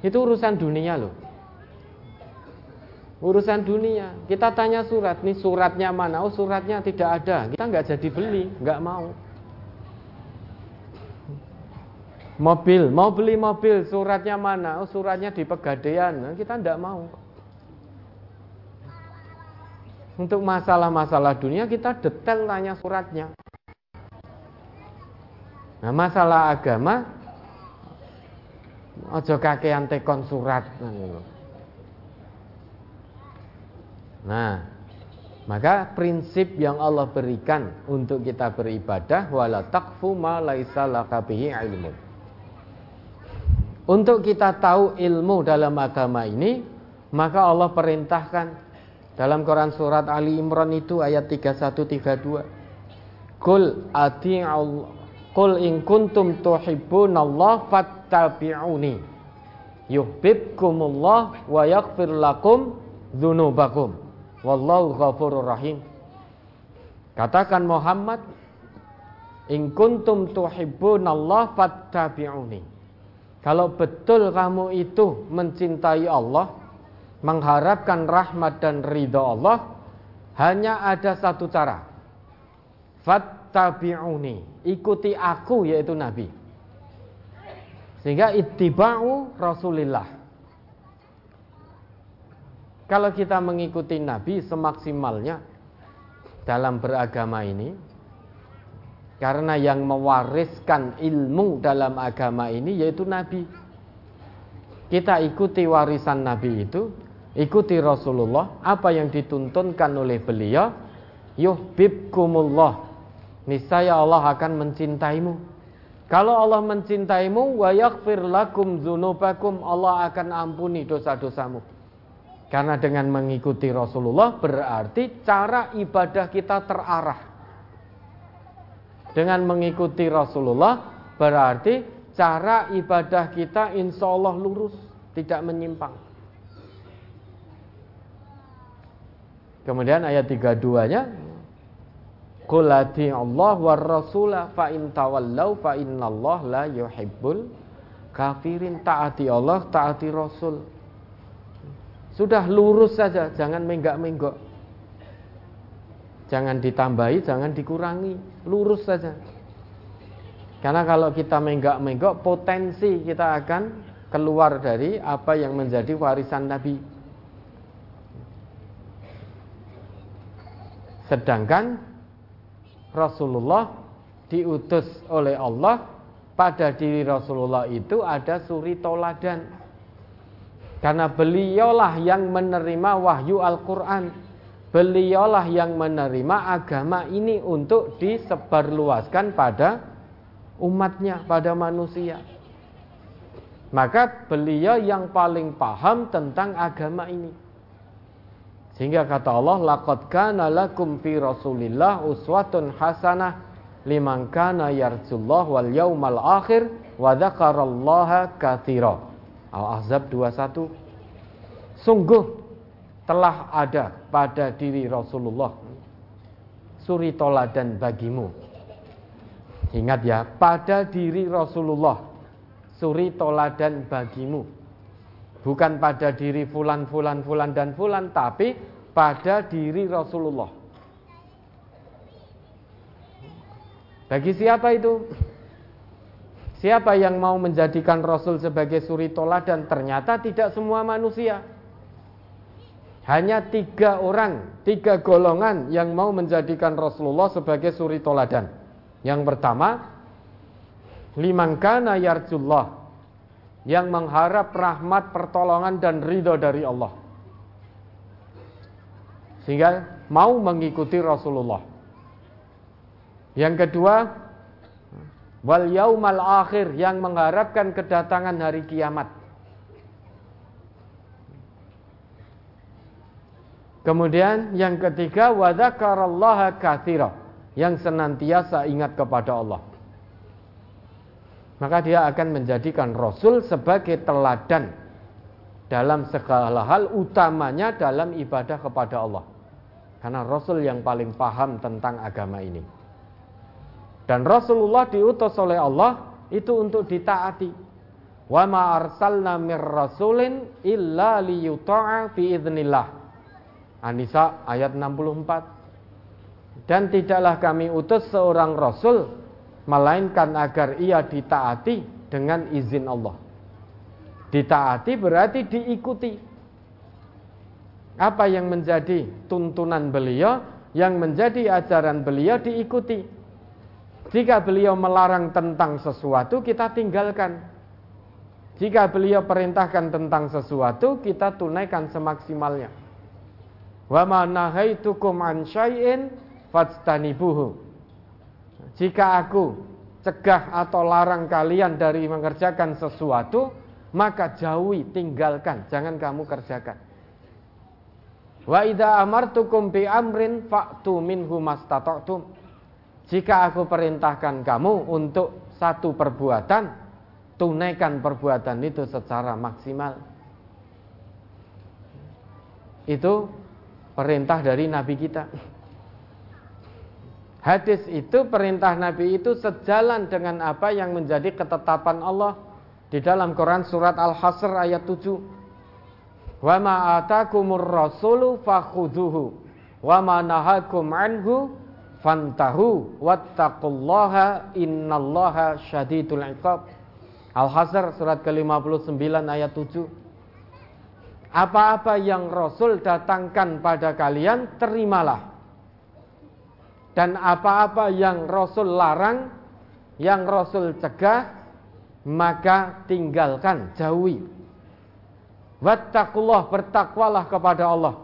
Itu urusan dunia loh. Urusan dunia. Kita tanya surat, nih suratnya mana? Oh suratnya tidak ada. Kita nggak jadi beli, nggak mau. Mobil, mau beli mobil, suratnya mana? Oh suratnya di pegadaian. Nah, kita nggak mau. Untuk masalah-masalah dunia kita detail tanya suratnya. Nah masalah agama Ojo kakean tekon surat. Nah, maka prinsip yang Allah berikan untuk kita beribadah wala taqfu ma laisa lakabihi ilmu. Untuk kita tahu ilmu dalam agama ini, maka Allah perintahkan dalam Quran surat Ali Imran itu ayat 31 32. Kul ati'u Qul in kuntum tuhibbunallah fattabi'uni. Yuhibbukumullah wa yaghfir lakum dzunubakum wallahu ghafurur rahim. Katakan Muhammad in kuntum tuhibbunallah fattabi'uni. Kalau betul kamu itu mencintai Allah mengharapkan rahmat dan ridha Allah hanya ada satu cara fattabi'uni ikuti aku yaitu nabi. Sehingga ittiba'u rasulillah. Kalau kita mengikuti nabi semaksimalnya dalam beragama ini karena yang mewariskan ilmu dalam agama ini yaitu nabi. Kita ikuti warisan nabi itu ikuti Rasulullah apa yang dituntunkan oleh beliau yuhibbukumullah niscaya Allah akan mencintaimu. Kalau Allah mencintaimu wa yaghfir lakum dzunubakum, Allah akan ampuni dosa-dosamu. Karena dengan mengikuti Rasulullah berarti cara ibadah kita terarah. Dengan mengikuti Rasulullah berarti cara ibadah kita insya Allah lurus, tidak menyimpang. Kemudian ayat 32-nya Qul Allah war rasula fa in tawallau fa Allah la yuhibbul kafirin taati Allah taati Rasul. Sudah lurus saja, jangan menggak-menggok. Jangan ditambahi, jangan dikurangi, lurus saja. Karena kalau kita menggak-menggok, potensi kita akan keluar dari apa yang menjadi warisan Nabi. Sedangkan Rasulullah diutus oleh Allah pada diri Rasulullah itu ada suri toladan. Karena beliaulah yang menerima wahyu Al-Quran. Beliaulah yang menerima agama ini untuk disebarluaskan pada umatnya, pada manusia. Maka beliau yang paling paham tentang agama ini. Sehingga kata Allah, "Laqad kana lakum fi Rasulillah uswatun hasanah liman kana yarjullah wal yaumal akhir wa dzakarallaha katsira. Al-Ahzab 21. Sungguh telah ada pada diri Rasulullah suri toladan bagimu. Ingat ya, pada diri Rasulullah suri toladan bagimu. Bukan pada diri fulan, fulan, fulan, dan fulan, tapi pada diri Rasulullah. Bagi siapa itu? Siapa yang mau menjadikan Rasul sebagai suri toladan? Ternyata tidak semua manusia. Hanya tiga orang, tiga golongan yang mau menjadikan Rasulullah sebagai suri toladan. Yang pertama, limangkana yarjullah, yang mengharap rahmat, pertolongan dan ridho dari Allah. Sehingga mau mengikuti Rasulullah. Yang kedua, wal yaumal akhir yang mengharapkan kedatangan hari kiamat. Kemudian yang ketiga wadzakarallaha katsira yang senantiasa ingat kepada Allah. Maka dia akan menjadikan Rasul sebagai teladan dalam segala hal utamanya dalam ibadah kepada Allah. Karena Rasul yang paling paham tentang agama ini. Dan Rasulullah diutus oleh Allah itu untuk ditaati. Wa ma arsalna mir rasulin illa liyuta'a fi idznillah. Anisa ayat 64. Dan tidaklah kami utus seorang rasul melainkan agar ia ditaati dengan izin Allah. Ditaati berarti diikuti. Apa yang menjadi tuntunan beliau, yang menjadi ajaran beliau diikuti. Jika beliau melarang tentang sesuatu, kita tinggalkan. Jika beliau perintahkan tentang sesuatu, kita tunaikan semaksimalnya. Wa ma nahaitukum an syai'in fastanibuhu. Jika aku cegah atau larang kalian dari mengerjakan sesuatu, maka jauhi, tinggalkan, jangan kamu kerjakan. Wa idza amartukum bi amrin fa'tu minhu mastata'tum. Jika aku perintahkan kamu untuk satu perbuatan, tunaikan perbuatan itu secara maksimal. Itu perintah dari Nabi kita. Hadis itu perintah Nabi itu sejalan dengan apa yang menjadi ketetapan Allah di dalam Quran surat Al-Hasr ayat 7. Wa ma atakumur rasulu fakhudhuhu wa ma nahakum anhu fantahu wattaqullaha innallaha syadidul iqab. Al-Hasr surat ke-59 ayat 7. Apa-apa yang Rasul datangkan pada kalian terimalah. Dan apa-apa yang Rasul larang, yang Rasul cegah, maka tinggalkan, jauhi. Wattaqullah, bertakwalah kepada Allah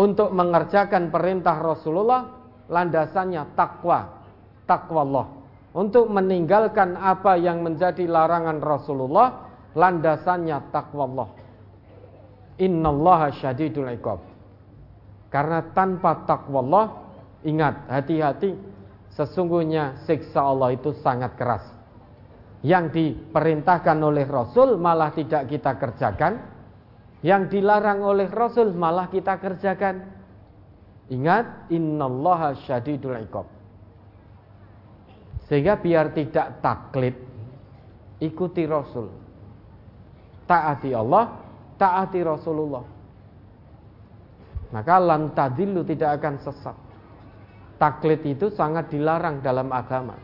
untuk mengerjakan perintah Rasulullah landasannya takwa, takwa Allah. Untuk meninggalkan apa yang menjadi larangan Rasulullah landasannya takwa Allah. Innallaha syadidul iqab. Karena tanpa takwa Allah, ingat hati-hati sesungguhnya siksa Allah itu sangat keras. Yang diperintahkan oleh Rasul malah tidak kita kerjakan, yang dilarang oleh Rasul malah kita kerjakan. Ingat, innallaha syadidul iqab. Sehingga biar tidak taklid, ikuti Rasul. Taati Allah, taati Rasulullah. Maka lan tadillu tidak akan sesat. Taklid itu sangat dilarang dalam agama.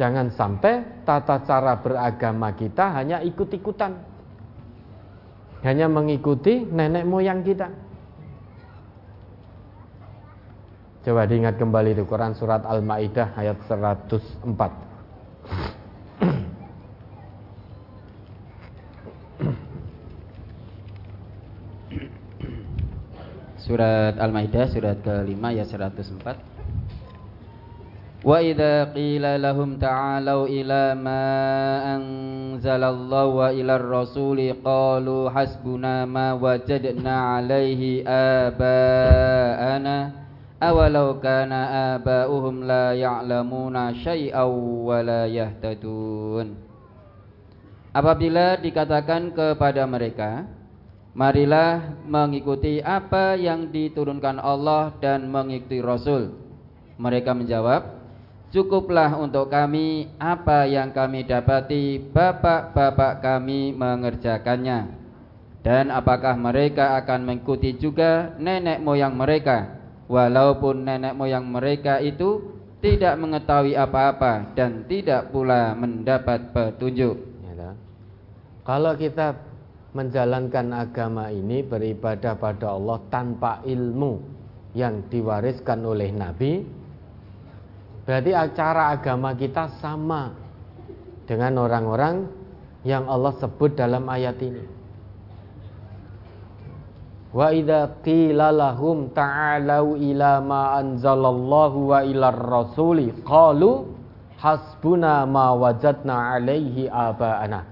Jangan sampai tata cara beragama kita hanya ikut-ikutan. Hanya mengikuti nenek moyang kita. Coba diingat kembali itu Quran surat Al-Maidah ayat 104. [clears throat] Surat Al-Maidah surat kelima ya 104. Wa idza qila lahum ta'alu ila ma anzalallahu wa ila ar-rasuli qalu hasbuna ma wajadna 'alaihi abaana awalau kana abauhum la ya'lamuna syai'aw wa la yahtadun Apabila dikatakan kepada mereka Marilah mengikuti apa yang diturunkan Allah dan mengikuti Rasul Mereka menjawab Cukuplah untuk kami apa yang kami dapati bapak-bapak kami mengerjakannya. Dan apakah mereka akan mengikuti juga nenek moyang mereka, walaupun nenek moyang mereka itu tidak mengetahui apa-apa dan tidak pula mendapat petunjuk. Kalau kita menjalankan agama ini beribadah pada Allah tanpa ilmu yang diwariskan oleh Nabi, Berarti acara agama kita sama dengan orang-orang yang Allah sebut dalam ayat ini. Wa idza qila lahum ta'alu ila ma anzalallahu wa ila rasuli qalu hasbuna ma wajadna alaihi aba'ana.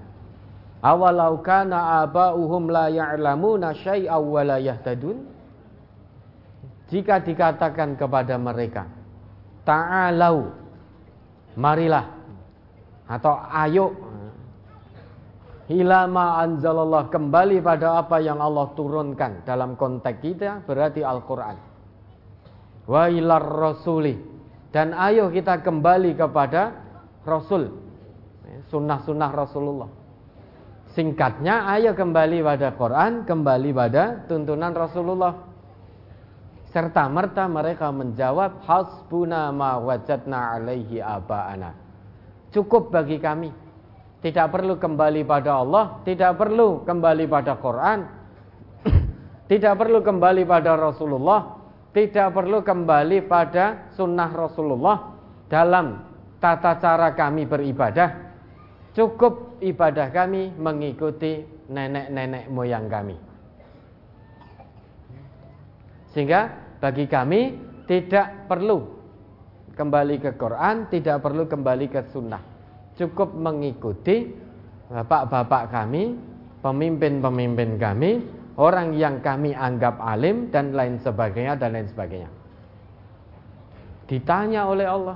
Awalau kana aba'uhum la ya'lamuna syai'aw wa la yahtadun. Jika dikatakan kepada mereka, ta'alau marilah atau ayo. Ilama anzalallah kembali pada apa yang Allah turunkan dalam konteks kita berarti Al-Qur'an. Wa ilar rasuli dan ayo kita kembali kepada Rasul sunnah-sunnah Rasulullah singkatnya ayo kembali pada Quran kembali pada tuntunan Rasulullah serta merta mereka menjawab hasbuna ma wajadna alaihi aba'ana. Cukup bagi kami. Tidak perlu kembali pada Allah, tidak perlu kembali pada Quran, [clears throat] tidak perlu kembali pada Rasulullah, tidak perlu kembali pada sunnah Rasulullah dalam tata cara kami beribadah. Cukup ibadah kami mengikuti nenek-nenek moyang kami. Sehingga bagi kami tidak perlu kembali ke Quran, tidak perlu kembali ke sunnah. Cukup mengikuti bapak-bapak kami, pemimpin-pemimpin kami, orang yang kami anggap alim dan lain sebagainya dan lain sebagainya. Ditanya oleh Allah,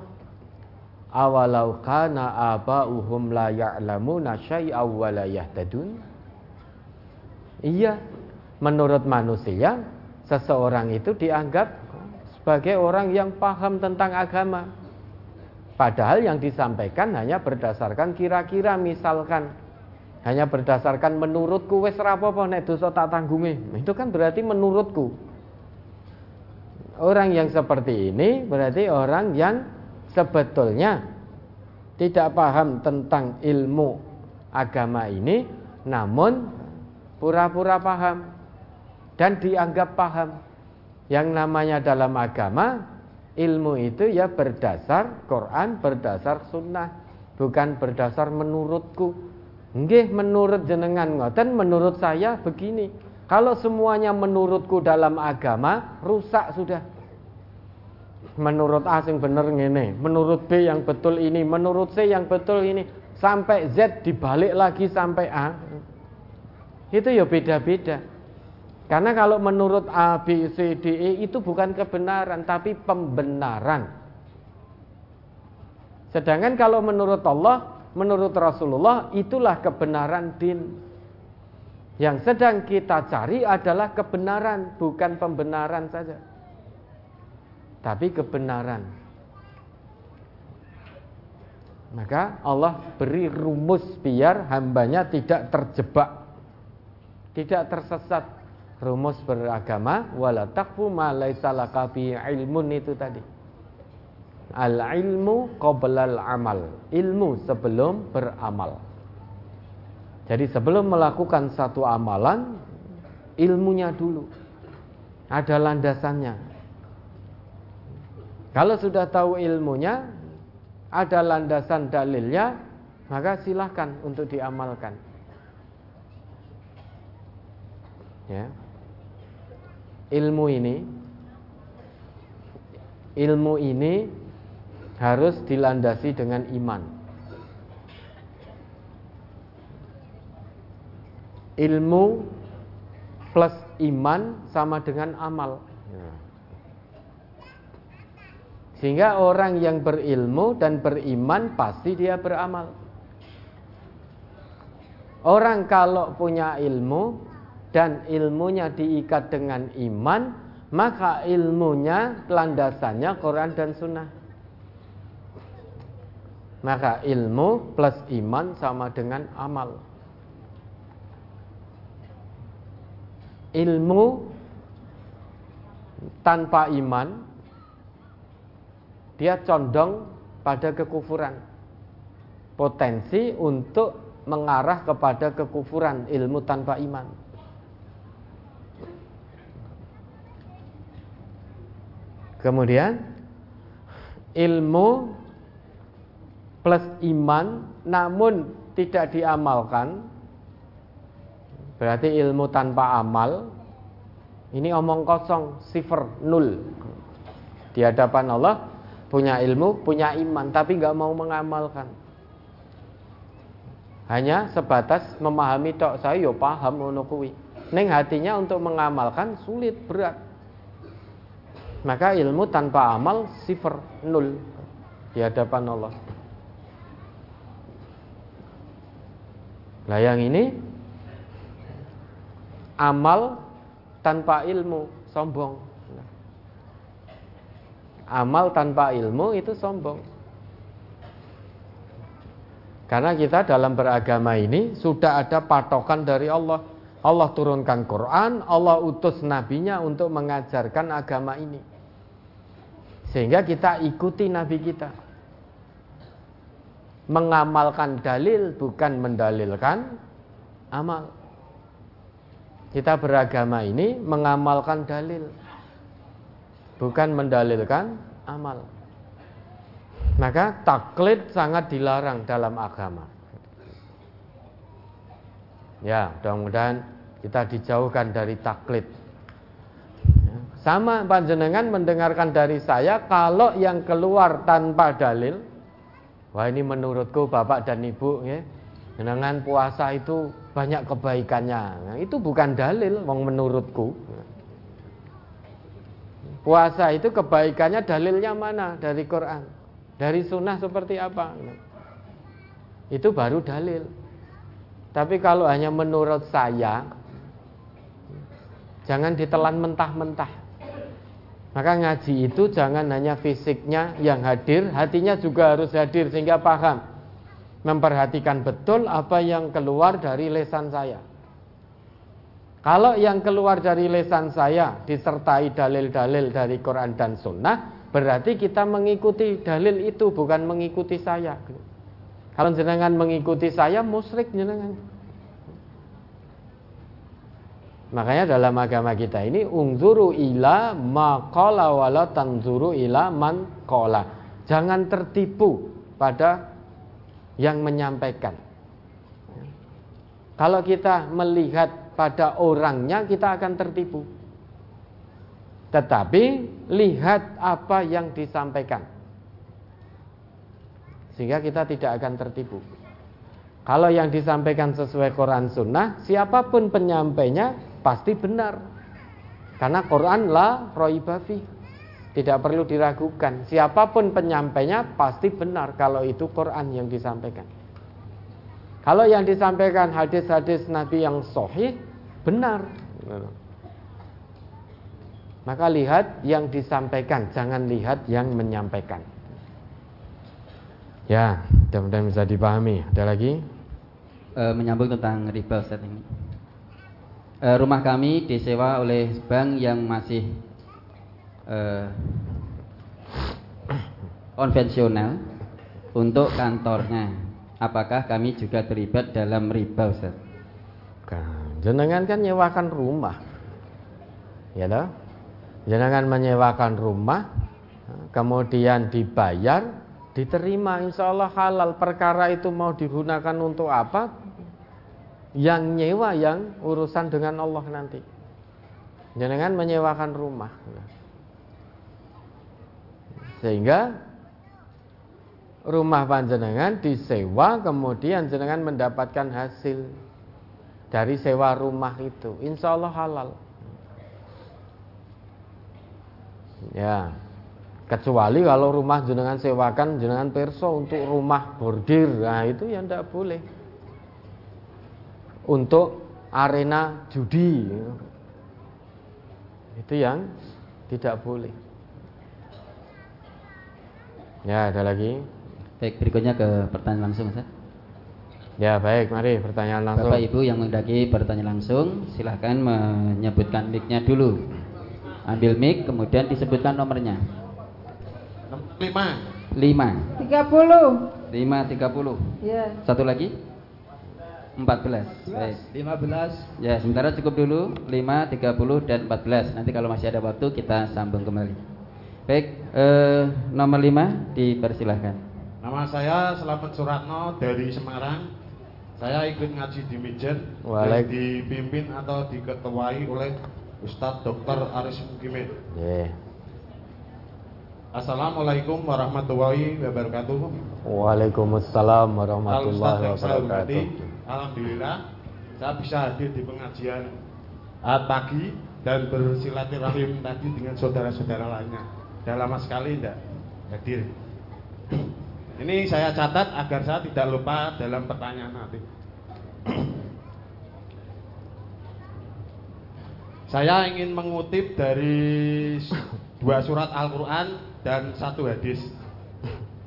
awalau kana aba'uhum la ya'lamuna syai'aw wa la yahtadun? Iya, menurut manusia seseorang itu dianggap sebagai orang yang paham tentang agama. Padahal yang disampaikan hanya berdasarkan kira-kira misalkan hanya berdasarkan menurutku wes rapopo nek dosa tak tanggungi. Itu kan berarti menurutku. Orang yang seperti ini berarti orang yang sebetulnya tidak paham tentang ilmu agama ini namun pura-pura paham dan dianggap paham. Yang namanya dalam agama ilmu itu ya berdasar Quran, berdasar sunnah, bukan berdasar menurutku. Nggih menurut jenengan ngoten, menurut saya begini. Kalau semuanya menurutku dalam agama rusak sudah. Menurut A yang bener ngene, menurut B yang betul ini, menurut C yang betul ini, sampai Z dibalik lagi sampai A. Itu ya beda-beda. Karena kalau menurut A, B, C, D, E itu bukan kebenaran tapi pembenaran. Sedangkan kalau menurut Allah, menurut Rasulullah itulah kebenaran din. Yang sedang kita cari adalah kebenaran, bukan pembenaran saja. Tapi kebenaran. Maka Allah beri rumus biar hambanya tidak terjebak, tidak tersesat rumus beragama wala taqfu ma laisa ilmun itu tadi. Al ilmu qabla al amal. Ilmu sebelum beramal. Jadi sebelum melakukan satu amalan ilmunya dulu. Ada landasannya. Kalau sudah tahu ilmunya, ada landasan dalilnya, maka silahkan untuk diamalkan. Ya. Ilmu ini ilmu ini harus dilandasi dengan iman. Ilmu plus iman sama dengan amal. Ya. Sehingga orang yang berilmu dan beriman pasti dia beramal. Orang kalau punya ilmu dan ilmunya diikat dengan iman, maka ilmunya landasannya Quran dan Sunnah. Maka ilmu plus iman sama dengan amal. Ilmu tanpa iman dia condong pada kekufuran. Potensi untuk mengarah kepada kekufuran ilmu tanpa iman. Kemudian ilmu plus iman namun tidak diamalkan berarti ilmu tanpa amal ini omong kosong sifar nul di hadapan Allah punya ilmu punya iman tapi nggak mau mengamalkan hanya sebatas memahami tok saya yo paham ngono neng hatinya untuk mengamalkan sulit berat maka ilmu tanpa amal sifar nul di hadapan Allah. Nah yang ini amal tanpa ilmu sombong. Amal tanpa ilmu itu sombong. Karena kita dalam beragama ini sudah ada patokan dari Allah. Allah turunkan Quran, Allah utus nabinya untuk mengajarkan agama ini. Sehingga kita ikuti Nabi kita. Mengamalkan dalil bukan mendalilkan amal. Kita beragama ini mengamalkan dalil. Bukan mendalilkan amal. Maka taklid sangat dilarang dalam agama. Ya, mudah-mudahan kita dijauhkan dari taklid. Sama panjenengan mendengarkan dari saya kalau yang keluar tanpa dalil, wah ini menurutku bapak dan ibu, ya, dengan puasa itu banyak kebaikannya. Nah, itu bukan dalil, wong menurutku. Puasa itu kebaikannya dalilnya mana dari Quran, dari sunnah seperti apa? Itu baru dalil. Tapi kalau hanya menurut saya, jangan ditelan mentah-mentah. Maka ngaji itu jangan hanya fisiknya yang hadir, hatinya juga harus hadir sehingga paham. Memperhatikan betul apa yang keluar dari lesan saya. Kalau yang keluar dari lesan saya disertai dalil-dalil dari Quran dan Sunnah, berarti kita mengikuti dalil itu bukan mengikuti saya. Kalau jenengan mengikuti saya, musrik jenengan. Makanya dalam agama kita ini ungzuru ila maqala wala tanzuru ila man qala. Jangan tertipu pada yang menyampaikan. Kalau kita melihat pada orangnya kita akan tertipu. Tetapi lihat apa yang disampaikan. Sehingga kita tidak akan tertipu. Kalau yang disampaikan sesuai Quran Sunnah, siapa pun penyampainya pasti benar. Karena Quran la roibafi. Tidak perlu diragukan. Siapa pun penyampainya pasti benar kalau itu Quran yang disampaikan. Kalau yang disampaikan hadis-hadis Nabi yang sahih benar. Maka lihat yang disampaikan, jangan lihat yang menyampaikan. Ya, mudah-mudahan bisa dipahami. Ada lagi? E, menyambung tentang riba Ustaz ini uh, rumah kami disewa oleh bank yang masih uh, konvensional untuk kantornya. Apakah kami juga terlibat dalam riba, Ustaz? Jenengan kan nyewakan rumah. Ya toh? Jenengan menyewakan rumah kemudian dibayar, diterima insya Allah halal. Perkara itu mau digunakan untuk apa? Yang nyewa yang urusan dengan Allah nanti. Jangan menyewakan rumah. Sehingga rumah panjenengan disewa kemudian jenengan mendapatkan hasil dari sewa rumah itu. Insya Allah halal. Ya. Kecuali kalau rumah jenengan sewakan jenengan perso untuk rumah bordir, nah itu yang tidak boleh. Untuk arena judi, itu yang tidak boleh. Ya, ada lagi. Baik, berikutnya ke pertanyaan langsung, Ustaz. Ya, baik, mari pertanyaan langsung. Bapak Ibu yang mendaki bertanya langsung, silahkan menyebutkan mic-nya dulu. Ambil mic, kemudian disebutkan nomornya. Lima. Lima. Tiga puluh. Lima, tiga puluh. Ya. Satu lagi? Empat belas. Baik. Lima belas. Ya, sementara cukup dulu. Lima, tiga puluh, dan empat belas. Nanti kalau masih ada waktu, kita sambung kembali. Baik, eh, nomor lima, dipersilahkan. Nama saya Selamat Suratno dari Semarang. Saya ikut ngaji di Mijen Walaik- yang dipimpin atau diketuai oleh Ustadz Dr. Aris Mukimin. Ya. Assalamualaikum warahmatullahi wabarakatuh. Waalaikumsalam Al warahmatullahi wabarakatuh. Alhamdulillah saya bisa hadir di pengajian uh, pagi dan bersilaturahim tadi dengan saudara-saudara lainnya. Sudah lama sekali tidak hadir. Ini saya catat agar saya tidak lupa dalam pertanyaan nanti. Saya ingin mengutip dari dua surat Al-Quran dan satu hadis.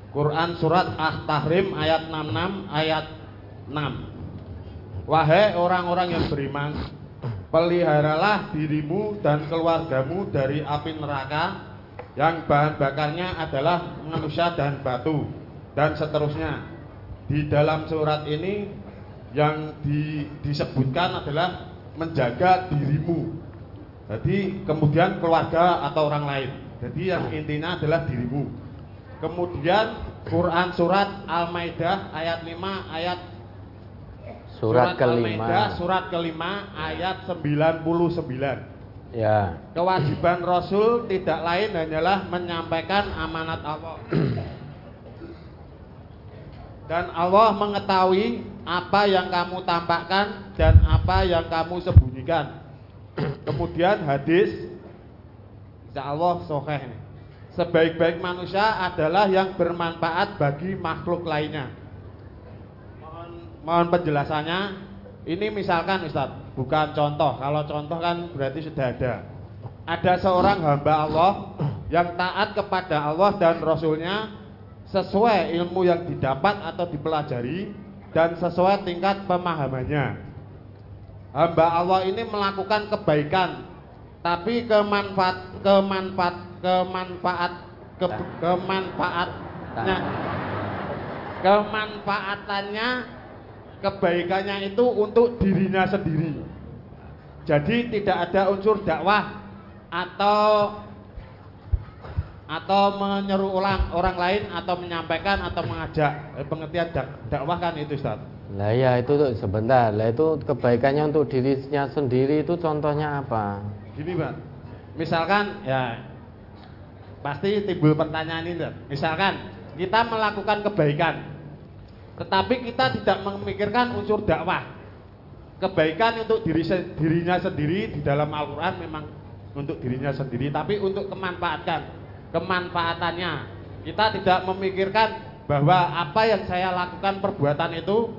Quran surat At-Tahrim ayat 66 ayat 6. Wahai orang-orang yang beriman, peliharalah dirimu dan keluargamu dari api neraka yang bahan bakarnya adalah manusia dan batu dan seterusnya. Di dalam surat ini yang di- disebutkan adalah menjaga dirimu. Jadi kemudian keluarga atau orang lain. Jadi yang intinya adalah dirimu. Kemudian Quran surat Al-Maidah ayat 5 ayat Surat Al-Maidah kelima. surat kelima ayat 99. Ya. Kewajiban Rasul tidak lain hanyalah menyampaikan amanat Allah. [clears throat] Dan Allah mengetahui apa yang kamu tampakkan dan apa yang kamu sembunyikan. [clears throat] Kemudian hadis Insya Allah soheh Sebaik-baik manusia adalah yang bermanfaat bagi makhluk lainnya. Mohon, mohon penjelasannya. Ini misalkan Ustadz Bukan contoh. Kalau contoh kan berarti sudah ada. Ada seorang hamba Allah Yang taat kepada Allah dan Rasulnya Sesuai ilmu yang didapat atau dipelajari Dan sesuai tingkat pemahamannya. Hamba Allah ini melakukan kebaikan tapi kemanfaat kemanfaat kemanfaat ke, kemanfaatnya kemanfaatannya kebaikannya itu untuk dirinya sendiri. Jadi tidak ada unsur dakwah atau atau menyeru ulang orang lain atau menyampaikan atau mengajak Eh, pengertian dak- dakwah kan itu Ustaz Lah ya itu tuh sebentar. Lah itu kebaikannya untuk dirinya sendiri itu contohnya apa? Gini Pak, misalkan ya pasti timbul pertanyaan ini Pak. Misalkan kita melakukan kebaikan, tetapi kita tidak memikirkan unsur dakwah. Kebaikan untuk diri dirinya sendiri di dalam Al-Quran memang untuk dirinya sendiri, tapi untuk kemanfaatkan, kemanfaatannya. Kita tidak memikirkan bahwa apa yang saya lakukan perbuatan itu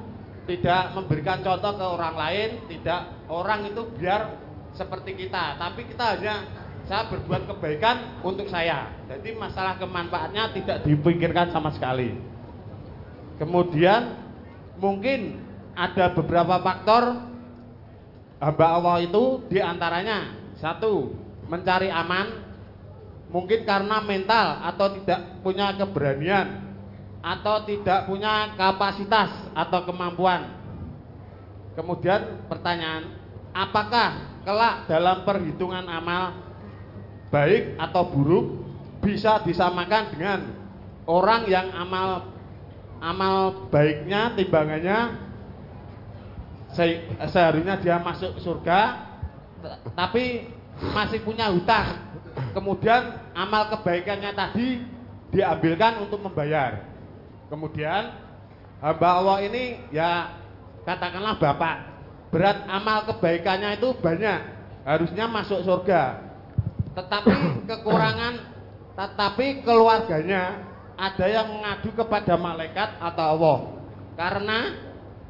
tidak memberikan contoh ke orang lain, tidak orang itu biar seperti kita, tapi kita hanya saya berbuat kebaikan untuk saya. Jadi masalah kemanfaatnya tidak dipikirkan sama sekali. Kemudian mungkin ada beberapa faktor hamba Allah itu di antaranya satu mencari aman, mungkin karena mental atau tidak punya keberanian atau tidak punya kapasitas atau kemampuan. Kemudian pertanyaan, apakah kelak dalam perhitungan amal baik atau buruk bisa disamakan dengan orang yang amal amal baiknya timbangannya se- seharusnya dia masuk surga tapi masih punya hutang kemudian amal kebaikannya tadi diambilkan untuk membayar. Kemudian hamba Allah ini ya katakanlah bapak berat amal kebaikannya itu banyak harusnya masuk surga. Tetapi kekurangan tetapi keluarganya ada yang mengadu kepada malaikat atau Allah. Karena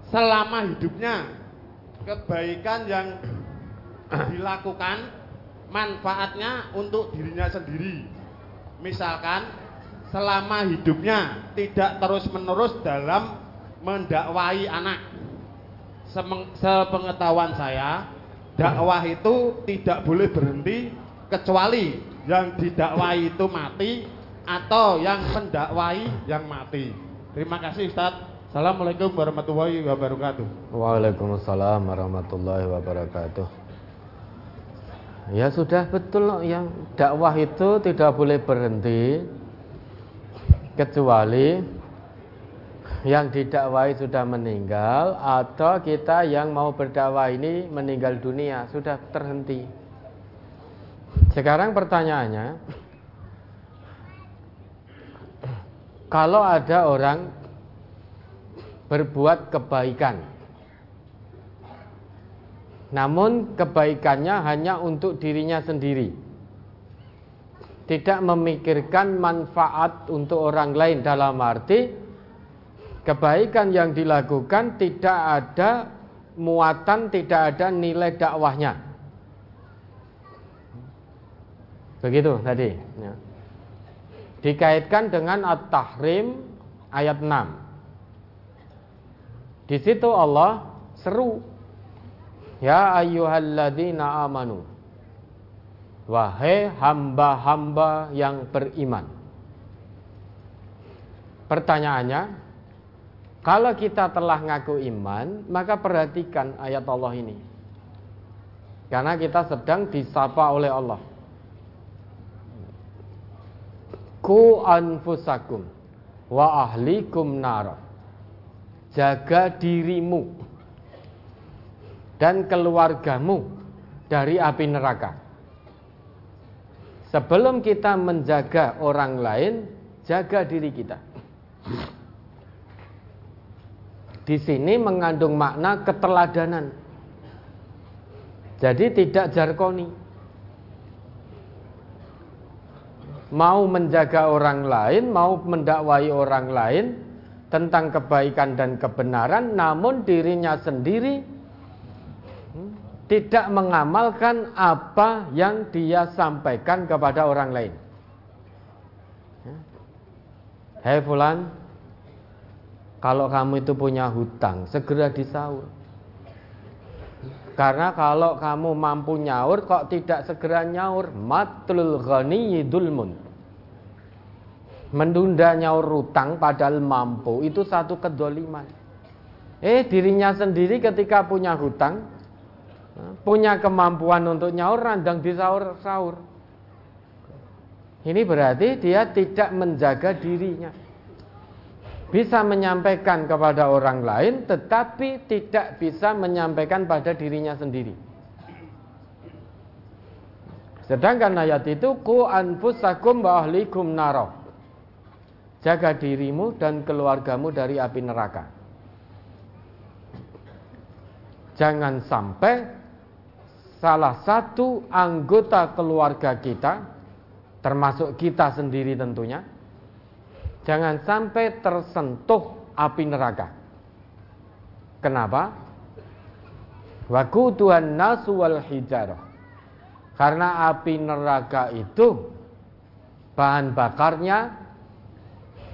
selama hidupnya kebaikan yang dilakukan manfaatnya untuk dirinya sendiri misalkan selama hidupnya tidak terus-menerus dalam mendakwai anak Semeng- sepengetahuan saya dakwah itu tidak boleh berhenti kecuali yang didakwai itu mati atau yang mendakwai yang mati. Terima kasih Ustaz. Assalamualaikum warahmatullahi wabarakatuh. Waalaikumsalam warahmatullahi wabarakatuh. Ya sudah betul yang dakwah itu tidak boleh berhenti kecuali yang didakwai sudah meninggal atau kita yang mau berdakwah ini meninggal dunia sudah terhenti. Sekarang pertanyaannya, kalau ada orang berbuat kebaikan, namun kebaikannya hanya untuk dirinya sendiri, tidak memikirkan manfaat untuk orang lain dalam arti kebaikan yang dilakukan tidak ada muatan, tidak ada nilai dakwahnya. Begitu tadi. Ya. Dikaitkan dengan At-Tahrim ayat 6. Di situ Allah seru. Ya ayyuhalladzina amanu. Wahai hamba-hamba yang beriman. Pertanyaannya, kalau kita telah ngaku iman, maka perhatikan ayat Allah ini. Karena kita sedang disapa oleh Allah. Ku anfusakum wa ahlikum nara. Jaga dirimu dan keluargamu dari api neraka. Sebelum kita menjaga orang lain, jaga diri kita. Di sini mengandung makna keteladanan. Jadi tidak jarkoni. Mau menjaga orang lain, mau mendakwai orang lain tentang kebaikan dan kebenaran, namun dirinya sendiri tidak mengamalkan apa yang dia sampaikan kepada orang lain. Hei Fulan, kalau kamu itu punya hutang, segera disaur. Karena kalau kamu mampu nyaur kok tidak segera nyaur, matlul ghani dulmun. Menunda nyaur hutang padahal mampu itu satu kedoliman. Eh dirinya sendiri ketika punya hutang, punya kemampuan untuk nyaur randang disaur-saur. Ini berarti dia tidak menjaga dirinya bisa menyampaikan kepada orang lain tetapi tidak bisa menyampaikan pada dirinya sendiri. Sedangkan ayat itu ku anfusakum wa ahlikum naro. Jaga dirimu dan keluargamu dari api neraka. Jangan sampai salah satu anggota keluarga kita termasuk kita sendiri tentunya jangan sampai tersentuh api neraka. Kenapa? Wakutuhan nasu wal hijarah. Karena api neraka itu bahan bakarnya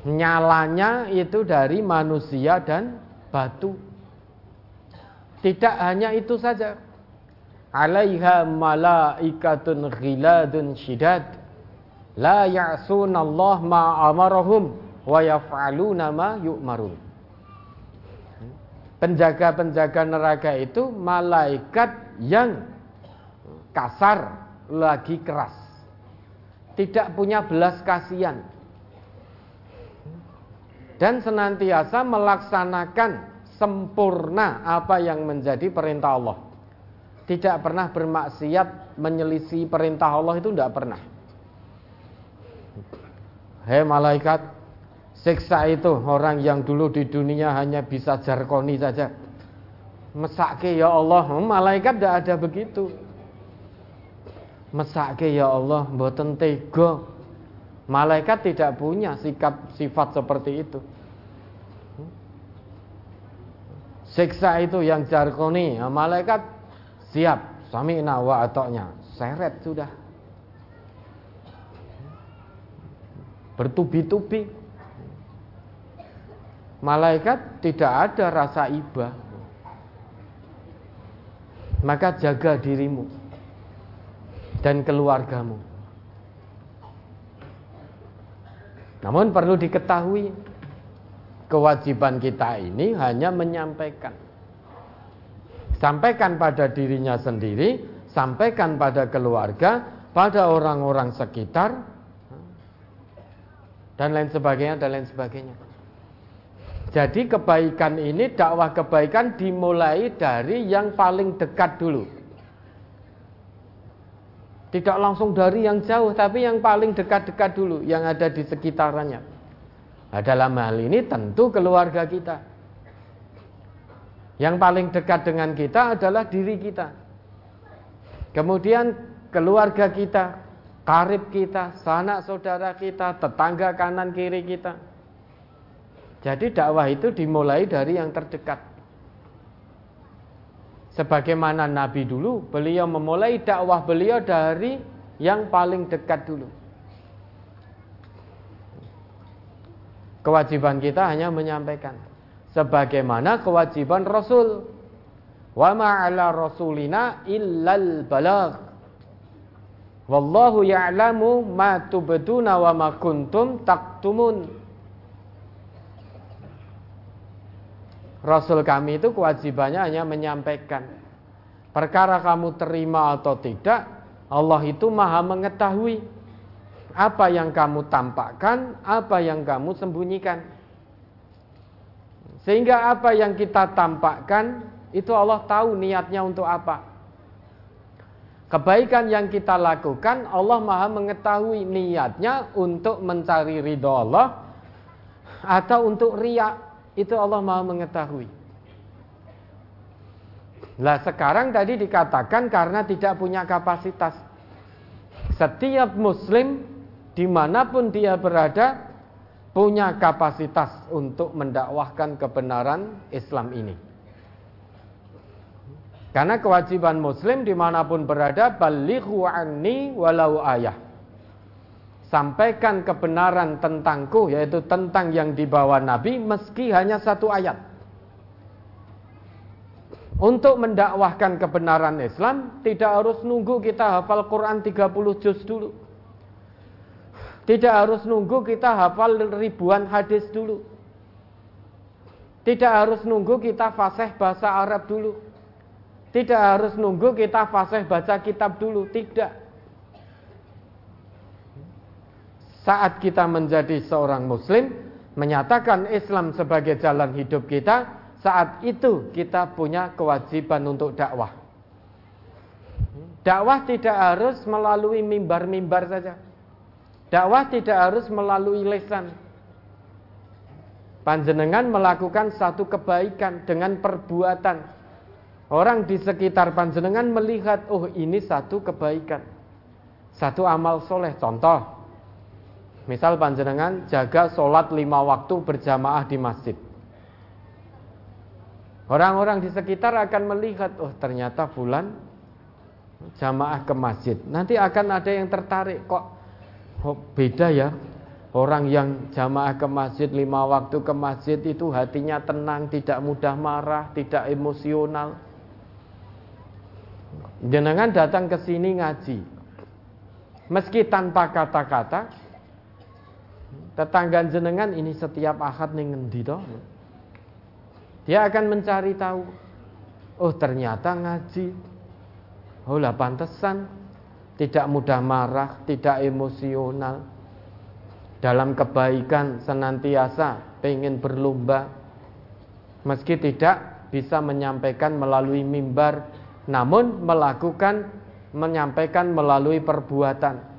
nyalanya itu dari manusia dan batu. Tidak hanya itu saja. Alaiha malaikatun ghiladun syidad la Allah ma amarahum wa yaf'aluna ma yu'marun. Penjaga-penjaga neraka itu malaikat yang kasar lagi keras. tidak punya belas kasihan dan senantiasa melaksanakan sempurna apa yang menjadi perintah Allah. Tidak pernah bermaksiat menyelisih perintah Allah itu tidak pernah. Hei malaikat, siksa itu orang yang dulu di dunia hanya bisa jarkoni saja. Mesake ya Allah, hmm, malaikat tidak ada begitu. Mesake ya Allah, mboten tega. Malaikat tidak punya sikap sifat seperti itu. Siksa itu yang jarkoni, malaikat siap, sami'na wa atoknya, seret sudah. Bertubi-tubi. Malaikat tidak ada rasa iba. Maka jaga dirimu dan keluargamu. Namun perlu diketahui Kewajiban kita ini hanya menyampaikan. Sampaikan pada dirinya sendiri, sampaikan pada keluarga, pada orang-orang sekitar, dan lain sebagainya, dan lain sebagainya. Jadi kebaikan ini, dakwah kebaikan dimulai dari yang paling dekat dulu. Tidak langsung dari yang jauh, tapi yang paling dekat-dekat dulu, yang ada di sekitarnya. Nah, dalam hal ini tentu keluarga kita. Yang paling dekat dengan kita adalah diri kita. Kemudian keluarga kita, karib kita, sanak saudara kita, tetangga kanan kiri kita. Jadi dakwah itu dimulai dari yang terdekat. Sebagaimana Nabi dulu, beliau memulai dakwah beliau dari yang paling dekat dulu. Kewajiban kita hanya menyampaikan sebagaimana kewajiban Rasul. Wa ma'ala rasulina illal balagh. Wallahu ya'lamu ma tubduna wa ma kuntum taktumun. Rasul kami itu kewajibannya hanya menyampaikan. Perkara kamu terima atau tidak, Allah itu maha mengetahui apa yang kamu tampakkan, apa yang kamu sembunyikan. Sehingga apa yang kita tampakkan itu Allah tahu niatnya untuk apa. Kebaikan yang kita lakukan Allah Maha mengetahui niatnya untuk mencari ridho Allah atau untuk riak itu Allah Maha mengetahui. Lah sekarang tadi dikatakan karena tidak punya kapasitas. Setiap muslim di mana pun dia berada punya kapasitas untuk mendakwahkan kebenaran Islam ini. Karena kewajiban muslim di mana pun berada balighu anni walau ayah. Sampaikan kebenaran tentangku yaitu tentang yang dibawa Nabi meski hanya satu ayat. Untuk mendakwahkan kebenaran Islam tidak harus nunggu kita hafal Quran 30 juz dulu. Tidak harus nunggu kita hafal ribuan hadis dulu. Tidak harus nunggu kita fasih bahasa Arab dulu. Tidak harus nunggu kita fasih baca kitab dulu. Tidak. Saat kita menjadi seorang muslim, menyatakan Islam sebagai jalan hidup kita, saat itu kita punya kewajiban untuk dakwah. Dakwah tidak harus melalui mimbar-mimbar saja. Dakwah tidak harus melalui lesan. Panjenengan melakukan satu kebaikan dengan perbuatan. Orang di sekitar panjenengan melihat, oh ini satu kebaikan. Satu amal soleh. Contoh, misal panjenengan jaga sholat lima waktu berjamaah di masjid. Orang-orang di sekitar akan melihat, oh ternyata bulan jamaah ke masjid. Nanti akan ada yang tertarik, kok beda ya. Orang yang jamaah ke masjid lima waktu ke masjid itu hatinya tenang, tidak mudah marah, tidak emosional. Jenengan datang ke sini ngaji, meski tanpa kata-kata, tetangga jenengan ini setiap ahad nih ngendi? Dia akan mencari tahu. Oh ternyata ngaji. Oh lah pantesan tidak mudah marah, tidak emosional. Dalam kebaikan senantiasa pengen berlomba. Meski tidak bisa menyampaikan melalui mimbar, namun melakukan menyampaikan melalui perbuatan.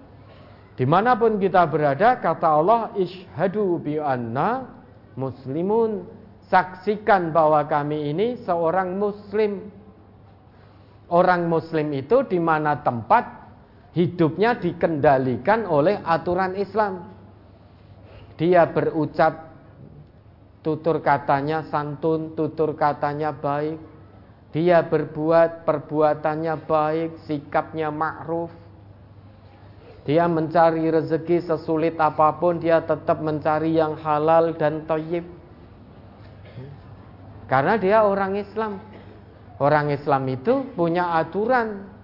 Di mana pun kita berada, kata Allah, ishadu bi anna muslimun. Saksikan bahwa kami ini seorang muslim. Orang muslim itu di mana tempat hidupnya dikendalikan oleh aturan Islam. Dia berucap tutur katanya santun, tutur katanya baik. Dia berbuat perbuatannya baik, sikapnya ma'ruf. Dia mencari rezeki sesulit apa pun, dia tetap mencari yang halal dan toyib. Karena dia orang Islam. Orang Islam itu punya aturan.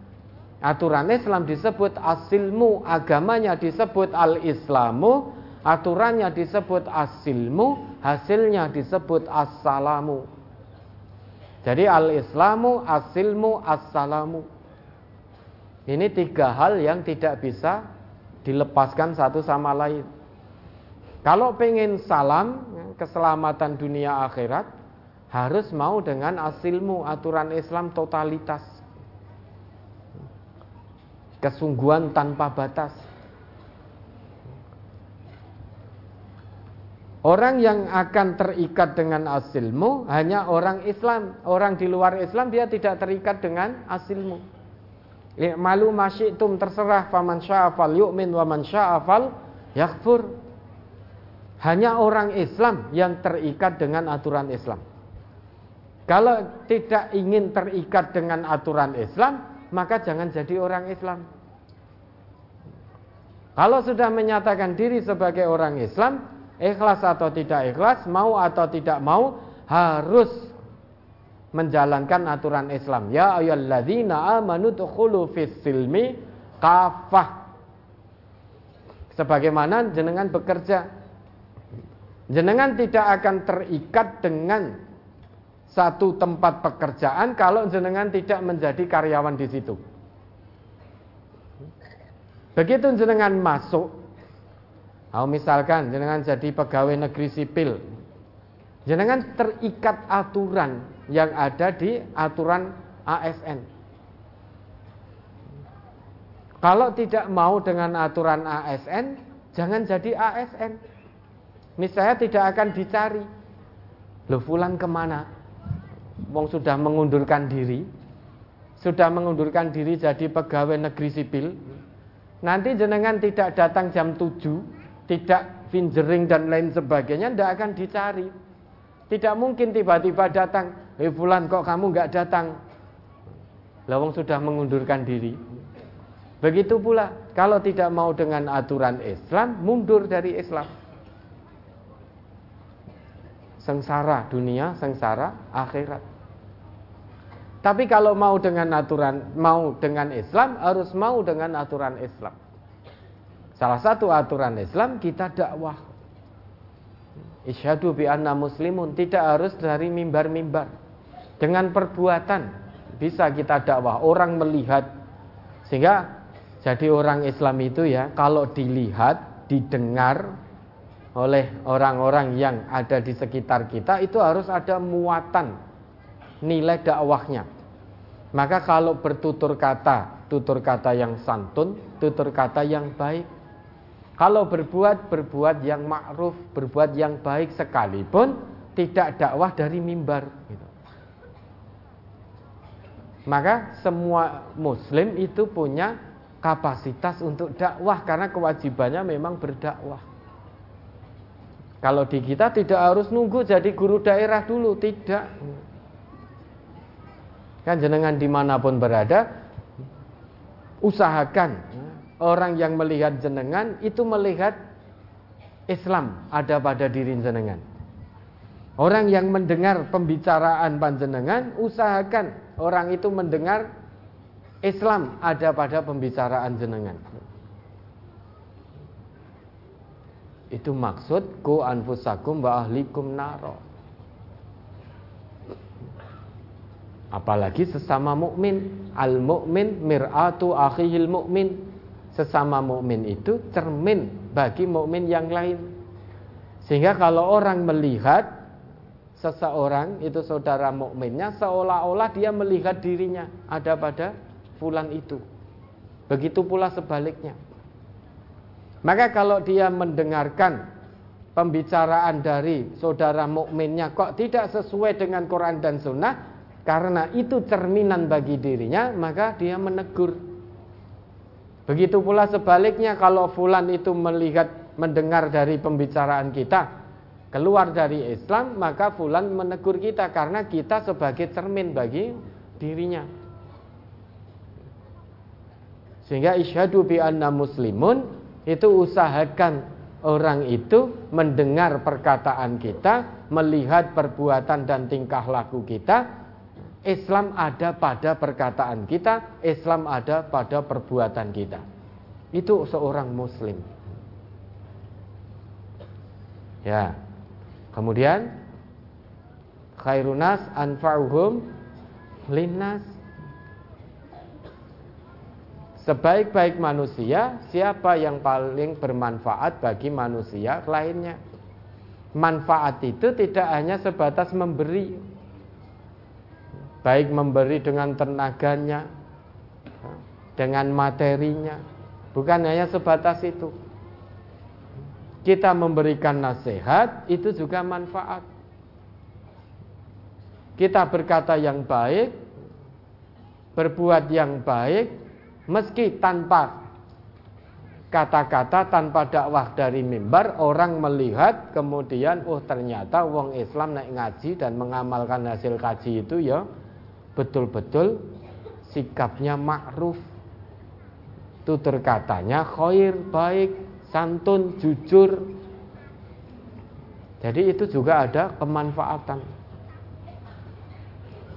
Aturan Islam disebut asilmu, agamanya disebut al-islamu, Aturannya disebut asilmu, hasilnya disebut assalamu. Jadi al-islamu, asilmu, assalamu. Ini tiga hal yang tidak bisa dilepaskan satu sama lain. Kalau pengen salam, keselamatan dunia akhirat, harus mau dengan asilmu, aturan Islam totalitas. Kesungguhan tanpa batas. Orang yang akan terikat dengan asilmu hanya orang Islam. Orang di luar Islam dia tidak terikat dengan asilmu. Malu masyitum terserah faman sya'afal yu'min wa man sya'afal yakfur. Hanya orang Islam yang terikat dengan aturan Islam. Kalau tidak ingin terikat dengan aturan Islam, maka jangan jadi orang Islam. Kalau sudah menyatakan diri sebagai orang Islam, ikhlas atau tidak ikhlas, mau atau tidak mau, harus menjalankan aturan Islam. Ya ayyuhalladzina amanu dukhulu fis silmi kafah. Sebagaimana jenengan bekerja, jenengan tidak akan terikat dengan satu tempat pekerjaan kalau jenengan tidak menjadi karyawan di situ. Begitu jenengan masuk kalau misalkan jenengan jadi pegawai negeri sipil, jenengan terikat aturan yang ada di aturan ASN. Kalau tidak mau dengan aturan ASN, jangan jadi ASN. Misalnya tidak akan dicari. Loh fulan ke mana? Wong sudah mengundurkan diri. Sudah mengundurkan diri jadi pegawai negeri sipil. Nanti jenengan tidak datang jam 7 tidak fingering dan lain sebagainya tidak akan dicari. Tidak mungkin tiba-tiba datang, "Hei fulan kok kamu nggak datang?" Lawang sudah mengundurkan diri. Begitu pula kalau tidak mau dengan aturan Islam, mundur dari Islam. Sengsara dunia, sengsara akhirat. Tapi kalau mau dengan aturan, mau dengan Islam, harus mau dengan aturan Islam. Salah satu aturan Islam kita dakwah. Isyhadu bi anna muslimun tidak harus dari mimbar-mimbar. Dengan perbuatan bisa kita dakwah. Orang melihat sehingga jadi orang Islam itu ya kalau dilihat, didengar oleh orang-orang yang ada di sekitar kita itu harus ada muatan nilai dakwahnya. Maka kalau bertutur kata, tutur kata yang santun, tutur kata yang baik, kalau berbuat, berbuat yang ma'ruf, berbuat yang baik sekalipun tidak dakwah dari mimbar. Gitu. Maka semua muslim itu punya kapasitas untuk dakwah karena kewajibannya memang berdakwah. Kalau di kita tidak harus nunggu jadi guru daerah dulu, tidak. Kan jenengan di mana pun berada, usahakan orang yang melihat jenengan itu melihat Islam ada pada diri jenengan. Orang yang mendengar pembicaraan panjenengan usahakan orang itu mendengar Islam ada pada pembicaraan jenengan. Itu maksud ku anfusakum wa ahlikum naro. Apalagi sesama mukmin, al mukmin mir'atu akhihil mukmin. Sesama mukmin itu cermin bagi mukmin yang lain. Sehingga kalau orang melihat seseorang itu saudara mukminnya seolah-olah dia melihat dirinya ada pada fulan itu. Begitu pula sebaliknya. Maka kalau dia mendengarkan pembicaraan dari saudara mukminnya kok tidak sesuai dengan Quran dan Sunnah, karena itu cerminan bagi dirinya, maka dia menegur. Begitu pula sebaliknya kalau fulan itu melihat mendengar dari pembicaraan kita keluar dari Islam, maka fulan menegur kita karena kita sebagai cermin bagi dirinya. Sehingga isyhadu bi anna muslimun itu usahakan orang itu mendengar perkataan kita, melihat perbuatan dan tingkah laku kita, Islam ada pada perkataan kita, Islam ada pada perbuatan kita. Itu seorang muslim. Ya. Kemudian khairunas anfa'uhum linnas. Sebaik-baik manusia, siapa yang paling bermanfaat bagi manusia lainnya? Manfaat itu tidak hanya sebatas memberi, baik memberi dengan tenaganya, dengan materinya, bukan hanya sebatas itu. Kita memberikan nasihat itu juga manfaat. Kita berkata yang baik, berbuat yang baik, meski tanpa kata-kata tanpa dakwah dari mimbar orang melihat kemudian oh ternyata wong Islam naik ngaji dan mengamalkan hasil kaji itu ya betul-betul sikapnya ma'ruf tutur katanya khair baik santun jujur. Jadi itu juga ada kemanfaatan.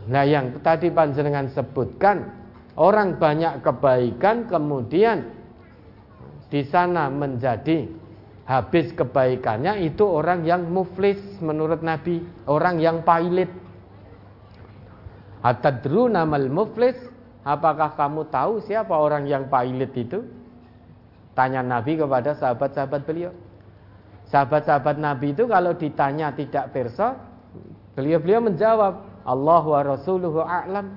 Nah yang tadi panjenengan sebutkan orang banyak kebaikan kemudian di sana menjadi habis kebaikannya itu orang yang muflis menurut Nabi orang yang pailit Atadru namal muflis Apakah kamu tahu siapa orang yang pailit itu? Tanya Nabi kepada sahabat-sahabat beliau. Sahabat-sahabat Nabi itu kalau ditanya tidak perso, beliau-beliau menjawab, Allah wa rasuluhu a'lam.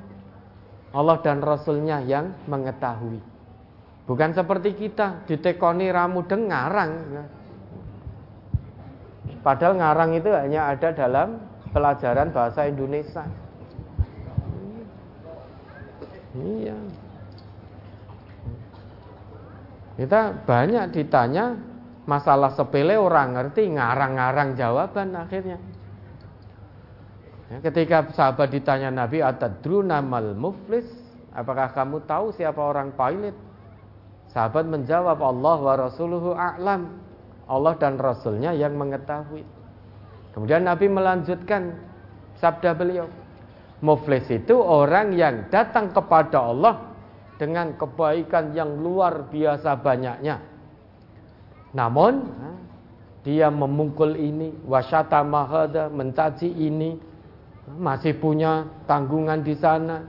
Allah dan Rasulnya yang mengetahui. Bukan seperti kita, ditekoni ramu dengarang. Padahal ngarang itu hanya ada dalam pelajaran bahasa Indonesia. Iya. Kita banyak ditanya masalah sepele orang ngerti ngarang-ngarang jawaban akhirnya. Ya, ketika sahabat ditanya Nabi atadru namal muflis, apakah kamu tahu siapa orang pilot? Sahabat menjawab Allah wa rasuluhu a'lam. Allah dan Rasulnya yang mengetahui. Kemudian Nabi melanjutkan sabda beliau, Muflis itu orang yang datang kepada Allah dengan kebaikan yang luar biasa banyaknya. Namun dia memukul ini, wasyata mahada, mencaci ini, masih punya tanggungan di sana,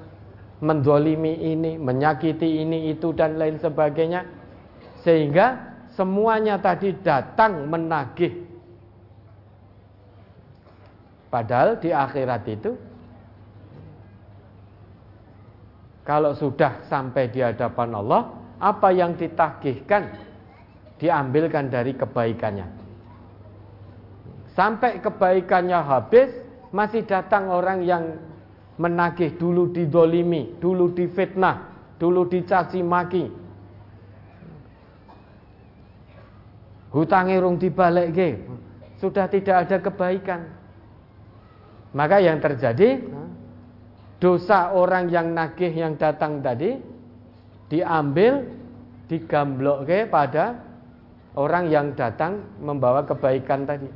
mendolimi ini, menyakiti ini, itu dan lain sebagainya. Sehingga semuanya tadi datang menagih. Padahal di akhirat itu Kalau sudah sampai di hadapan Allah, apa yang ditagihkan diambilkan dari kebaikannya. Sampai kebaikannya habis, masih datang orang yang menagih dulu didolimi, dulu difitnah, dulu dicaci maki. Hutang irung dibalik sudah tidak ada kebaikan. Maka yang terjadi dosa orang yang nagih yang datang tadi diambil ke pada orang yang datang membawa kebaikan tadi.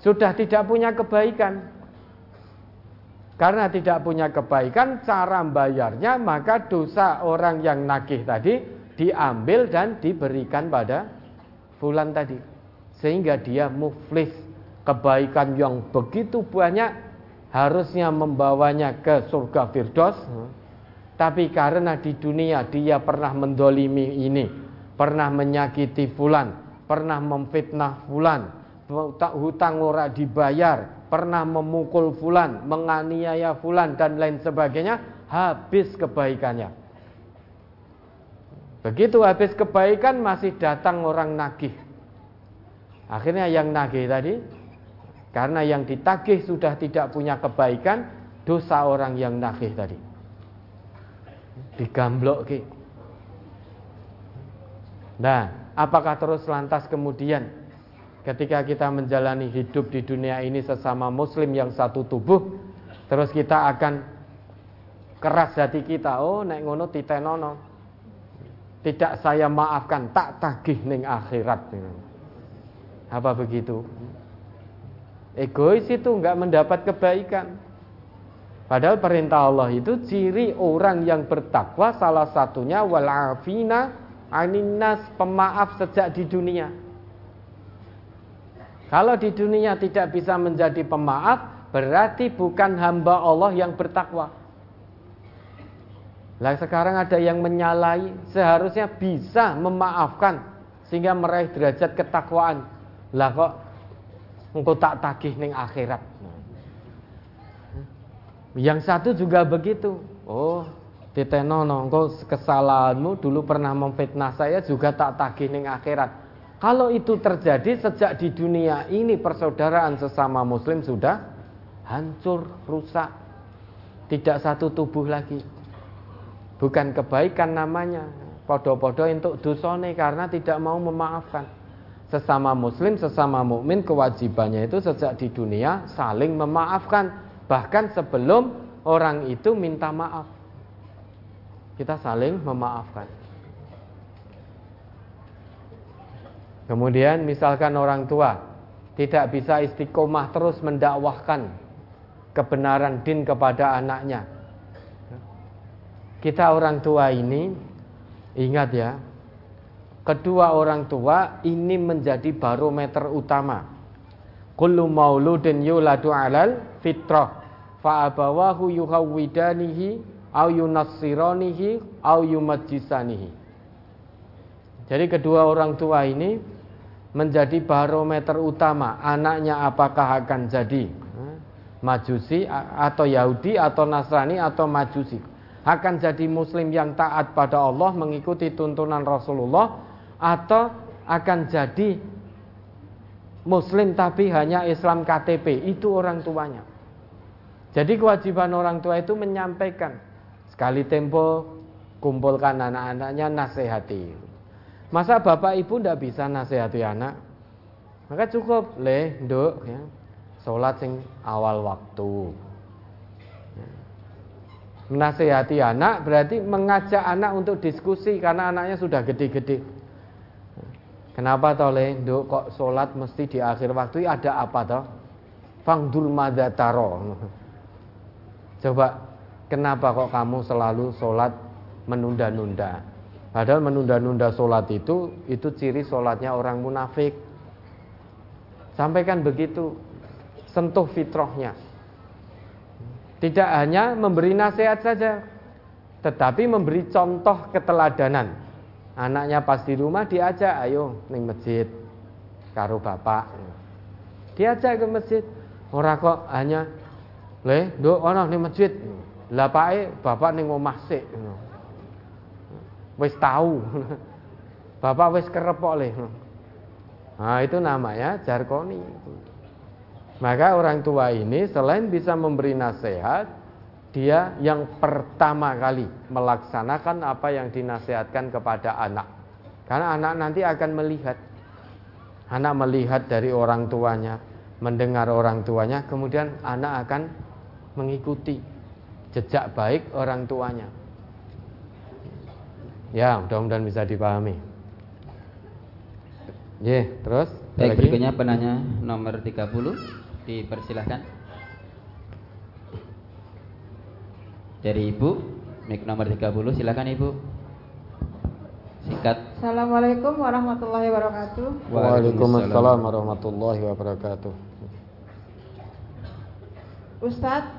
Sudah tidak punya kebaikan. Karena tidak punya kebaikan, cara bayarnya maka dosa orang yang nagih tadi diambil dan diberikan pada fulan tadi. Sehingga dia muflis kebaikan yang begitu banyak harusnya membawanya ke surga Firdaus, tapi karena di dunia dia pernah mendolimi ini, pernah menyakiti fulan, pernah memfitnah fulan, hutang ora dibayar, pernah memukul fulan, menganiaya fulan dan lain sebagainya, habis kebaikannya. Begitu habis kebaikan masih datang orang nagih. Akhirnya yang nagih tadi karena yang ditagih sudah tidak punya kebaikan, dosa orang yang nagih tadi digamblok ki. Nah, apakah terus lantas kemudian ketika kita menjalani hidup di dunia ini sesama muslim yang satu tubuh, terus kita akan keras hati kita, oh nek ngono titenono. Tidak saya maafkan, tak tagih ning akhirat. Apa begitu? Egois itu enggak mendapat kebaikan. Padahal perintah Allah itu ciri orang yang bertakwa salah satunya walafina aninas pemaaf sejak di dunia. Kalau di dunia tidak bisa menjadi pemaaf, berarti bukan hamba Allah yang bertakwa. Lah sekarang ada yang menyalai, seharusnya bisa memaafkan sehingga meraih derajat ketakwaan. Lah kok engkau tak tagih ning akhirat. Yang satu juga begitu. Oh, Titenono, engkau kesalahanmu dulu pernah memfitnah saya juga tak tagih ning akhirat. Kalau itu terjadi sejak di dunia ini persaudaraan sesama muslim sudah hancur, rusak. Tidak satu tubuh lagi. Bukan kebaikan namanya. Podo-podo untuk dosone karena tidak mau memaafkan. Sesama muslim, sesama mukmin kewajibannya itu sejak di dunia saling memaafkan Bahkan sebelum orang itu minta maaf. Kita saling memaafkan. Kemudian misalkan orang tua tidak bisa istiqomah terus mendakwahkan kebenaran din kepada anaknya. Kita orang tua ini ingat ya, kedua orang tua ini menjadi barometer utama. Kullu mauludin yuladu alal fitrah fa abawahu yuhawwidanihi au yunassiranihi au yumajjisanihi. Jadi kedua orang tua ini menjadi barometer utama anaknya apakah akan jadi Majusi atau Yahudi atau Nasrani atau Majusi akan jadi muslim yang taat pada Allah mengikuti tuntunan Rasulullah atau akan jadi muslim tapi hanya Islam KTP itu orang tuanya jadi kewajiban orang tua itu menyampaikan sekali tempo kumpulkan anak-anaknya nasihati. Masa bapak ibu tidak bisa nasihati anak? Maka cukup leh, dok, ya, sholat sing awal waktu. Menasehati anak berarti mengajak anak untuk diskusi karena anaknya sudah gede-gede. Kenapa toh dok kok sholat mesti di akhir waktu ada apa toh? Fangdul madataro. [laughs] Coba kenapa kok kamu selalu sholat menunda-nunda? Padahal menunda-nunda sholat itu itu ciri sholatnya orang munafik. Sampaikan begitu, sentuh fitrahnya. Tidak hanya memberi nasihat saja, tetapi memberi contoh keteladanan. Anaknya pas di rumah diajak, ayo ning masjid karo bapak. Diajak ke masjid. Orang kok hanya Le, nduk ana ning masjid. Lah pake bapak ning omah sik. Wis tahu. Bapak wis kerep kok le. Nah, itu namanya jarkoni. Maka orang tua ini selain bisa memberi nasihat, dia yang pertama kali melaksanakan apa yang dinasihatkan kepada anak. Karena anak nanti akan melihat. Anak melihat dari orang tuanya, mendengar orang tuanya, kemudian anak akan mengikuti jejak baik orang tuanya. Ya, mudah-mudahan bisa dipahami. Ya, terus Baik, lagi? berikutnya penanya nomor 30 dipersilahkan. Dari Ibu, mik nomor 30 silakan Ibu. Singkat. Assalamualaikum warahmatullahi wabarakatuh. Waalaikumsalam warahmatullahi wabarakatuh. Ustadz,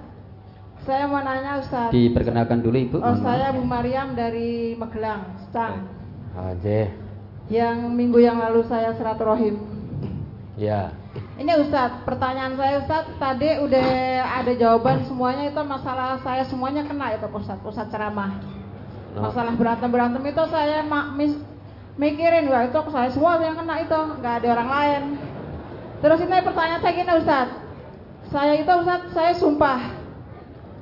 saya mau nanya Ustadz. Diperkenalkan dulu Ibu. Oh, saya. Bu Mariam dari Magelang, Stang. Oke. Yang minggu yang lalu saya silaturahim. Ya. Ini Ustadz, pertanyaan saya Ustadz, tadi udah ada jawaban semuanya itu masalah saya semuanya kena itu Ustadz, Ustadz ceramah. No. Masalah berantem-berantem itu saya ma- mis- mikirin, wah itu saya semua yang kena itu, nggak ada orang lain. Terus ini pertanyaan saya gini Ustadz, saya itu Ustadz, saya sumpah.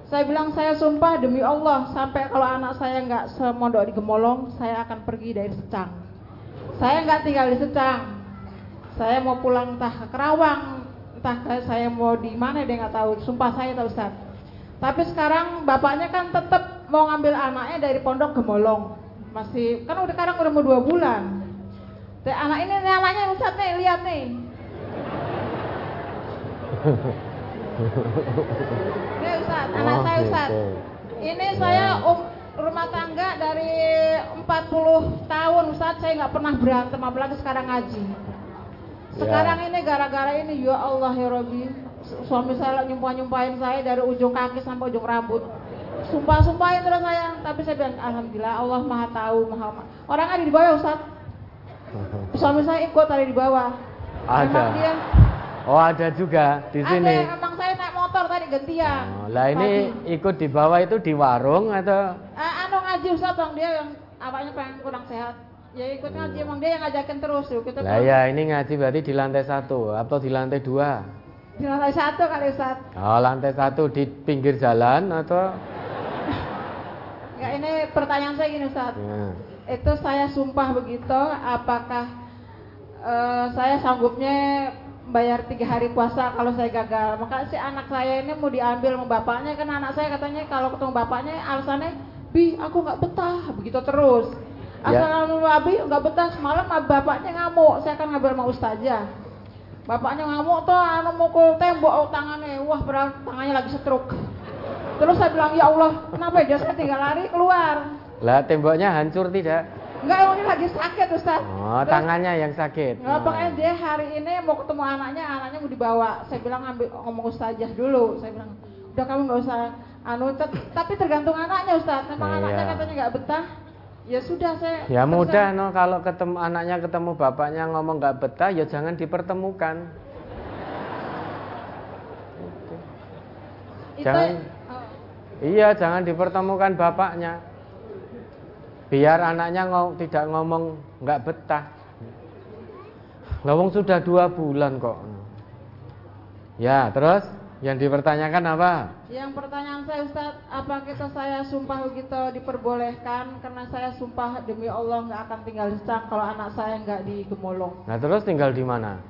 Saya bilang saya sumpah demi Allah, sampai kalau anak saya nggak semondok di Gemolong, saya akan pergi dari Secang. Saya nggak tinggal di Secang, saya mau pulang entah ke Kerawang, entah ke saya mau di mana dia nggak tahu. Sumpah saya tahu Ustaz. Tapi sekarang bapaknya kan tetap mau ngambil anaknya dari pondok Gemolong. Masih kan udah sekarang udah mau dua bulan. Dan anak ini nih anaknya Ustaz nih lihat nih. Nih Ustaz, anak Oh, saya Ustaz. gitu. Ini saya um, rumah tangga dari 40 tahun Ustaz saya nggak pernah berantem apalagi sekarang ngaji. Sekarang ini gara-gara ini ya Allah ya Robi Suami saya nyumpah-nyumpahin saya dari ujung kaki sampai ujung rambut. Sumpah-sumpahin terus saya. Tapi saya bilang Alhamdulillah Allah maha tahu maha Orang ada di bawah Ustaz. [laughs] Suami saya ikut ada di bawah. Ada. Memang dia Oh, ada juga di sini. Ada, emang saya naik motor tadi gantian. Oh, lah ini Pagi. ikut di bawah itu di warung atau Eh, anu ngaji Ustaz bang dia yang Apanya pengen kurang sehat Ya ikut ngaji emang dia yang ngajakin terus yuk kita Lah ya ini ngaji berarti di lantai satu atau di lantai dua? Di lantai satu kali Ustaz Oh lantai satu di pinggir jalan atau? Ya ini pertanyaan saya gini Ustaz Ya. itu saya sumpah begitu apakah eh, saya sanggupnya bayar tiga hari puasa kalau saya gagal maka si anak saya ini mau diambil sama bapaknya kan anak saya katanya kalau ketemu bapaknya alasannya bi aku nggak betah begitu terus Ya. asal abi nggak betah semalam bapaknya ngamuk saya akan ngambil sama ustazah bapaknya ngamuk tuh anu mukul tembok oh, tangannya wah berat tangannya lagi stroke terus saya bilang ya Allah kenapa ya saya tinggal lari keluar Lah temboknya hancur tidak? Enggak, emang dia lagi sakit Ustaz. Oh Terus, tangannya yang sakit. Nggak, Oh. pokoknya dia hari ini mau ketemu anaknya, anaknya mau dibawa. Saya bilang ambil ngomong ustazah dulu. Saya bilang, udah kamu nggak usah anu, tapi tergantung anaknya Ustaz. Memang Iya. anaknya katanya nggak betah. Ya sudah saya. Ya mudah no kalau ketemu anaknya ketemu bapaknya ngomong nggak betah ya jangan dipertemukan. Itu, jangan- oh, Iya jangan dipertemukan bapaknya. Biar anaknya ngom- tidak ngomong nggak betah. Lawang sudah dua bulan kok. Ya terus yang dipertanyakan apa? yang pertanyaan saya Ustaz, apa kita saya sumpah begitu diperbolehkan karena saya sumpah demi Allah nggak akan tinggal di Secang kalau anak saya nggak di Gemolong. Nah terus tinggal di mana?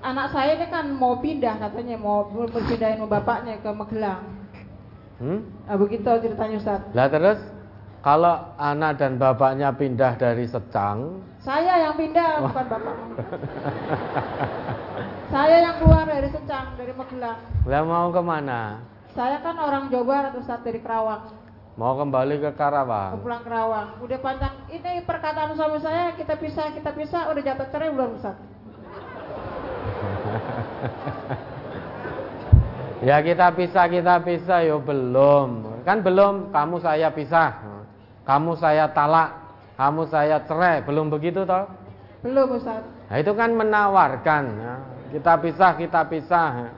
Anak saya ini kan mau pindah katanya mau berpindahin bapaknya ke Magelang. Hmm? Nah, begitu ceritanya Ustaz. Lah terus kalau anak dan bapaknya pindah dari Secang, Saya yang pindah bukan bapaknya. [laughs] saya yang keluar dari Secang dari Magelang. lah mau ke mana? Saya kan orang Jawa Barat Ustaz dari Kerawang. Mau kembali ke Karawang? pulang Kerawang. Udah panjang. Ini perkataan suami saya kita pisah kita pisah udah jatuh cerai belum Ustaz? [laughs] Ya kita pisah, kita pisah, yo belum. Kan belum, kamu saya pisah. Kamu saya talak, kamu saya cerai, belum begitu toh? Belum Ustaz. Nah, itu kan menawarkan. ya. Kita pisah, kita pisah.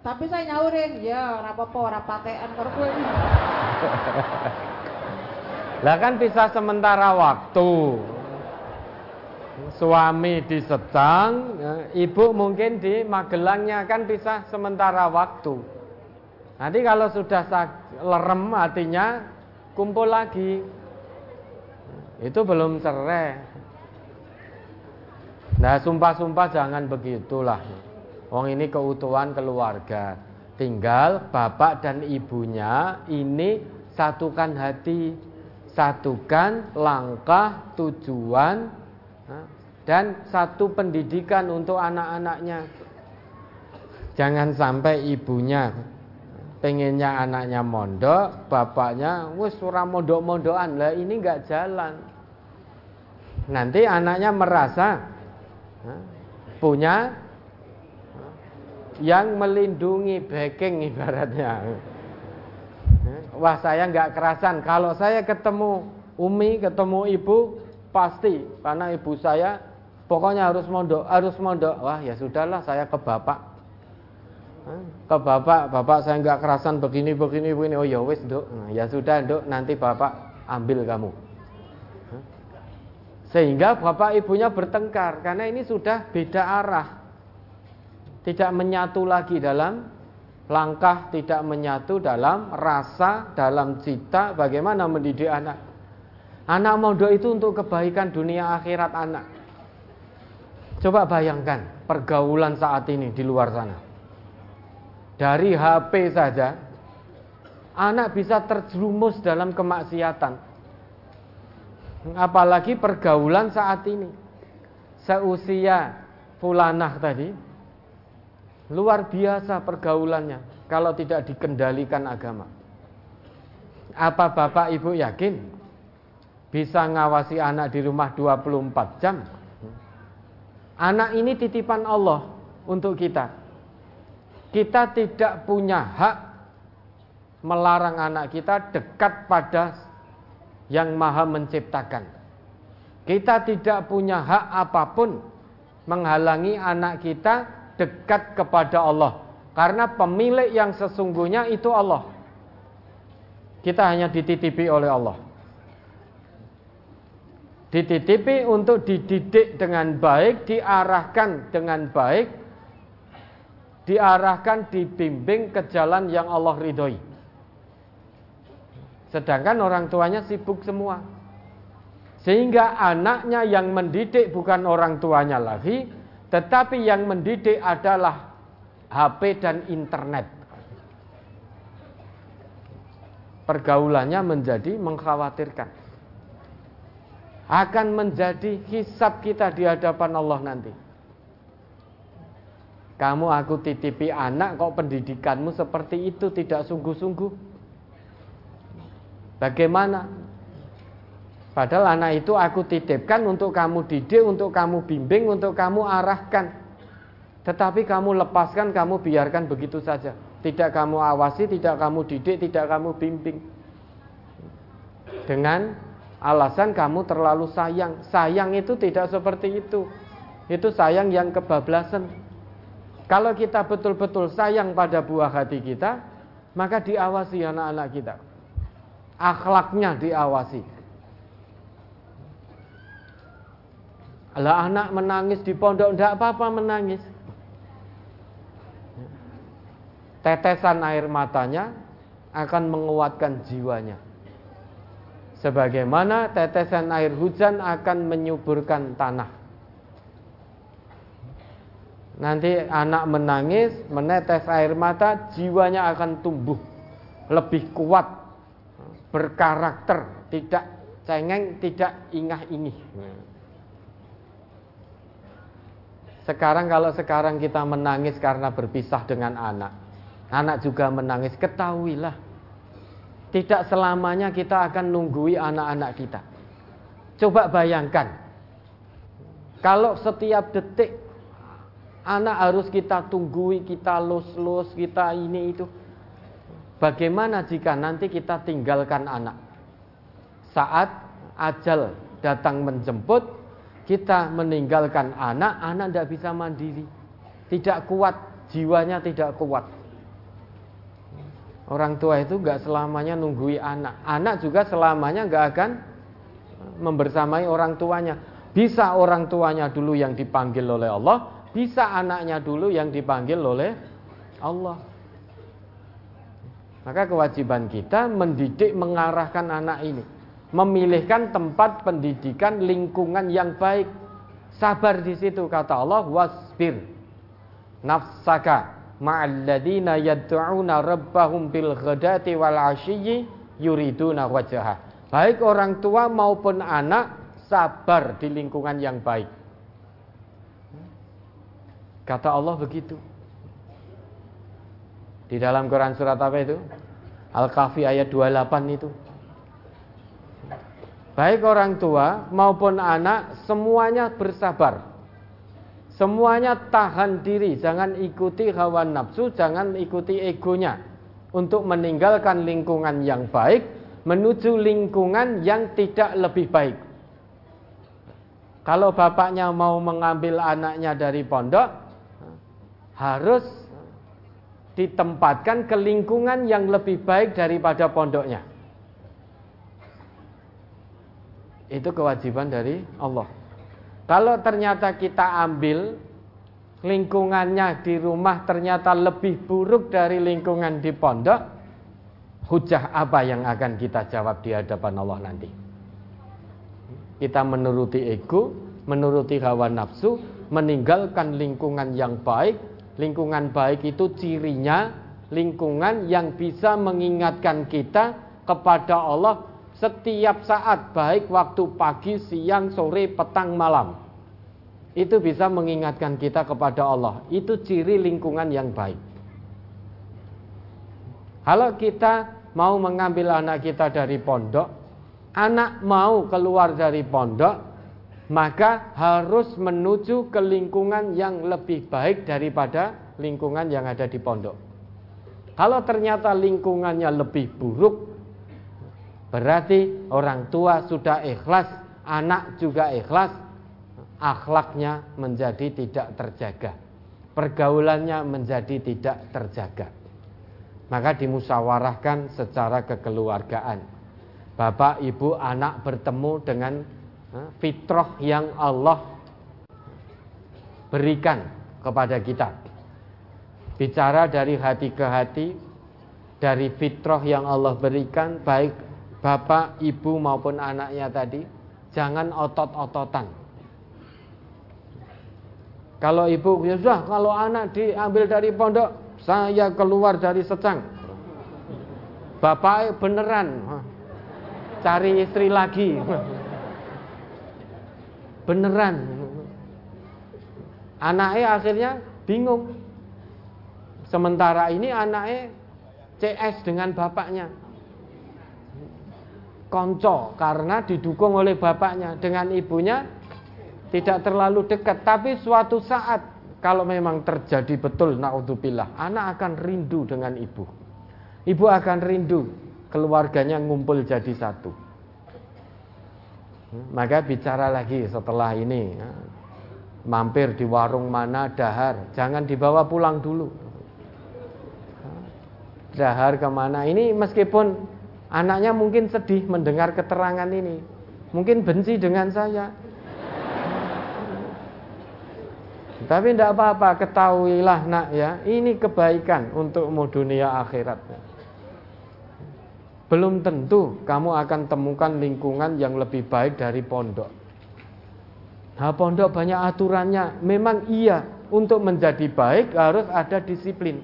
Tapi saya nyaurin, ya rapopo rapatean karo kowe. [laughs] Lah kan pisah sementara waktu. Suami di Secang, ya, ibu mungkin di Magelangnya kan pisah sementara waktu. Nanti kalau sudah lerem hatinya kumpul lagi. Itu belum cerai. Nah, sumpah-sumpah jangan begitulah. Wong ini keutuhan keluarga. Tinggal bapak dan ibunya ini satukan hati, satukan langkah, tujuan, dan satu pendidikan untuk anak-anaknya. Jangan sampai ibunya pengennya anaknya mondok, bapaknya wis ora mondok-mondokan. Lah ini nggak jalan. Nanti anaknya merasa punya yang melindungi backing ibaratnya. Wah saya nggak kerasan. Kalau saya ketemu Umi, ketemu ibu, pasti karena ibu saya pokoknya harus mondok, harus mondok. Wah ya sudahlah saya ke bapak. Ke bapak, bapak saya nggak kerasan begini, begini, begini. Oh ya wis dok, ya sudah dok, nanti bapak ambil kamu. Sehingga bapak ibunya bertengkar karena ini sudah beda arah. Tidak menyatu lagi dalam langkah, tidak menyatu dalam rasa, dalam cita bagaimana mendidik anak. Anak mondok itu untuk kebaikan dunia akhirat anak. Coba bayangkan pergaulan saat ini di luar sana. Dari HP saja anak bisa terjerumus dalam kemaksiatan Apalagi pergaulan saat ini. Seusia fulanah tadi luar biasa pergaulannya kalau tidak dikendalikan agama. Apa Bapak Ibu yakin bisa ngawasi anak di rumah 24 jam? Anak ini titipan Allah untuk kita. Kita tidak punya hak melarang anak kita dekat pada yang maha menciptakan. Kita tidak punya hak apa pun menghalangi anak kita dekat kepada Allah. Karena pemilik yang sesungguhnya itu Allah. Kita hanya dititipi oleh Allah. Dititipi untuk dididik dengan baik, diarahkan dengan baik, diarahkan, dibimbing ke jalan yang Allah ridhoi. Sedangkan orang tuanya sibuk semua. Sehingga anaknya yang mendidik bukan orang tuanya lagi, tetapi yang mendidik adalah HP dan internet. Pergaulannya menjadi mengkhawatirkan. Akan menjadi hisap kita di hadapan Allah nanti. Kamu aku titipi anak kok pendidikanmu seperti itu tidak sungguh-sungguh. Bagaimana? Padahal anak itu aku titipkan untuk kamu didik, untuk kamu bimbing, untuk kamu arahkan. Tetapi kamu lepaskan, kamu biarkan begitu saja. Tidak kamu awasi, tidak kamu didik, tidak kamu bimbing. Dengan alasan kamu terlalu sayang. Sayang itu tidak seperti itu. Itu sayang yang kebablasan. Kalau kita betul-betul sayang pada buah hati kita, maka diawasi anak-anak kita akhlaknya diawasi. Lah anak menangis di pondok tidak apa-apa menangis. Tetesan air matanya akan menguatkan jiwanya. Sebagaimana tetesan air hujan akan menyuburkan tanah. Nanti anak menangis, menetes air mata, jiwanya akan tumbuh lebih kuat berkarakter, tidak cengeng, tidak ingah-ingih. Sekarang kalau sekarang kita menangis karena berpisah dengan anak, anak juga menangis, ketahuilah tidak selamanya kita akan nunggui anak-anak kita. Coba bayangkan, kalau setiap detik anak harus kita tunggui, kita lus-lus, kita ini itu, Bagaimana jika nanti kita tinggalkan anak? Saat ajal datang menjemput, kita meninggalkan anak, anak tidak bisa mandiri. Tidak kuat, jiwanya tidak kuat. Orang tua itu nggak selamanya nunggui anak. Anak juga selamanya nggak akan membersamai orang tuanya. Bisa orang tuanya dulu yang dipanggil oleh Allah, bisa anaknya dulu yang dipanggil oleh Allah. Maka kewajiban kita mendidik mengarahkan anak ini, memilihkan tempat pendidikan lingkungan yang baik. Sabar di situ kata Allah wasbir nafsaka ma'alladina yad'una rabbahum bil ghadati wal 'ashiyyi yuriduna wajhah. Baik orang tua maupun anak sabar di lingkungan yang baik. Kata Allah begitu. Di dalam Quran surat apa itu? Al-Kahfi ayat 28 itu. Baik orang tua maupun anak semuanya bersabar. Semuanya tahan diri, jangan ikuti hawa nafsu, jangan ikuti egonya untuk meninggalkan lingkungan yang baik menuju lingkungan yang tidak lebih baik. Kalau bapaknya mau mengambil anaknya dari pondok, harus ditempatkan ke lingkungan yang lebih baik daripada pondoknya. Itu kewajiban dari Allah. Kalau ternyata kita ambil lingkungannya di rumah ternyata lebih buruk dari lingkungan di pondok, hujah apa yang akan kita jawab di hadapan Allah nanti? Kita menuruti ego, menuruti hawa nafsu, meninggalkan lingkungan yang baik. Lingkungan baik itu cirinya lingkungan yang bisa mengingatkan kita kepada Allah setiap saat baik waktu pagi, siang, sore, petang, malam. Itu bisa mengingatkan kita kepada Allah. Itu ciri lingkungan yang baik. Kalau kita mau mengambil anak kita dari pondok, anak mau keluar dari pondok, maka harus menuju ke lingkungan yang lebih baik daripada lingkungan yang ada di pondok. Kalau ternyata lingkungannya lebih buruk, Berarti orang tua sudah ikhlas, anak juga ikhlas, akhlaknya menjadi tidak terjaga. Pergaulannya menjadi tidak terjaga. Maka dimusyawarahkan secara kekeluargaan. Bapak, ibu, anak bertemu dengan fitrah yang Allah berikan kepada kita. Bicara dari hati ke hati, dari fitrah yang Allah berikan, baik bapak, ibu maupun anaknya tadi, jangan otot-ototan. Kalau ibu, ya sudah, kalau anak diambil dari pondok, saya keluar dari secang. Bapak beneran, cari istri lagi. Beneran. Anaknya akhirnya bingung. Sementara ini anaknya CS dengan bapaknya. Konco karena didukung oleh bapaknya. Dengan ibunya tidak terlalu dekat. Tapi suatu saat kalau memang terjadi betul naudzubillah anak akan rindu dengan ibu. Ibu akan rindu keluarganya ngumpul jadi satu maka bicara lagi setelah ini ya. mampir di warung mana dahar jangan dibawa pulang dulu dahar ke mana ini meskipun Anaknya mungkin sedih mendengar keterangan ini. Mungkin benci dengan saya. Tapi tidak apa-apa, ketahuilah nak ya, ini kebaikan untukmu dunia akhirat. Belum tentu kamu akan temukan lingkungan yang lebih baik dari pondok. Nah, pondok banyak aturannya. Memang iya, untuk menjadi baik harus ada disiplin.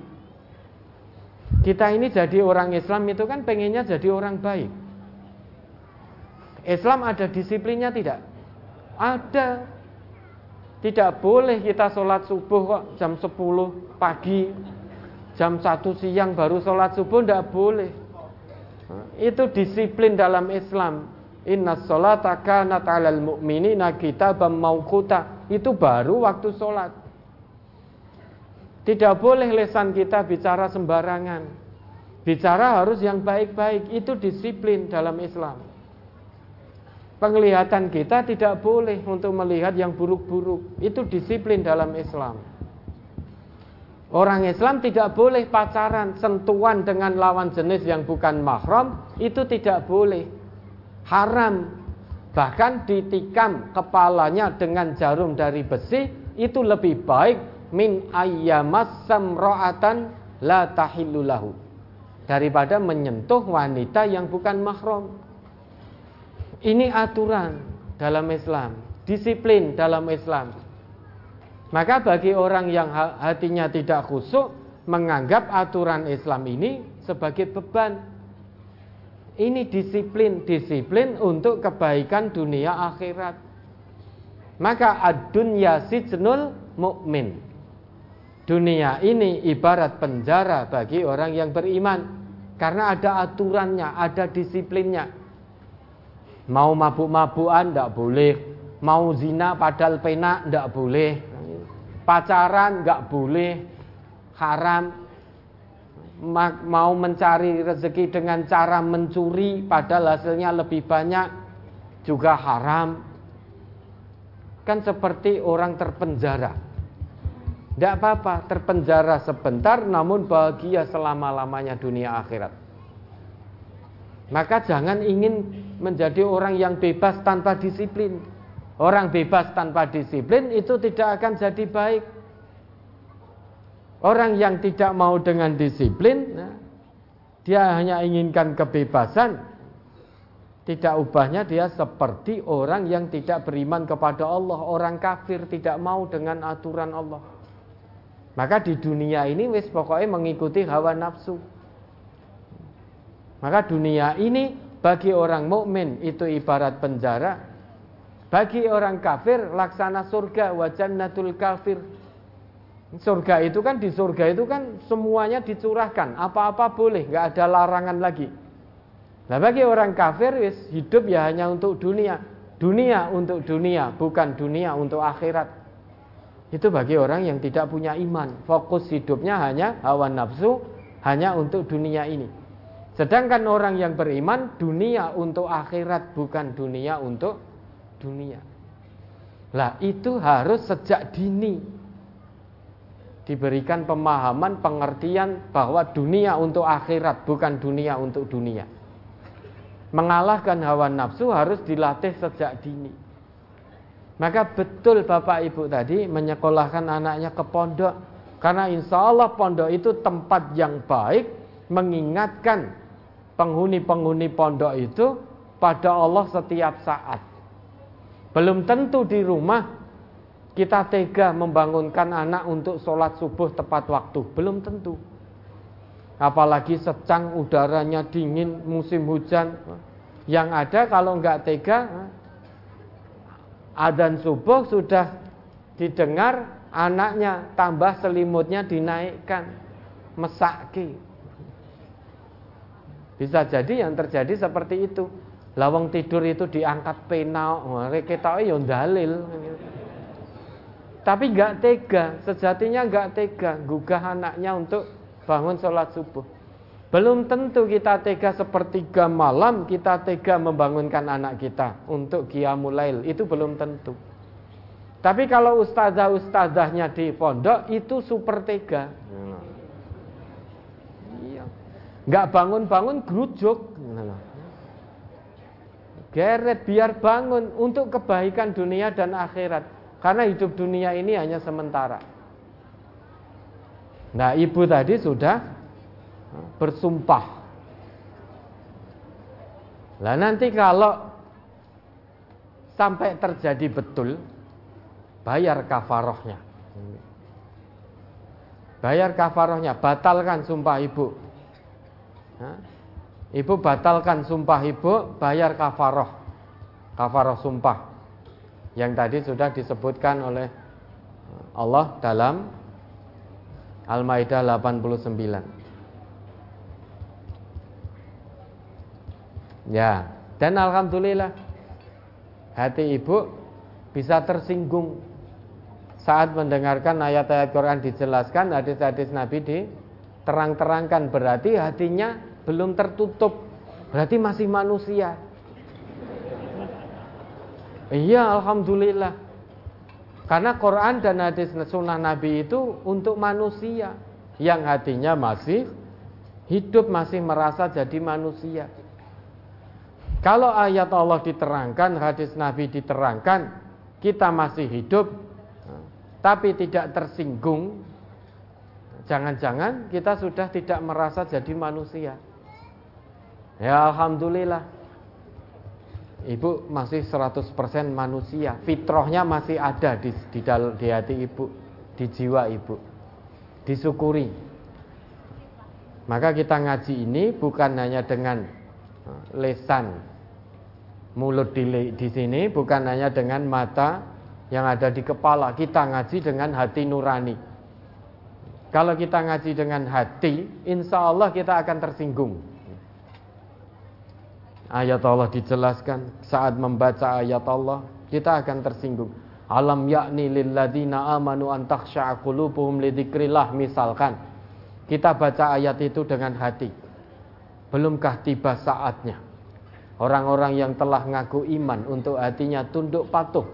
Kita ini jadi orang Islam itu kan pengennya jadi orang baik. Islam ada disiplinnya tidak? Ada. Tidak boleh kita sholat subuh kok jam 10 pagi, jam 1 siang baru sholat subuh, tidak boleh. Itu disiplin dalam Islam. Inna sholata kanat alal mu'minina kitaban mauquta. Itu baru waktu sholat. Tidak boleh lesan kita bicara sembarangan. Bicara harus yang baik-baik, itu disiplin dalam Islam. Penglihatan kita tidak boleh untuk melihat yang buruk-buruk, itu disiplin dalam Islam. Orang Islam tidak boleh pacaran, sentuhan dengan lawan jenis yang bukan mahram, itu tidak boleh. Haram. Bahkan ditikam kepalanya dengan jarum dari besi, itu lebih baik min ayyamas samra'atan la tahillulahu daripada menyentuh wanita yang bukan mahram. Ini aturan dalam Islam, disiplin dalam Islam. Maka bagi orang yang hatinya tidak khusyuk menganggap aturan Islam ini sebagai beban. Ini disiplin, disiplin untuk kebaikan dunia akhirat. Maka ad-dunya sijnul mukmin. Dunia ini ibarat penjara bagi orang yang beriman karena ada aturannya, ada disiplinnya. Mau mabuk-mabukan tidak boleh, mau zina padahal pena tidak boleh. Pacaran nggak boleh, haram. Ma- Mau mencari rezeki dengan cara mencuri, padahal hasilnya lebih banyak, juga haram. Kan seperti orang terpenjara. Tidak apa-apa, terpenjara sebentar namun bahagia selama-lamanya dunia akhirat. Maka jangan ingin menjadi orang yang bebas tanpa disiplin. Orang bebas tanpa disiplin itu tidak akan jadi baik. Orang yang tidak mau dengan disiplin, nah, dia hanya inginkan kebebasan, tidak ubahnya dia seperti orang yang tidak beriman kepada Allah, orang kafir tidak mau dengan aturan Allah. Maka di dunia ini wis pokoknya mengikuti hawa nafsu. Maka dunia ini bagi orang mukmin itu ibarat penjara. Bagi orang kafir laksana surga wa jannatul kafir. Surga itu kan di surga itu kan semuanya dicurahkan, apa-apa boleh, nggak ada larangan lagi. Nah bagi orang kafir wis hidup ya hanya untuk dunia, dunia untuk dunia, bukan dunia untuk akhirat. Itu bagi orang yang tidak punya iman, fokus hidupnya hanya hawa nafsu, hanya untuk dunia ini. Sedangkan orang yang beriman dunia untuk akhirat, bukan dunia untuk dunia. Lah itu harus sejak dini diberikan pemahaman pengertian bahwa dunia untuk akhirat bukan dunia untuk dunia. Mengalahkan hawa nafsu harus dilatih sejak dini. Maka betul Bapak Ibu tadi menyekolahkan anaknya ke pondok karena insya Allah pondok itu tempat yang baik mengingatkan penghuni-penghuni pondok itu pada Allah setiap saat. Belum tentu di rumah kita tega membangunkan anak untuk sholat subuh tepat waktu, belum tentu. Apalagi secang udaranya dingin musim hujan. Yang ada kalau nggak tega, adan subuh sudah didengar anaknya tambah selimutnya dinaikkan, mesaki. Bisa jadi yang terjadi seperti itu. Lawang tidur itu diangkat pena, kita yo dalil. Tapi nggak tega, sejatinya nggak tega gugah anaknya untuk bangun sholat subuh. Belum tentu kita tega sepertiga malam kita tega membangunkan anak kita untuk qiyamul itu belum tentu. Tapi kalau ustazah-ustazahnya di pondok itu super tega. Iya. Nggak bangun-bangun gerujuk. Geret biar bangun untuk kebaikan dunia dan akhirat. Karena hidup dunia ini hanya sementara. Nah, ibu tadi sudah bersumpah. Lah nanti kalau sampai terjadi betul, bayar kafarohnya. Bayar kafarohnya, batalkan sumpah ibu. Ibu batalkan sumpah ibu, bayar kafaroh. Kafaroh sumpah yang tadi sudah disebutkan oleh Allah dalam Al-Maidah 89. Ya, dan alhamdulillah hati ibu bisa tersinggung saat mendengarkan ayat-ayat Quran dijelaskan, hadis-hadis Nabi diterang-terangkan berarti hatinya belum tertutup. Berarti masih manusia. Iya, alhamdulillah. Karena Quran dan hadis sunnah Nabi itu untuk manusia yang hatinya masih hidup, masih merasa jadi manusia. Kalau ayat Allah diterangkan, hadis Nabi diterangkan, kita masih hidup, tapi tidak tersinggung, jangan-jangan kita sudah tidak merasa jadi manusia. Ya Alhamdulillah Ibu masih 100% manusia, fitrahnya masih ada di, di, di hati ibu, di jiwa ibu. Disyukuri. Maka kita ngaji ini bukan hanya dengan eh, lesan, mulut di, di sini, bukan hanya dengan mata yang ada di kepala. Kita ngaji dengan hati nurani. Kalau kita ngaji dengan hati, insya Allah kita akan tersinggung ayat Allah dijelaskan, saat membaca ayat Allah, kita akan tersinggung. Alam yakni lilladzina amanu an takhsha'a lidzikrillah misalkan kita baca ayat itu dengan hati. Belumkah tiba saatnya orang-orang yang telah ngaku iman untuk hatinya tunduk patuh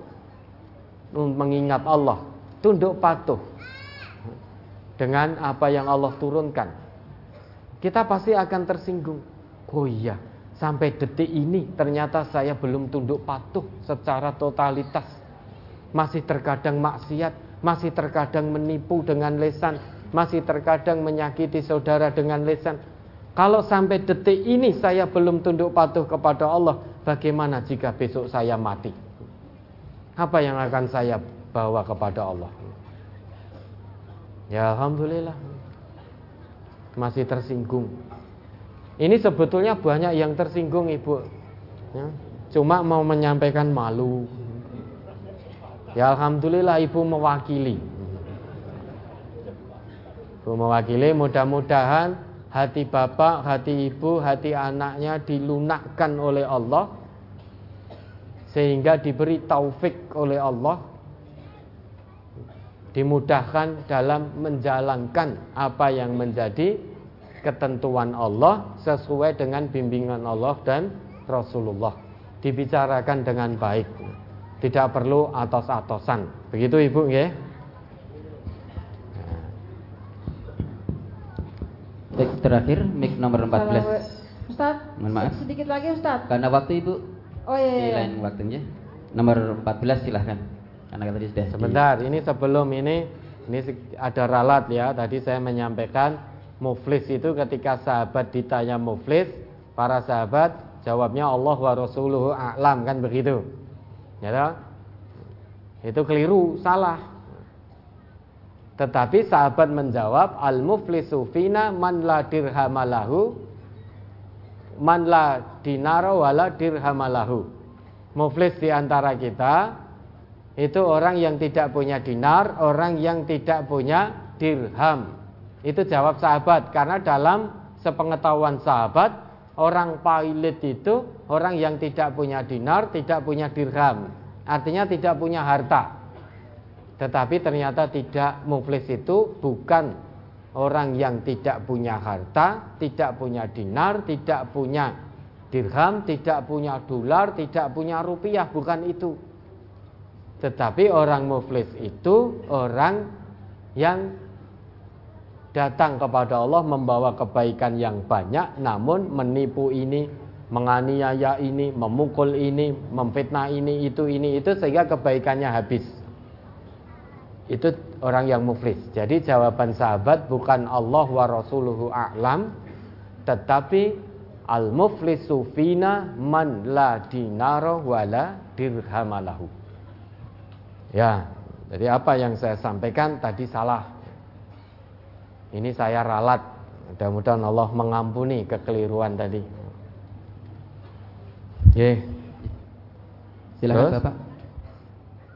mengingat Allah, tunduk patuh dengan apa yang Allah turunkan. Kita pasti akan tersinggung. Oh iya, sampai detik ini ternyata saya belum tunduk patuh secara totalitas masih terkadang maksiat, masih terkadang menipu dengan lesan, masih terkadang menyakiti saudara dengan lesan. Kalau sampai detik ini saya belum tunduk patuh kepada Allah, bagaimana jika besok saya mati? Apa yang akan saya bawa kepada Allah? Ya Alhamdulillah Masih tersinggung Ini sebetulnya banyak yang tersinggung ibu. Ya, Cuma mau menyampaikan malu. Ya Alhamdulillah ibu mewakili. Ibu mewakili mudah-mudahan hati bapak, hati ibu, hati anaknya dilunakkan oleh Allah Sehingga diberi taufik oleh Allah Dimudahkan dalam menjalankan apa yang menjadi ketentuan Allah Sesuai dengan bimbingan Allah dan Rasulullah Dibicarakan dengan baik tidak perlu atos-atosan. Begitu Ibu ya? Baik, terakhir mic nomor 14. Ustaz, Mohon maaf. sedikit lagi Ustaz. Karena waktu Ibu Oh iya, di iya. lain waktunya. Nomor 14 silahkan. Karena tadi sudah di- Sebentar, ini sebelum ini ini ada ralat ya. Tadi saya menyampaikan muflis itu ketika sahabat ditanya muflis, para sahabat jawabnya Allah wa rasuluhu a'lam kan begitu. Ya? Itu keliru, salah. Tetapi sahabat menjawab al-muflisu fina man la dirhamalahu man la dinara wala dirhamalahu. Muflis di antara kita itu orang yang tidak punya dinar, orang yang tidak punya dirham. Itu jawab sahabat karena dalam sepengetahuan sahabat orang pailit itu orang yang tidak punya dinar, tidak punya dirham. Artinya tidak punya harta. Tetapi ternyata tidak muflis itu bukan orang yang tidak punya harta, tidak punya dinar, tidak punya dirham, tidak punya dolar, tidak punya rupiah, bukan itu. Tetapi orang muflis itu orang yang datang kepada Allah membawa kebaikan yang banyak namun menipu ini, menganiaya ini, memukul ini, memfitnah ini, itu ini itu sehingga kebaikannya habis. Itu orang yang muflis. Jadi jawaban sahabat bukan Allah wa rasuluhu a'lam tetapi al muflisu fina man la dinara wala dirhamalahu. Ya, jadi apa yang saya sampaikan tadi salah. Ini saya ralat. Mudah-mudahan Allah mengampuni kekeliruan tadi. Ye. Silakan Terus? Bapak.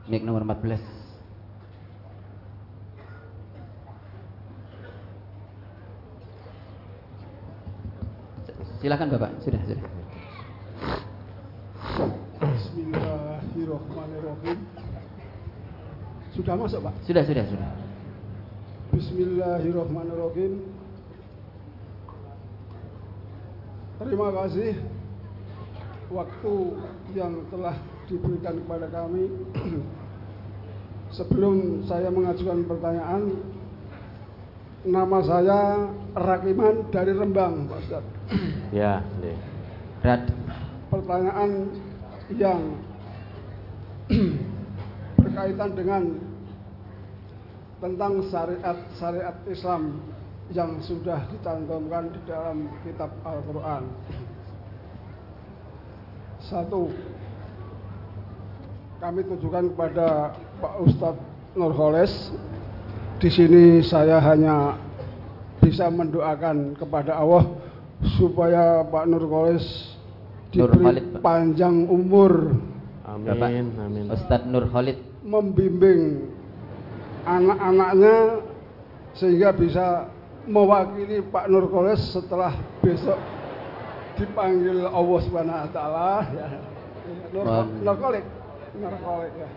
Mic nomor 14. Silakan Bapak, sudah, sudah. Bismillahirrahmanirrahim. Sudah masuk, Pak? Sudah, sudah, sudah. Bismillahirrahmanirrahim. Terima kasih waktu yang telah diberikan kepada kami. Sebelum saya mengajukan pertanyaan, nama saya Rakiman dari Rembang, Pak Ustadz. Ya. Rad, pertanyaan yang [clears throat] berkaitan dengan tentang syariat-syariat Islam yang sudah dicantumkan di dalam kitab Al-Quran. Satu, kami tujukan kepada Pak Ustadz Nurholes. Di sini saya hanya bisa mendoakan kepada Allah supaya Pak Nurholes Nur diberi Khalid, Pak. panjang umur Bapak Amin, amin. Ustadz Nur Khalid. membimbing anak-anaknya sehingga bisa mewakili Pak Nurkoles setelah besok dipanggil Allah Subhanahu wa taala ya. Nur. Nurkolik. Nurkolik ya.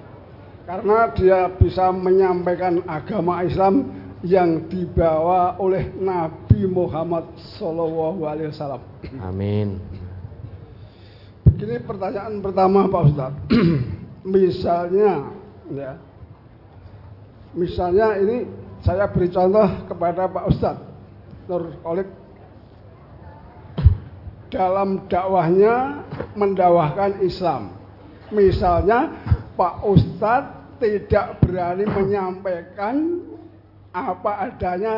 karena dia bisa menyampaikan agama Islam yang dibawa oleh Nabi Muhammad Shallallahu Alaihi Wasallam. Amin. Begini pertanyaan pertama Pak Ustadz. [clears throat] misalnya, ya, misalnya ini saya beri contoh kepada Pak Ustadz Nur Khalid. Dalam dakwahnya mendakwahkan Islam. Misalnya Pak Ustadz tidak berani menyampaikan apa adanya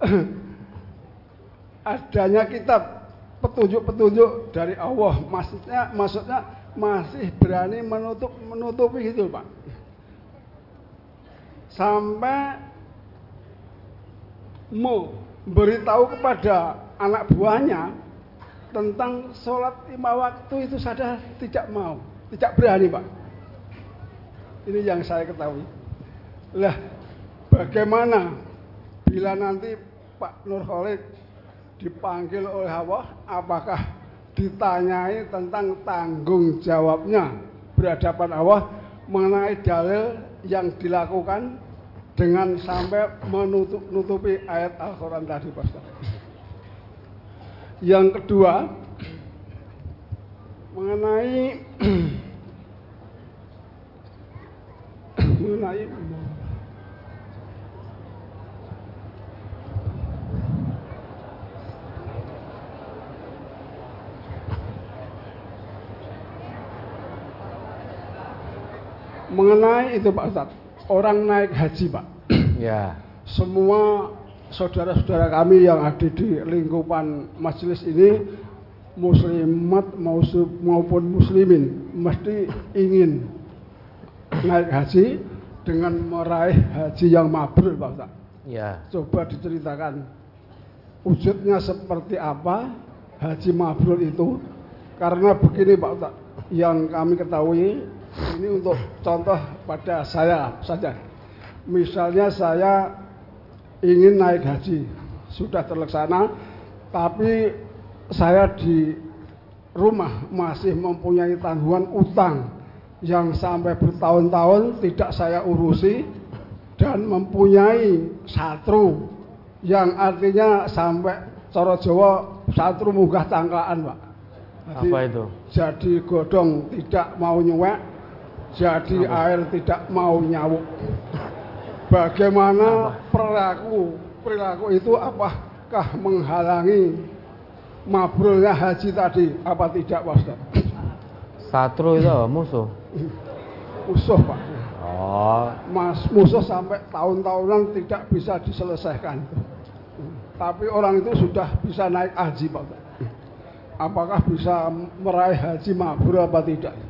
[clears throat] adanya kitab petunjuk-petunjuk dari Allah. Maksudnya maksudnya masih berani menutup menutupi itu Pak sampai mau beritahu kepada anak buahnya tentang sholat lima waktu itu saja tidak mau tidak berani Pak ini yang saya ketahui. Lah, bagaimana bila nanti Pak Nur Khalid dipanggil oleh Allah, apakah ditanyai tentang tanggung jawabnya berhadapan Allah mengenai dalil yang dilakukan dengan sampai menutupi ayat Al-Quran tadi Pak Yang kedua, mengenai [clears throat] mengenai mengenai itu Pak Ustadz orang naik haji Pak [clears throat] Ya. semua saudara-saudara kami yang ada di lingkupan majelis ini muslimat maupun muslimin mesti ingin naik haji dengan meraih haji yang mabrur Pak Ustaz. Ya. Coba diceritakan wujudnya seperti apa haji mabrur itu karena begini Pak Ustaz yang kami ketahui ini untuk contoh pada saya saja misalnya saya ingin naik haji sudah terlaksana tapi saya di rumah masih mempunyai tanggungan utang yang sampai bertahun-tahun tidak saya urusi dan mempunyai satru yang artinya sampai coro Jawa satru munggah cangkaan Pak. Jadi, Apa itu? Jadi godong tidak mau nyuwek, jadi Apa? air tidak mau nyawuk. Bagaimana perilaku perilaku itu apakah menghalangi mabrurnya haji tadi apa tidak Pak Ustaz? Satru itu apa? musuh. Musuh Pak. Oh, Mas musuh sampai tahun-tahunan tidak bisa diselesaikan. Tapi orang itu sudah bisa naik haji Pak. Apakah bisa meraih haji mabrur apa tidak?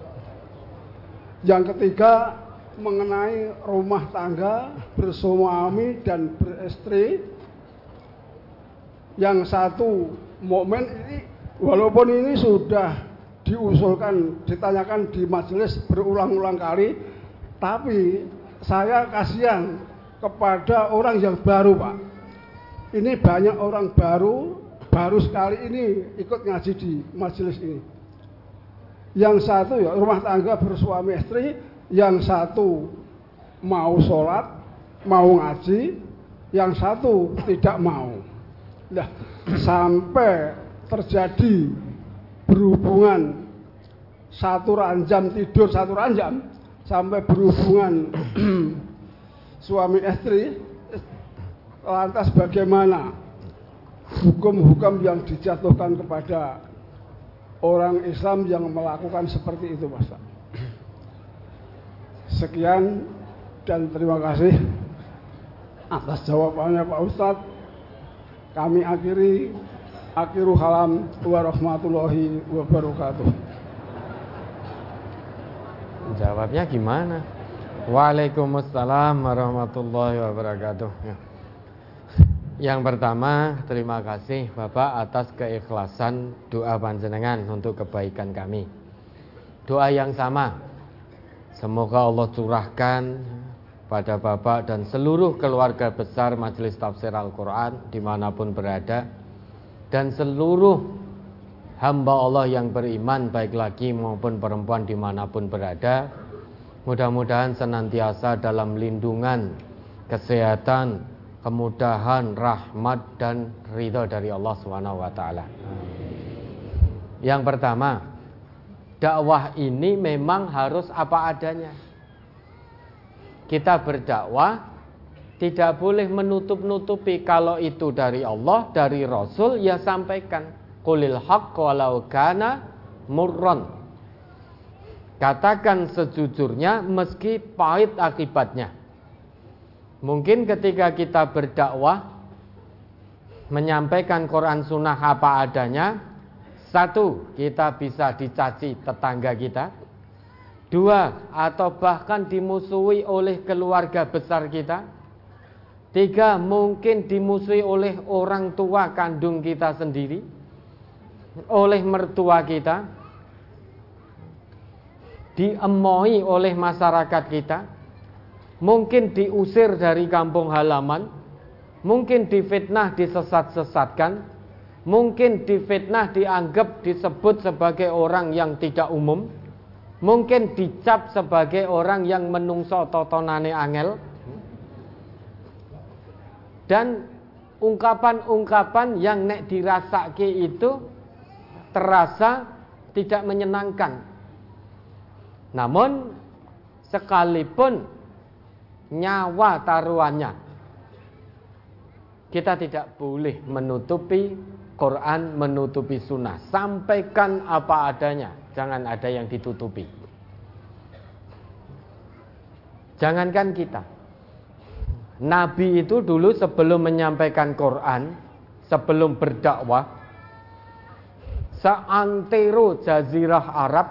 Yang ketiga mengenai rumah tangga bersuami dan beristri. Yang satu momen ini walaupun ini sudah diusulkan ditanyakan di majelis berulang-ulang kali tapi saya kasihan kepada orang yang baru Pak ini banyak orang baru baru sekali ini ikut ngaji di majelis ini yang satu ya rumah tangga bersuami istri yang satu mau sholat mau ngaji yang satu tidak mau. Nah, sampai terjadi berhubungan satu ranjam tidur satu ranjam sampai berhubungan [clears throat] suami istri lantas bagaimana? Hukum-hukum yang dijatuhkan kepada orang Islam yang melakukan seperti itu Mas sekian dan terima kasih atas jawabannya Pak Ustadz kami akhiri akhiru halam warahmatullahi wabarakatuh. jawabnya gimana? Waalaikumsalam warahmatullahi wabarakatuh. Ya. Yang pertama, terima kasih Bapak atas keikhlasan doa panjenengan untuk kebaikan kami. Doa yang sama. Semoga Allah curahkan pada Bapak dan seluruh keluarga besar Majelis Tafsir Al-Quran di mana pun berada dan seluruh hamba Allah yang beriman baik laki maupun perempuan di mana pun berada Mudah-mudahan senantiasa dalam lindungan, kesehatan, kemudahan, rahmat dan ridho dari Allah Subhanahu wa taala. Yang pertama, dakwah ini memang harus apa adanya. Kita berdakwah tidak boleh menutup-nutupi kalau itu dari Allah, dari Rasul ya sampaikan. Qulil haqq walau kana murran. Katakan sejujurnya meski pahit akibatnya. Mungkin ketika kita berdakwah menyampaikan Quran Sunnah apa adanya, satu kita bisa dicaci tetangga kita, dua atau bahkan dimusuhi oleh keluarga besar kita, tiga mungkin dimusuhi oleh orang tua kandung kita sendiri, oleh mertua kita, diemohi oleh masyarakat kita, mungkin diusir dari kampung halaman, mungkin difitnah disesat-sesatkan, mungkin difitnah dianggap disebut sebagai orang yang tidak umum, mungkin dicap sebagai orang yang menungso totonane angel, dan ungkapan-ungkapan yang nek dirasake itu terasa tidak menyenangkan. Namun sekalipun nyawa taruhannya kita tidak boleh menutupi Quran, menutupi sunnah. Sampaikan apa adanya, jangan ada yang ditutupi. Jangankan kita. Nabi itu dulu sebelum menyampaikan Quran, sebelum berdakwah, seantero jazirah Arab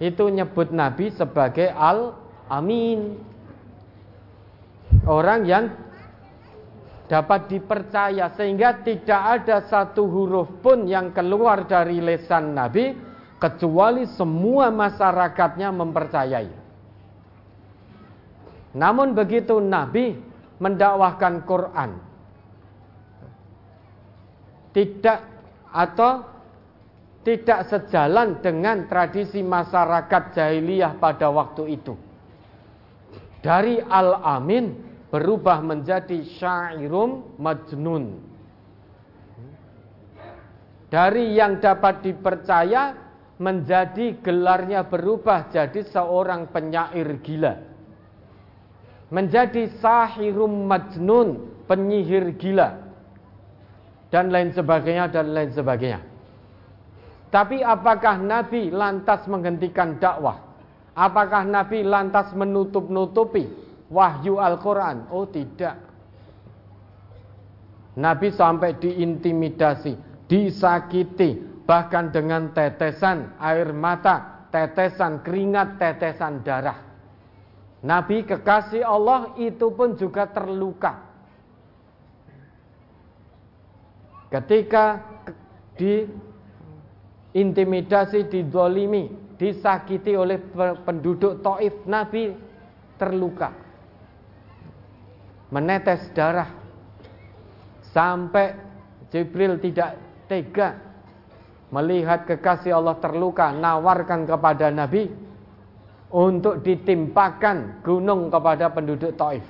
itu nyebut Nabi sebagai Al-Amin. Orang yang dapat dipercaya sehingga tidak ada satu huruf pun yang keluar dari lesan Nabi kecuali semua masyarakatnya mempercayai. Namun begitu Nabi mendakwahkan Quran tidak atau tidak sejalan dengan tradisi masyarakat jahiliyah pada waktu itu. Dari al-amin berubah menjadi syairum majnun. Dari yang dapat dipercaya menjadi gelarnya berubah jadi seorang penyair gila. Menjadi sahirum majnun, penyihir gila. Dan lain sebagainya dan lain sebagainya. Tapi apakah Nabi lantas menghentikan dakwah? Apakah Nabi lantas menutup-nutupi wahyu Al-Quran? Oh tidak. Nabi sampai diintimidasi, disakiti, bahkan dengan tetesan air mata, tetesan keringat, tetesan darah. Nabi kekasih Allah itu pun juga terluka. Ketika di intimidasi, didolimi, disakiti oleh penduduk Taif, Nabi terluka. Menetes darah. Sampai Jibril tidak tega melihat kekasih Allah terluka, nawarkan kepada Nabi untuk ditimpakan gunung kepada penduduk Taif.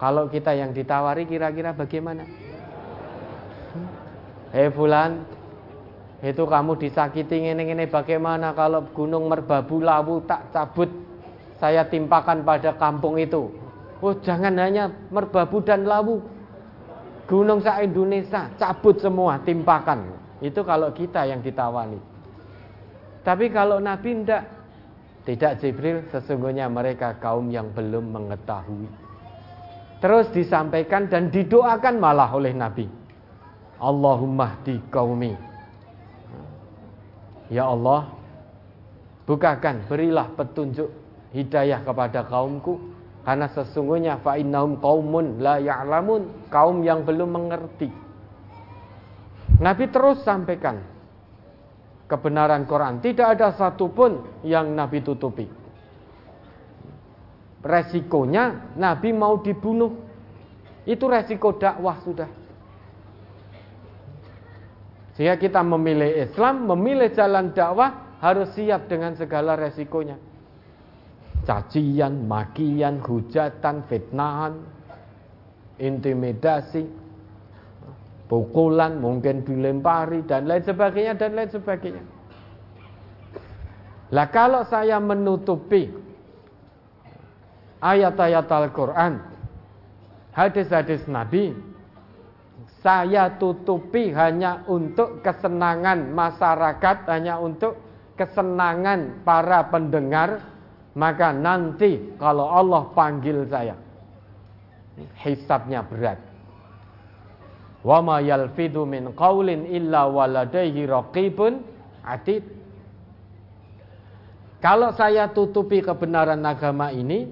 Kalau kita yang ditawari kira-kira bagaimana? Hei fulan, itu kamu disakiti ngene-ngene bagaimana kalau gunung merbabu lawu tak cabut saya timpakan pada kampung itu. Oh jangan hanya merbabu dan lawu. Gunung sa Indonesia cabut semua timpakan. Itu kalau kita yang ditawani. Tapi kalau Nabi tidak tidak Jibril sesungguhnya mereka kaum yang belum mengetahui. Terus disampaikan dan didoakan malah oleh Nabi. Allahumma di kaumi Ya Allah, bukakan, berilah petunjuk hidayah kepada kaumku karena sesungguhnya fa innahum qaumun la ya'lamun, kaum yang belum mengerti. Nabi terus sampaikan kebenaran Quran, tidak ada satupun yang Nabi tutupi. Resikonya Nabi mau dibunuh. Itu resiko dakwah sudah. Sehingga kita memilih Islam, memilih jalan dakwah harus siap dengan segala resikonya. Cacian, makian, hujatan, fitnahan, intimidasi, pukulan, mungkin dilempari dan lain sebagainya dan lain sebagainya. Lah kalau saya menutupi ayat-ayat Al-Qur'an, hadis-hadis Nabi, saya tutupi hanya untuk kesenangan masyarakat, hanya untuk kesenangan para pendengar, maka nanti kalau Allah panggil saya, hisabnya berat. Wa ma yalfidu illa waladaihi raqibun atid. Kalau saya tutupi kebenaran agama ini,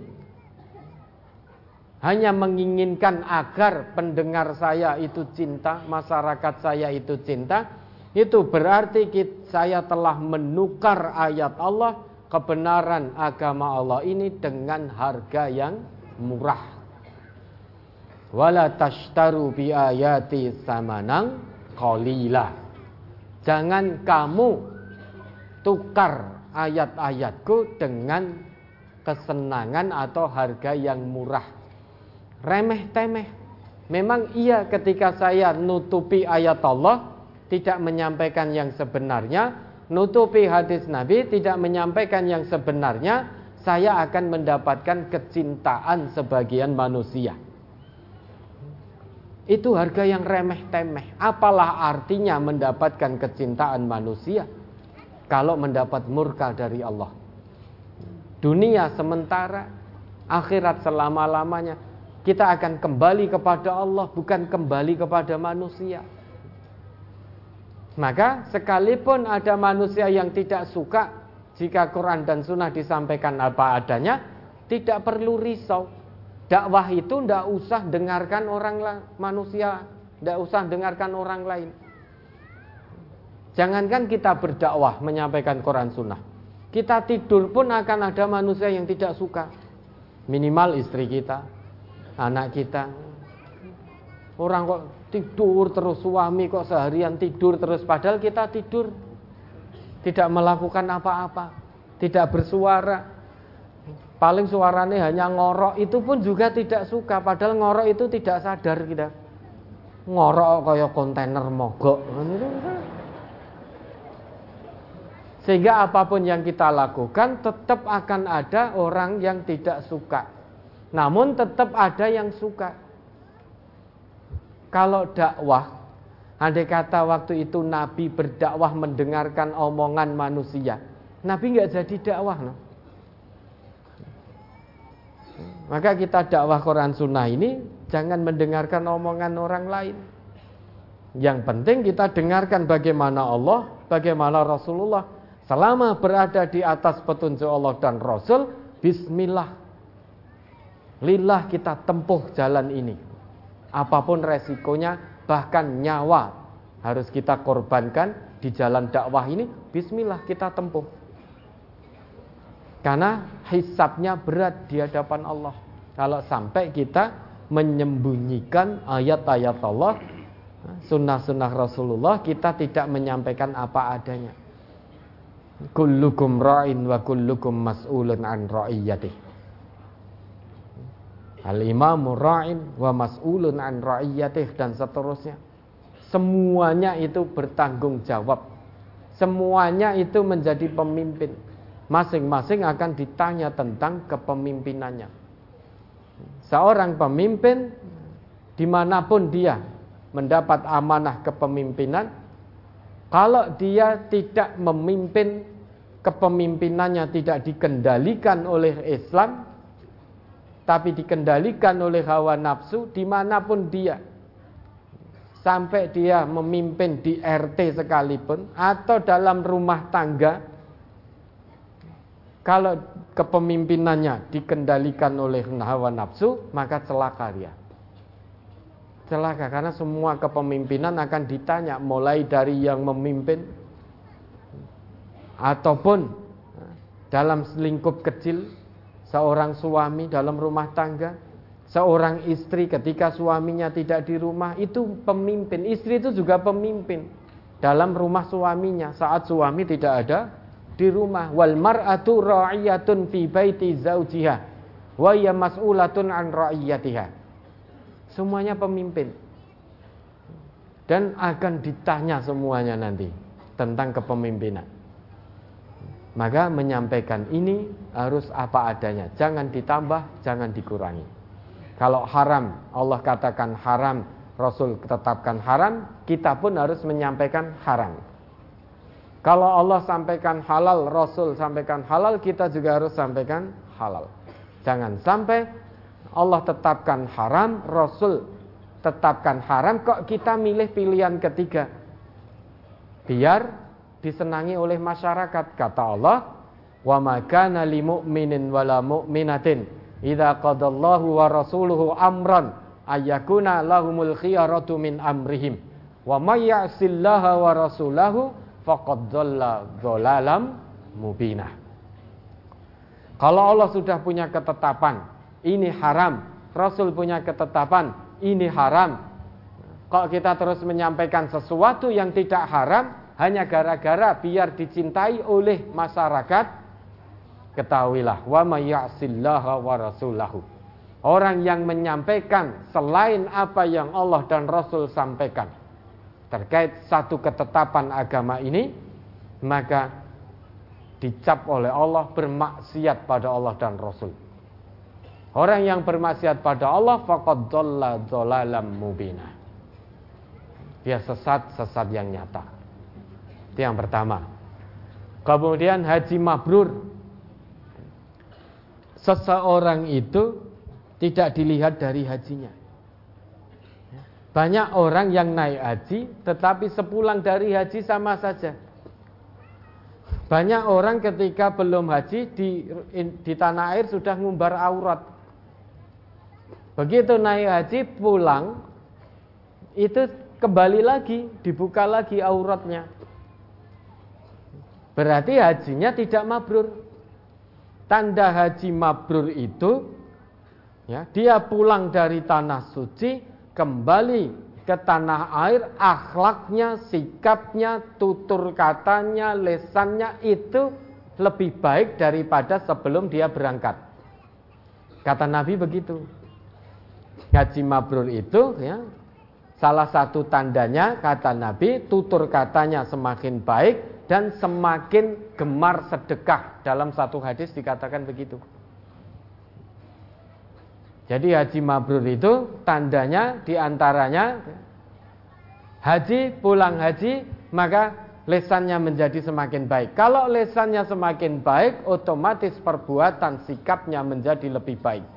hanya menginginkan agar pendengar saya itu cinta, masyarakat saya itu cinta, itu berarti saya telah menukar ayat Allah, kebenaran agama Allah ini dengan harga yang murah. Wala tashtaru bi ayati samanang qalila. Jangan kamu tukar ayat-ayatku dengan kesenangan atau harga yang murah remeh temeh. Memang iya ketika saya nutupi ayat Allah tidak menyampaikan yang sebenarnya, nutupi hadis Nabi tidak menyampaikan yang sebenarnya, saya akan mendapatkan kecintaan sebagian manusia. Itu harga yang remeh temeh. Apalah artinya mendapatkan kecintaan manusia kalau mendapat murka dari Allah? Dunia sementara, akhirat selama-lamanya kita akan kembali kepada Allah, bukan kembali kepada manusia. Maka sekalipun ada manusia yang tidak suka jika Quran dan Sunnah disampaikan apa adanya, tidak perlu risau. Dakwah itu tidak usah dengarkan orang manusia, tidak usah dengarkan orang lain. Jangankan kita berdakwah menyampaikan Quran Sunnah, kita tidur pun akan ada manusia yang tidak suka. Minimal istri kita, anak kita. Orang kok tidur terus suami kok seharian tidur terus padahal kita tidur tidak melakukan apa-apa, tidak bersuara. Paling suaranya hanya ngorok itu pun juga tidak suka padahal ngorok itu tidak sadar kita. Ngorok kayak kontainer mogok. Sehingga apa pun yang kita lakukan tetap akan ada orang yang tidak suka. Namun tetap ada yang suka. Kalau dakwah, andai kata waktu itu Nabi berdakwah mendengarkan omongan manusia, Nabi nggak jadi dakwah. No? Maka kita dakwah Quran Sunnah ini jangan mendengarkan omongan orang lain. Yang penting kita dengarkan bagaimana Allah, bagaimana Rasulullah. Selama berada di atas petunjuk Allah dan Rasul, Bismillah Lillah kita tempuh jalan ini. Apa pun resikonya, bahkan nyawa harus kita korbankan di jalan dakwah ini. Bismillah kita tempuh. Karena hisapnya berat di hadapan Allah. Kalau sampai kita menyembunyikan ayat-ayat Allah, sunnah-sunnah Rasulullah, kita tidak menyampaikan apa adanya. Kullukum ra'in wa kullukum mas'ulun an ra'iyatih. Al-imamu ra'in wa mas'ulun an ra'iyatih dan seterusnya. Semuanya itu bertanggung jawab. Semuanya itu menjadi pemimpin. Masing-masing akan ditanya tentang kepemimpinannya. Seorang pemimpin di mana pun dia mendapat amanah kepemimpinan, kalau dia tidak memimpin kepemimpinannya tidak dikendalikan oleh Islam, tapi dikendalikan oleh hawa nafsu di mana pun dia. Sampai dia memimpin di RT sekalipun atau dalam rumah tangga kalau kepemimpinannya dikendalikan oleh hawa nafsu maka celaka dia. Celaka karena semua kepemimpinan akan ditanya mulai dari yang memimpin ataupun dalam lingkup kecil seorang suami dalam rumah tangga, seorang istri ketika suaminya tidak di rumah itu pemimpin. Istri itu juga pemimpin dalam rumah suaminya saat suami tidak ada di rumah wal mar'atu ra'iyatun fi baiti zaujiha wa hiya mas'ulatun an ra'iyatiha. Semuanya pemimpin. Dan akan ditanya semuanya nanti tentang kepemimpinan. Maka menyampaikan ini harus apa adanya, jangan ditambah, jangan dikurangi. Kalau haram, Allah katakan haram, Rasul tetapkan haram, kita pun harus menyampaikan haram. Kalau Allah sampaikan halal, Rasul sampaikan halal, kita juga harus sampaikan halal. Jangan sampai Allah tetapkan haram, Rasul tetapkan haram, kok kita milih pilihan ketiga. Biar disenangi oleh masyarakat. Kata Allah, "Wa ma kana lil mu'minin wala mu'minatin idza qadallahu wa rasuluhu amran ayyakuna lahumul khiyaratu min amrihim wa may ya'sillaha wa rasulahu faqad dhalla dhalalam mubina. Kalau Allah sudah punya ketetapan, ini haram, Rasul punya ketetapan, ini haram. Kalau kita terus menyampaikan sesuatu yang tidak haram hanya gara-gara biar dicintai oleh masyarakat, ketahuilah wa may ya'sillaha wa rasulahu. Orang yang menyampaikan selain apa yang Allah dan Rasul sampaikan terkait satu ketetapan agama ini, maka dicap oleh Allah bermaksiat pada Allah dan Rasul. Orang yang bermaksiat pada Allah faqad dhalla dhalalam mubina. Dia sesat sesat yang nyata. Itu yang pertama. Kemudian haji mabrur. Seseorang itu tidak dilihat dari hajinya. Banyak orang yang naik haji tetapi sepulang dari haji sama saja. Banyak orang ketika belum haji di, di tanah air sudah ngumbar aurat. Begitu naik haji pulang itu kembali lagi dibuka lagi auratnya. Berarti hajinya tidak mabrur. Tanda haji mabrur itu Ya, dia pulang dari tanah suci kembali ke tanah air, akhlaknya, sikapnya, tutur katanya, lesannya itu lebih baik daripada sebelum dia berangkat. Kata Nabi begitu. Haji mabrur itu ya, salah satu tandanya kata Nabi tutur katanya semakin baik dan semakin gemar sedekah. Dalam satu hadis dikatakan begitu. Jadi haji mabrur itu tandanya di antaranya haji pulang haji maka lesannya menjadi semakin baik. Kalau lesannya semakin baik, otomatis perbuatan sikapnya menjadi lebih baik.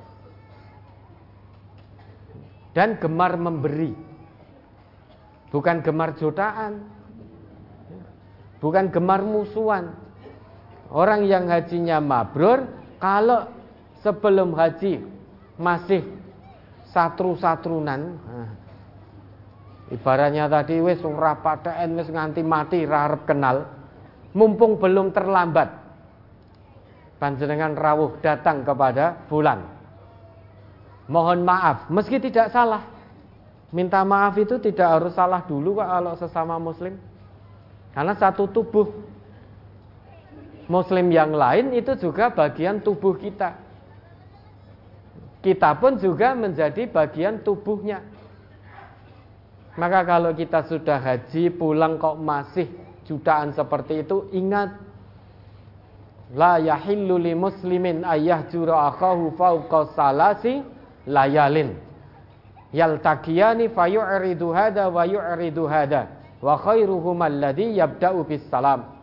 Dan gemar memberi. Bukan gemar jutaan. Bukan gemar musuhan. Orang yang hajinya mabrur, kalau sebelum haji masih satru-satrunan. Nah, ibaratnya tadi wis ora paten wis nganti mati rarep kenal. Mumpung belum terlambat. Panjenengan rawuh datang kepada bulan. Mohon maaf, meski tidak salah. Minta maaf itu tidak harus salah dulu kalau sesama muslim. Karena satu tubuh. Muslim yang lain itu juga bagian tubuh kita kita pun juga menjadi bagian tubuhnya. Maka kalau kita sudah haji pulang kok masih jutaan seperti itu, ingat la yahillu li muslimin ayah jura akahu fauqa salasi layalin yaltaqiyani fayu'ridu hada wa yu'ridu hada wa khairuhum yabda'u bis salam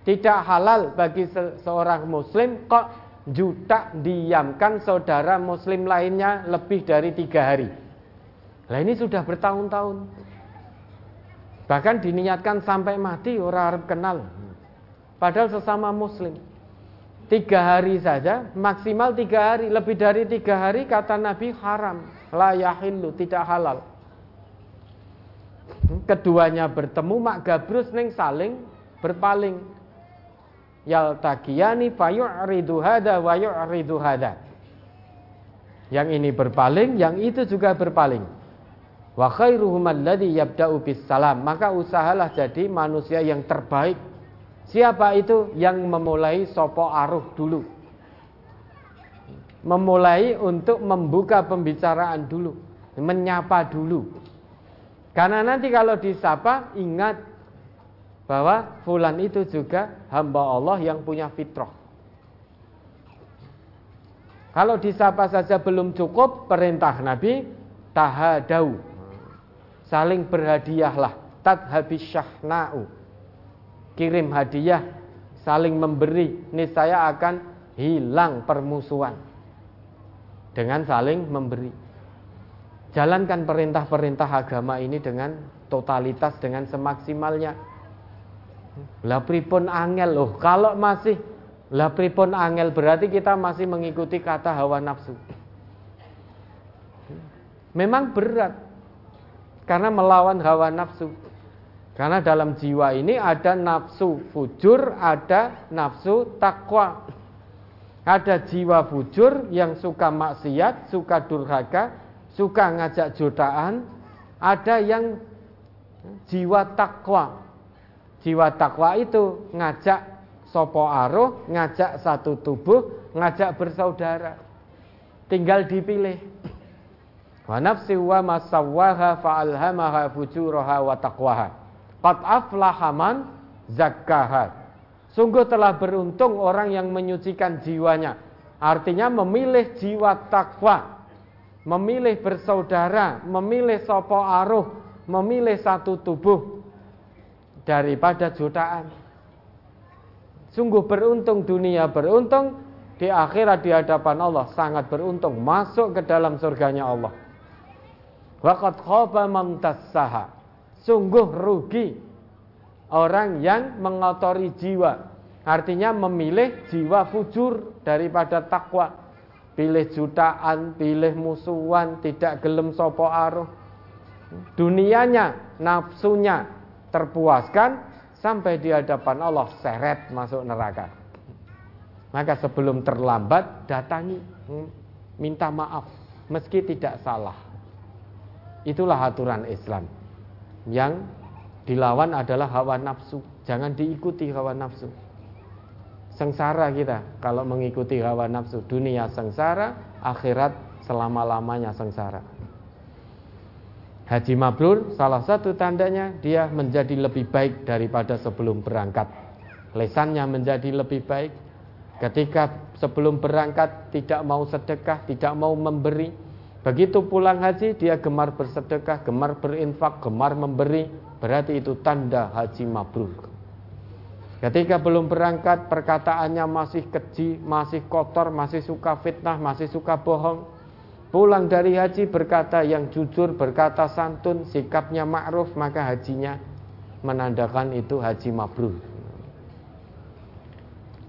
tidak halal bagi seorang muslim kok juta diamkan saudara muslim lainnya lebih dari tiga hari. Nah ini sudah bertahun-tahun. Bahkan diniatkan sampai mati orang Arab kenal. Padahal sesama muslim. Tiga hari saja, maksimal tiga hari. Lebih dari tiga hari kata Nabi haram. La yahillu, tidak halal. Keduanya bertemu, mak gabrus neng saling berpaling yaltaqiyani fayu'ridu hada wa yu'ridu hada. Yang ini berpaling, yang itu juga berpaling. Wa khairuhum alladhi yabda'u bis salam. Maka usahalah jadi manusia yang terbaik Siapa itu yang memulai sopo aruh dulu? Memulai untuk membuka pembicaraan dulu, menyapa dulu. Karena nanti kalau disapa ingat bahwa fulan itu juga hamba Allah yang punya fitrah. Kalau disapa saja belum cukup, perintah Nabi tahadau. Saling berhadiahlah. Tadhabis syahna'u kirim hadiah, saling memberi, saya akan hilang permusuhan dengan saling memberi. Jalankan perintah-perintah agama ini dengan totalitas dengan semaksimalnya. Lah pripun angel loh, kalau masih lah pripun angel berarti kita masih mengikuti kata hawa nafsu. Memang berat karena melawan hawa nafsu. Karena dalam jiwa ini ada nafsu fujur, ada nafsu takwa. Ada jiwa fujur yang suka maksiat, suka durhaka, suka ngajak jutaan. Ada yang jiwa takwa. Jiwa takwa itu ngajak sopo aruh, ngajak satu tubuh, ngajak bersaudara. Tinggal dipilih. Wa nafsi wa masawwaha fa'alhamaha fujuraha wa taqwaha. Qad aflaha zakkaha. Sungguh telah beruntung orang yang menyucikan jiwanya. Artinya memilih jiwa takwa, memilih bersaudara, memilih sopo aruh, memilih satu tubuh daripada jutaan. Sungguh beruntung dunia beruntung di akhirat di hadapan Allah sangat beruntung masuk ke dalam surganya Allah. Waqad khaba man. Sungguh rugi orang yang mengotori jiwa. Artinya memilih jiwa fujur daripada takwa. Pilih jutaan, pilih musuhan, tidak gelem sopo aruh. Dunianya, nafsunya terpuaskan sampai di hadapan Allah seret masuk neraka. Maka sebelum terlambat datangi, hmm, minta maaf meski tidak salah. Itulah aturan Islam yang dilawan adalah hawa nafsu. Jangan diikuti hawa nafsu. Sengsara kita kalau mengikuti hawa nafsu. Dunia sengsara, akhirat selama-lamanya sengsara. Haji mabrur salah satu tandanya dia menjadi lebih baik daripada sebelum berangkat. Lesannya menjadi lebih baik. Ketika sebelum berangkat tidak mau sedekah, tidak mau memberi, Begitu pulang haji dia gemar bersedekah, gemar berinfak, gemar memberi, berarti itu tanda haji mabrur. Ketika belum berangkat perkataannya masih keji, masih kotor, masih suka fitnah, masih suka bohong. Pulang dari haji berkata yang jujur, berkata santun, sikapnya ma'ruf, maka hajinya menandakan itu haji mabrur.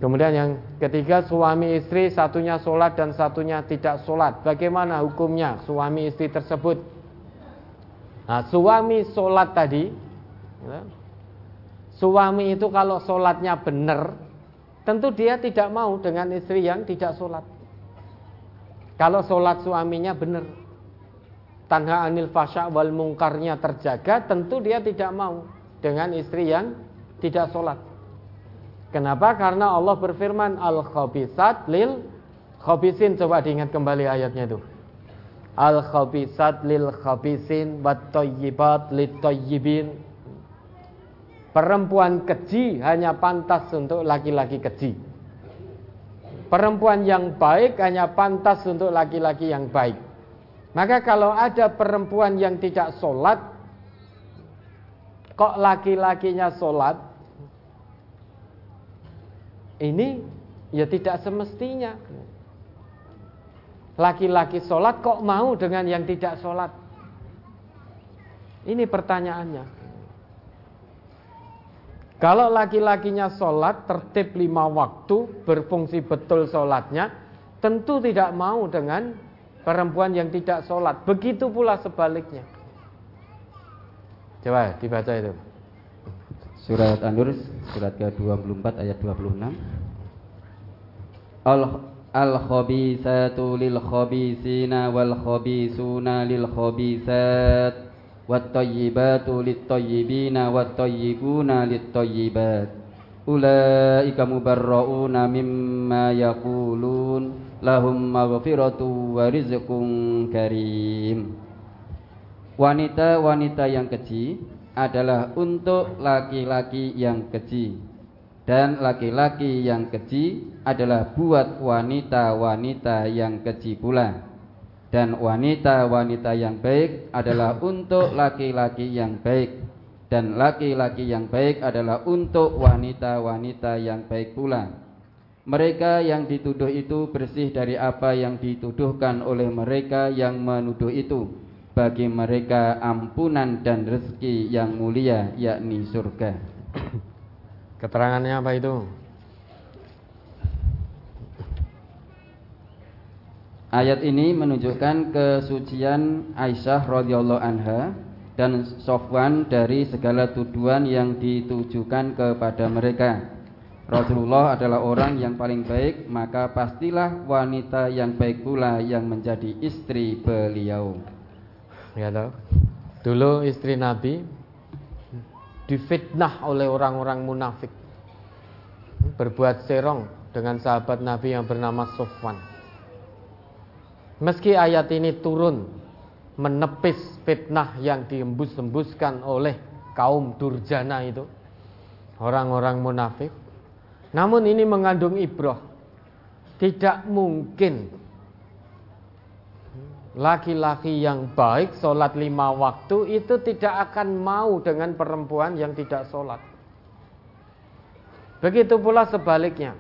Kemudian yang ketiga suami istri satunya sholat dan satunya tidak sholat. Bagaimana hukumnya suami istri tersebut? Nah, suami sholat tadi, ya, suami itu kalau sholatnya benar, tentu dia tidak mau dengan istri yang tidak sholat. Kalau sholat suaminya benar, tanha anil fasya wal mungkarnya terjaga, tentu dia tidak mau dengan istri yang tidak sholat. Kenapa? Karena Allah berfirman al khabisat lil khabisin. Coba diingat kembali ayatnya itu. Al khabisat lil khabisin wat thayyibat lit thayyibin. Perempuan keji hanya pantas untuk laki-laki keji. Perempuan yang baik hanya pantas untuk laki-laki yang baik. Maka kalau ada perempuan yang tidak sholat, kok laki-lakinya sholat, ini ya tidak semestinya. Laki-laki sholat kok mau dengan yang tidak sholat? Ini pertanyaannya. Kalau laki-lakinya sholat tertib lima waktu, berfungsi betul sholatnya, tentu tidak mau dengan perempuan yang tidak sholat. Begitu pula sebaliknya. Coba dibaca itu. Surat An-Nur surat ke-24 ayat 26. Al al khabisatu lil khabisina wal khabisuna lil khabisat wat tayyibuna lit tayyibat Ulaika mubarrauna mimma yaqulun. Lahum maghfiratu wa rizqun karim. Wanita-wanita yang keji adalah untuk laki-laki yang keji. Dan laki-laki yang keji adalah buat wanita-wanita yang keji pula dan wanita-wanita yang baik adalah untuk laki-laki yang baik dan laki-laki yang baik adalah untuk wanita-wanita yang baik pula. Mereka yang dituduh itu bersih dari apa yang dituduhkan oleh mereka yang menuduh itu. Bagi mereka ampunan dan rezeki yang mulia yakni surga. Keterangannya apa itu? Ayat ini menunjukkan kesucian Aisyah radhiyallahu anha dan Sofwan dari segala tuduhan yang ditujukan kepada mereka. Rasulullah adalah orang yang paling baik, maka pastilah wanita yang baik pula yang menjadi istri beliau. Ya tahu. Dulu istri Nabi difitnah oleh orang-orang munafik. Berbuat serong dengan sahabat Nabi yang bernama Sofwan. Meski ayat ini turun menepis fitnah yang diembus-embuskan oleh kaum durjana itu, orang-orang munafik. Namun ini mengandung ibrah. Tidak mungkin laki-laki yang baik sholat lima waktu itu tidak akan mau dengan perempuan yang tidak sholat. Begitu pula sebaliknya.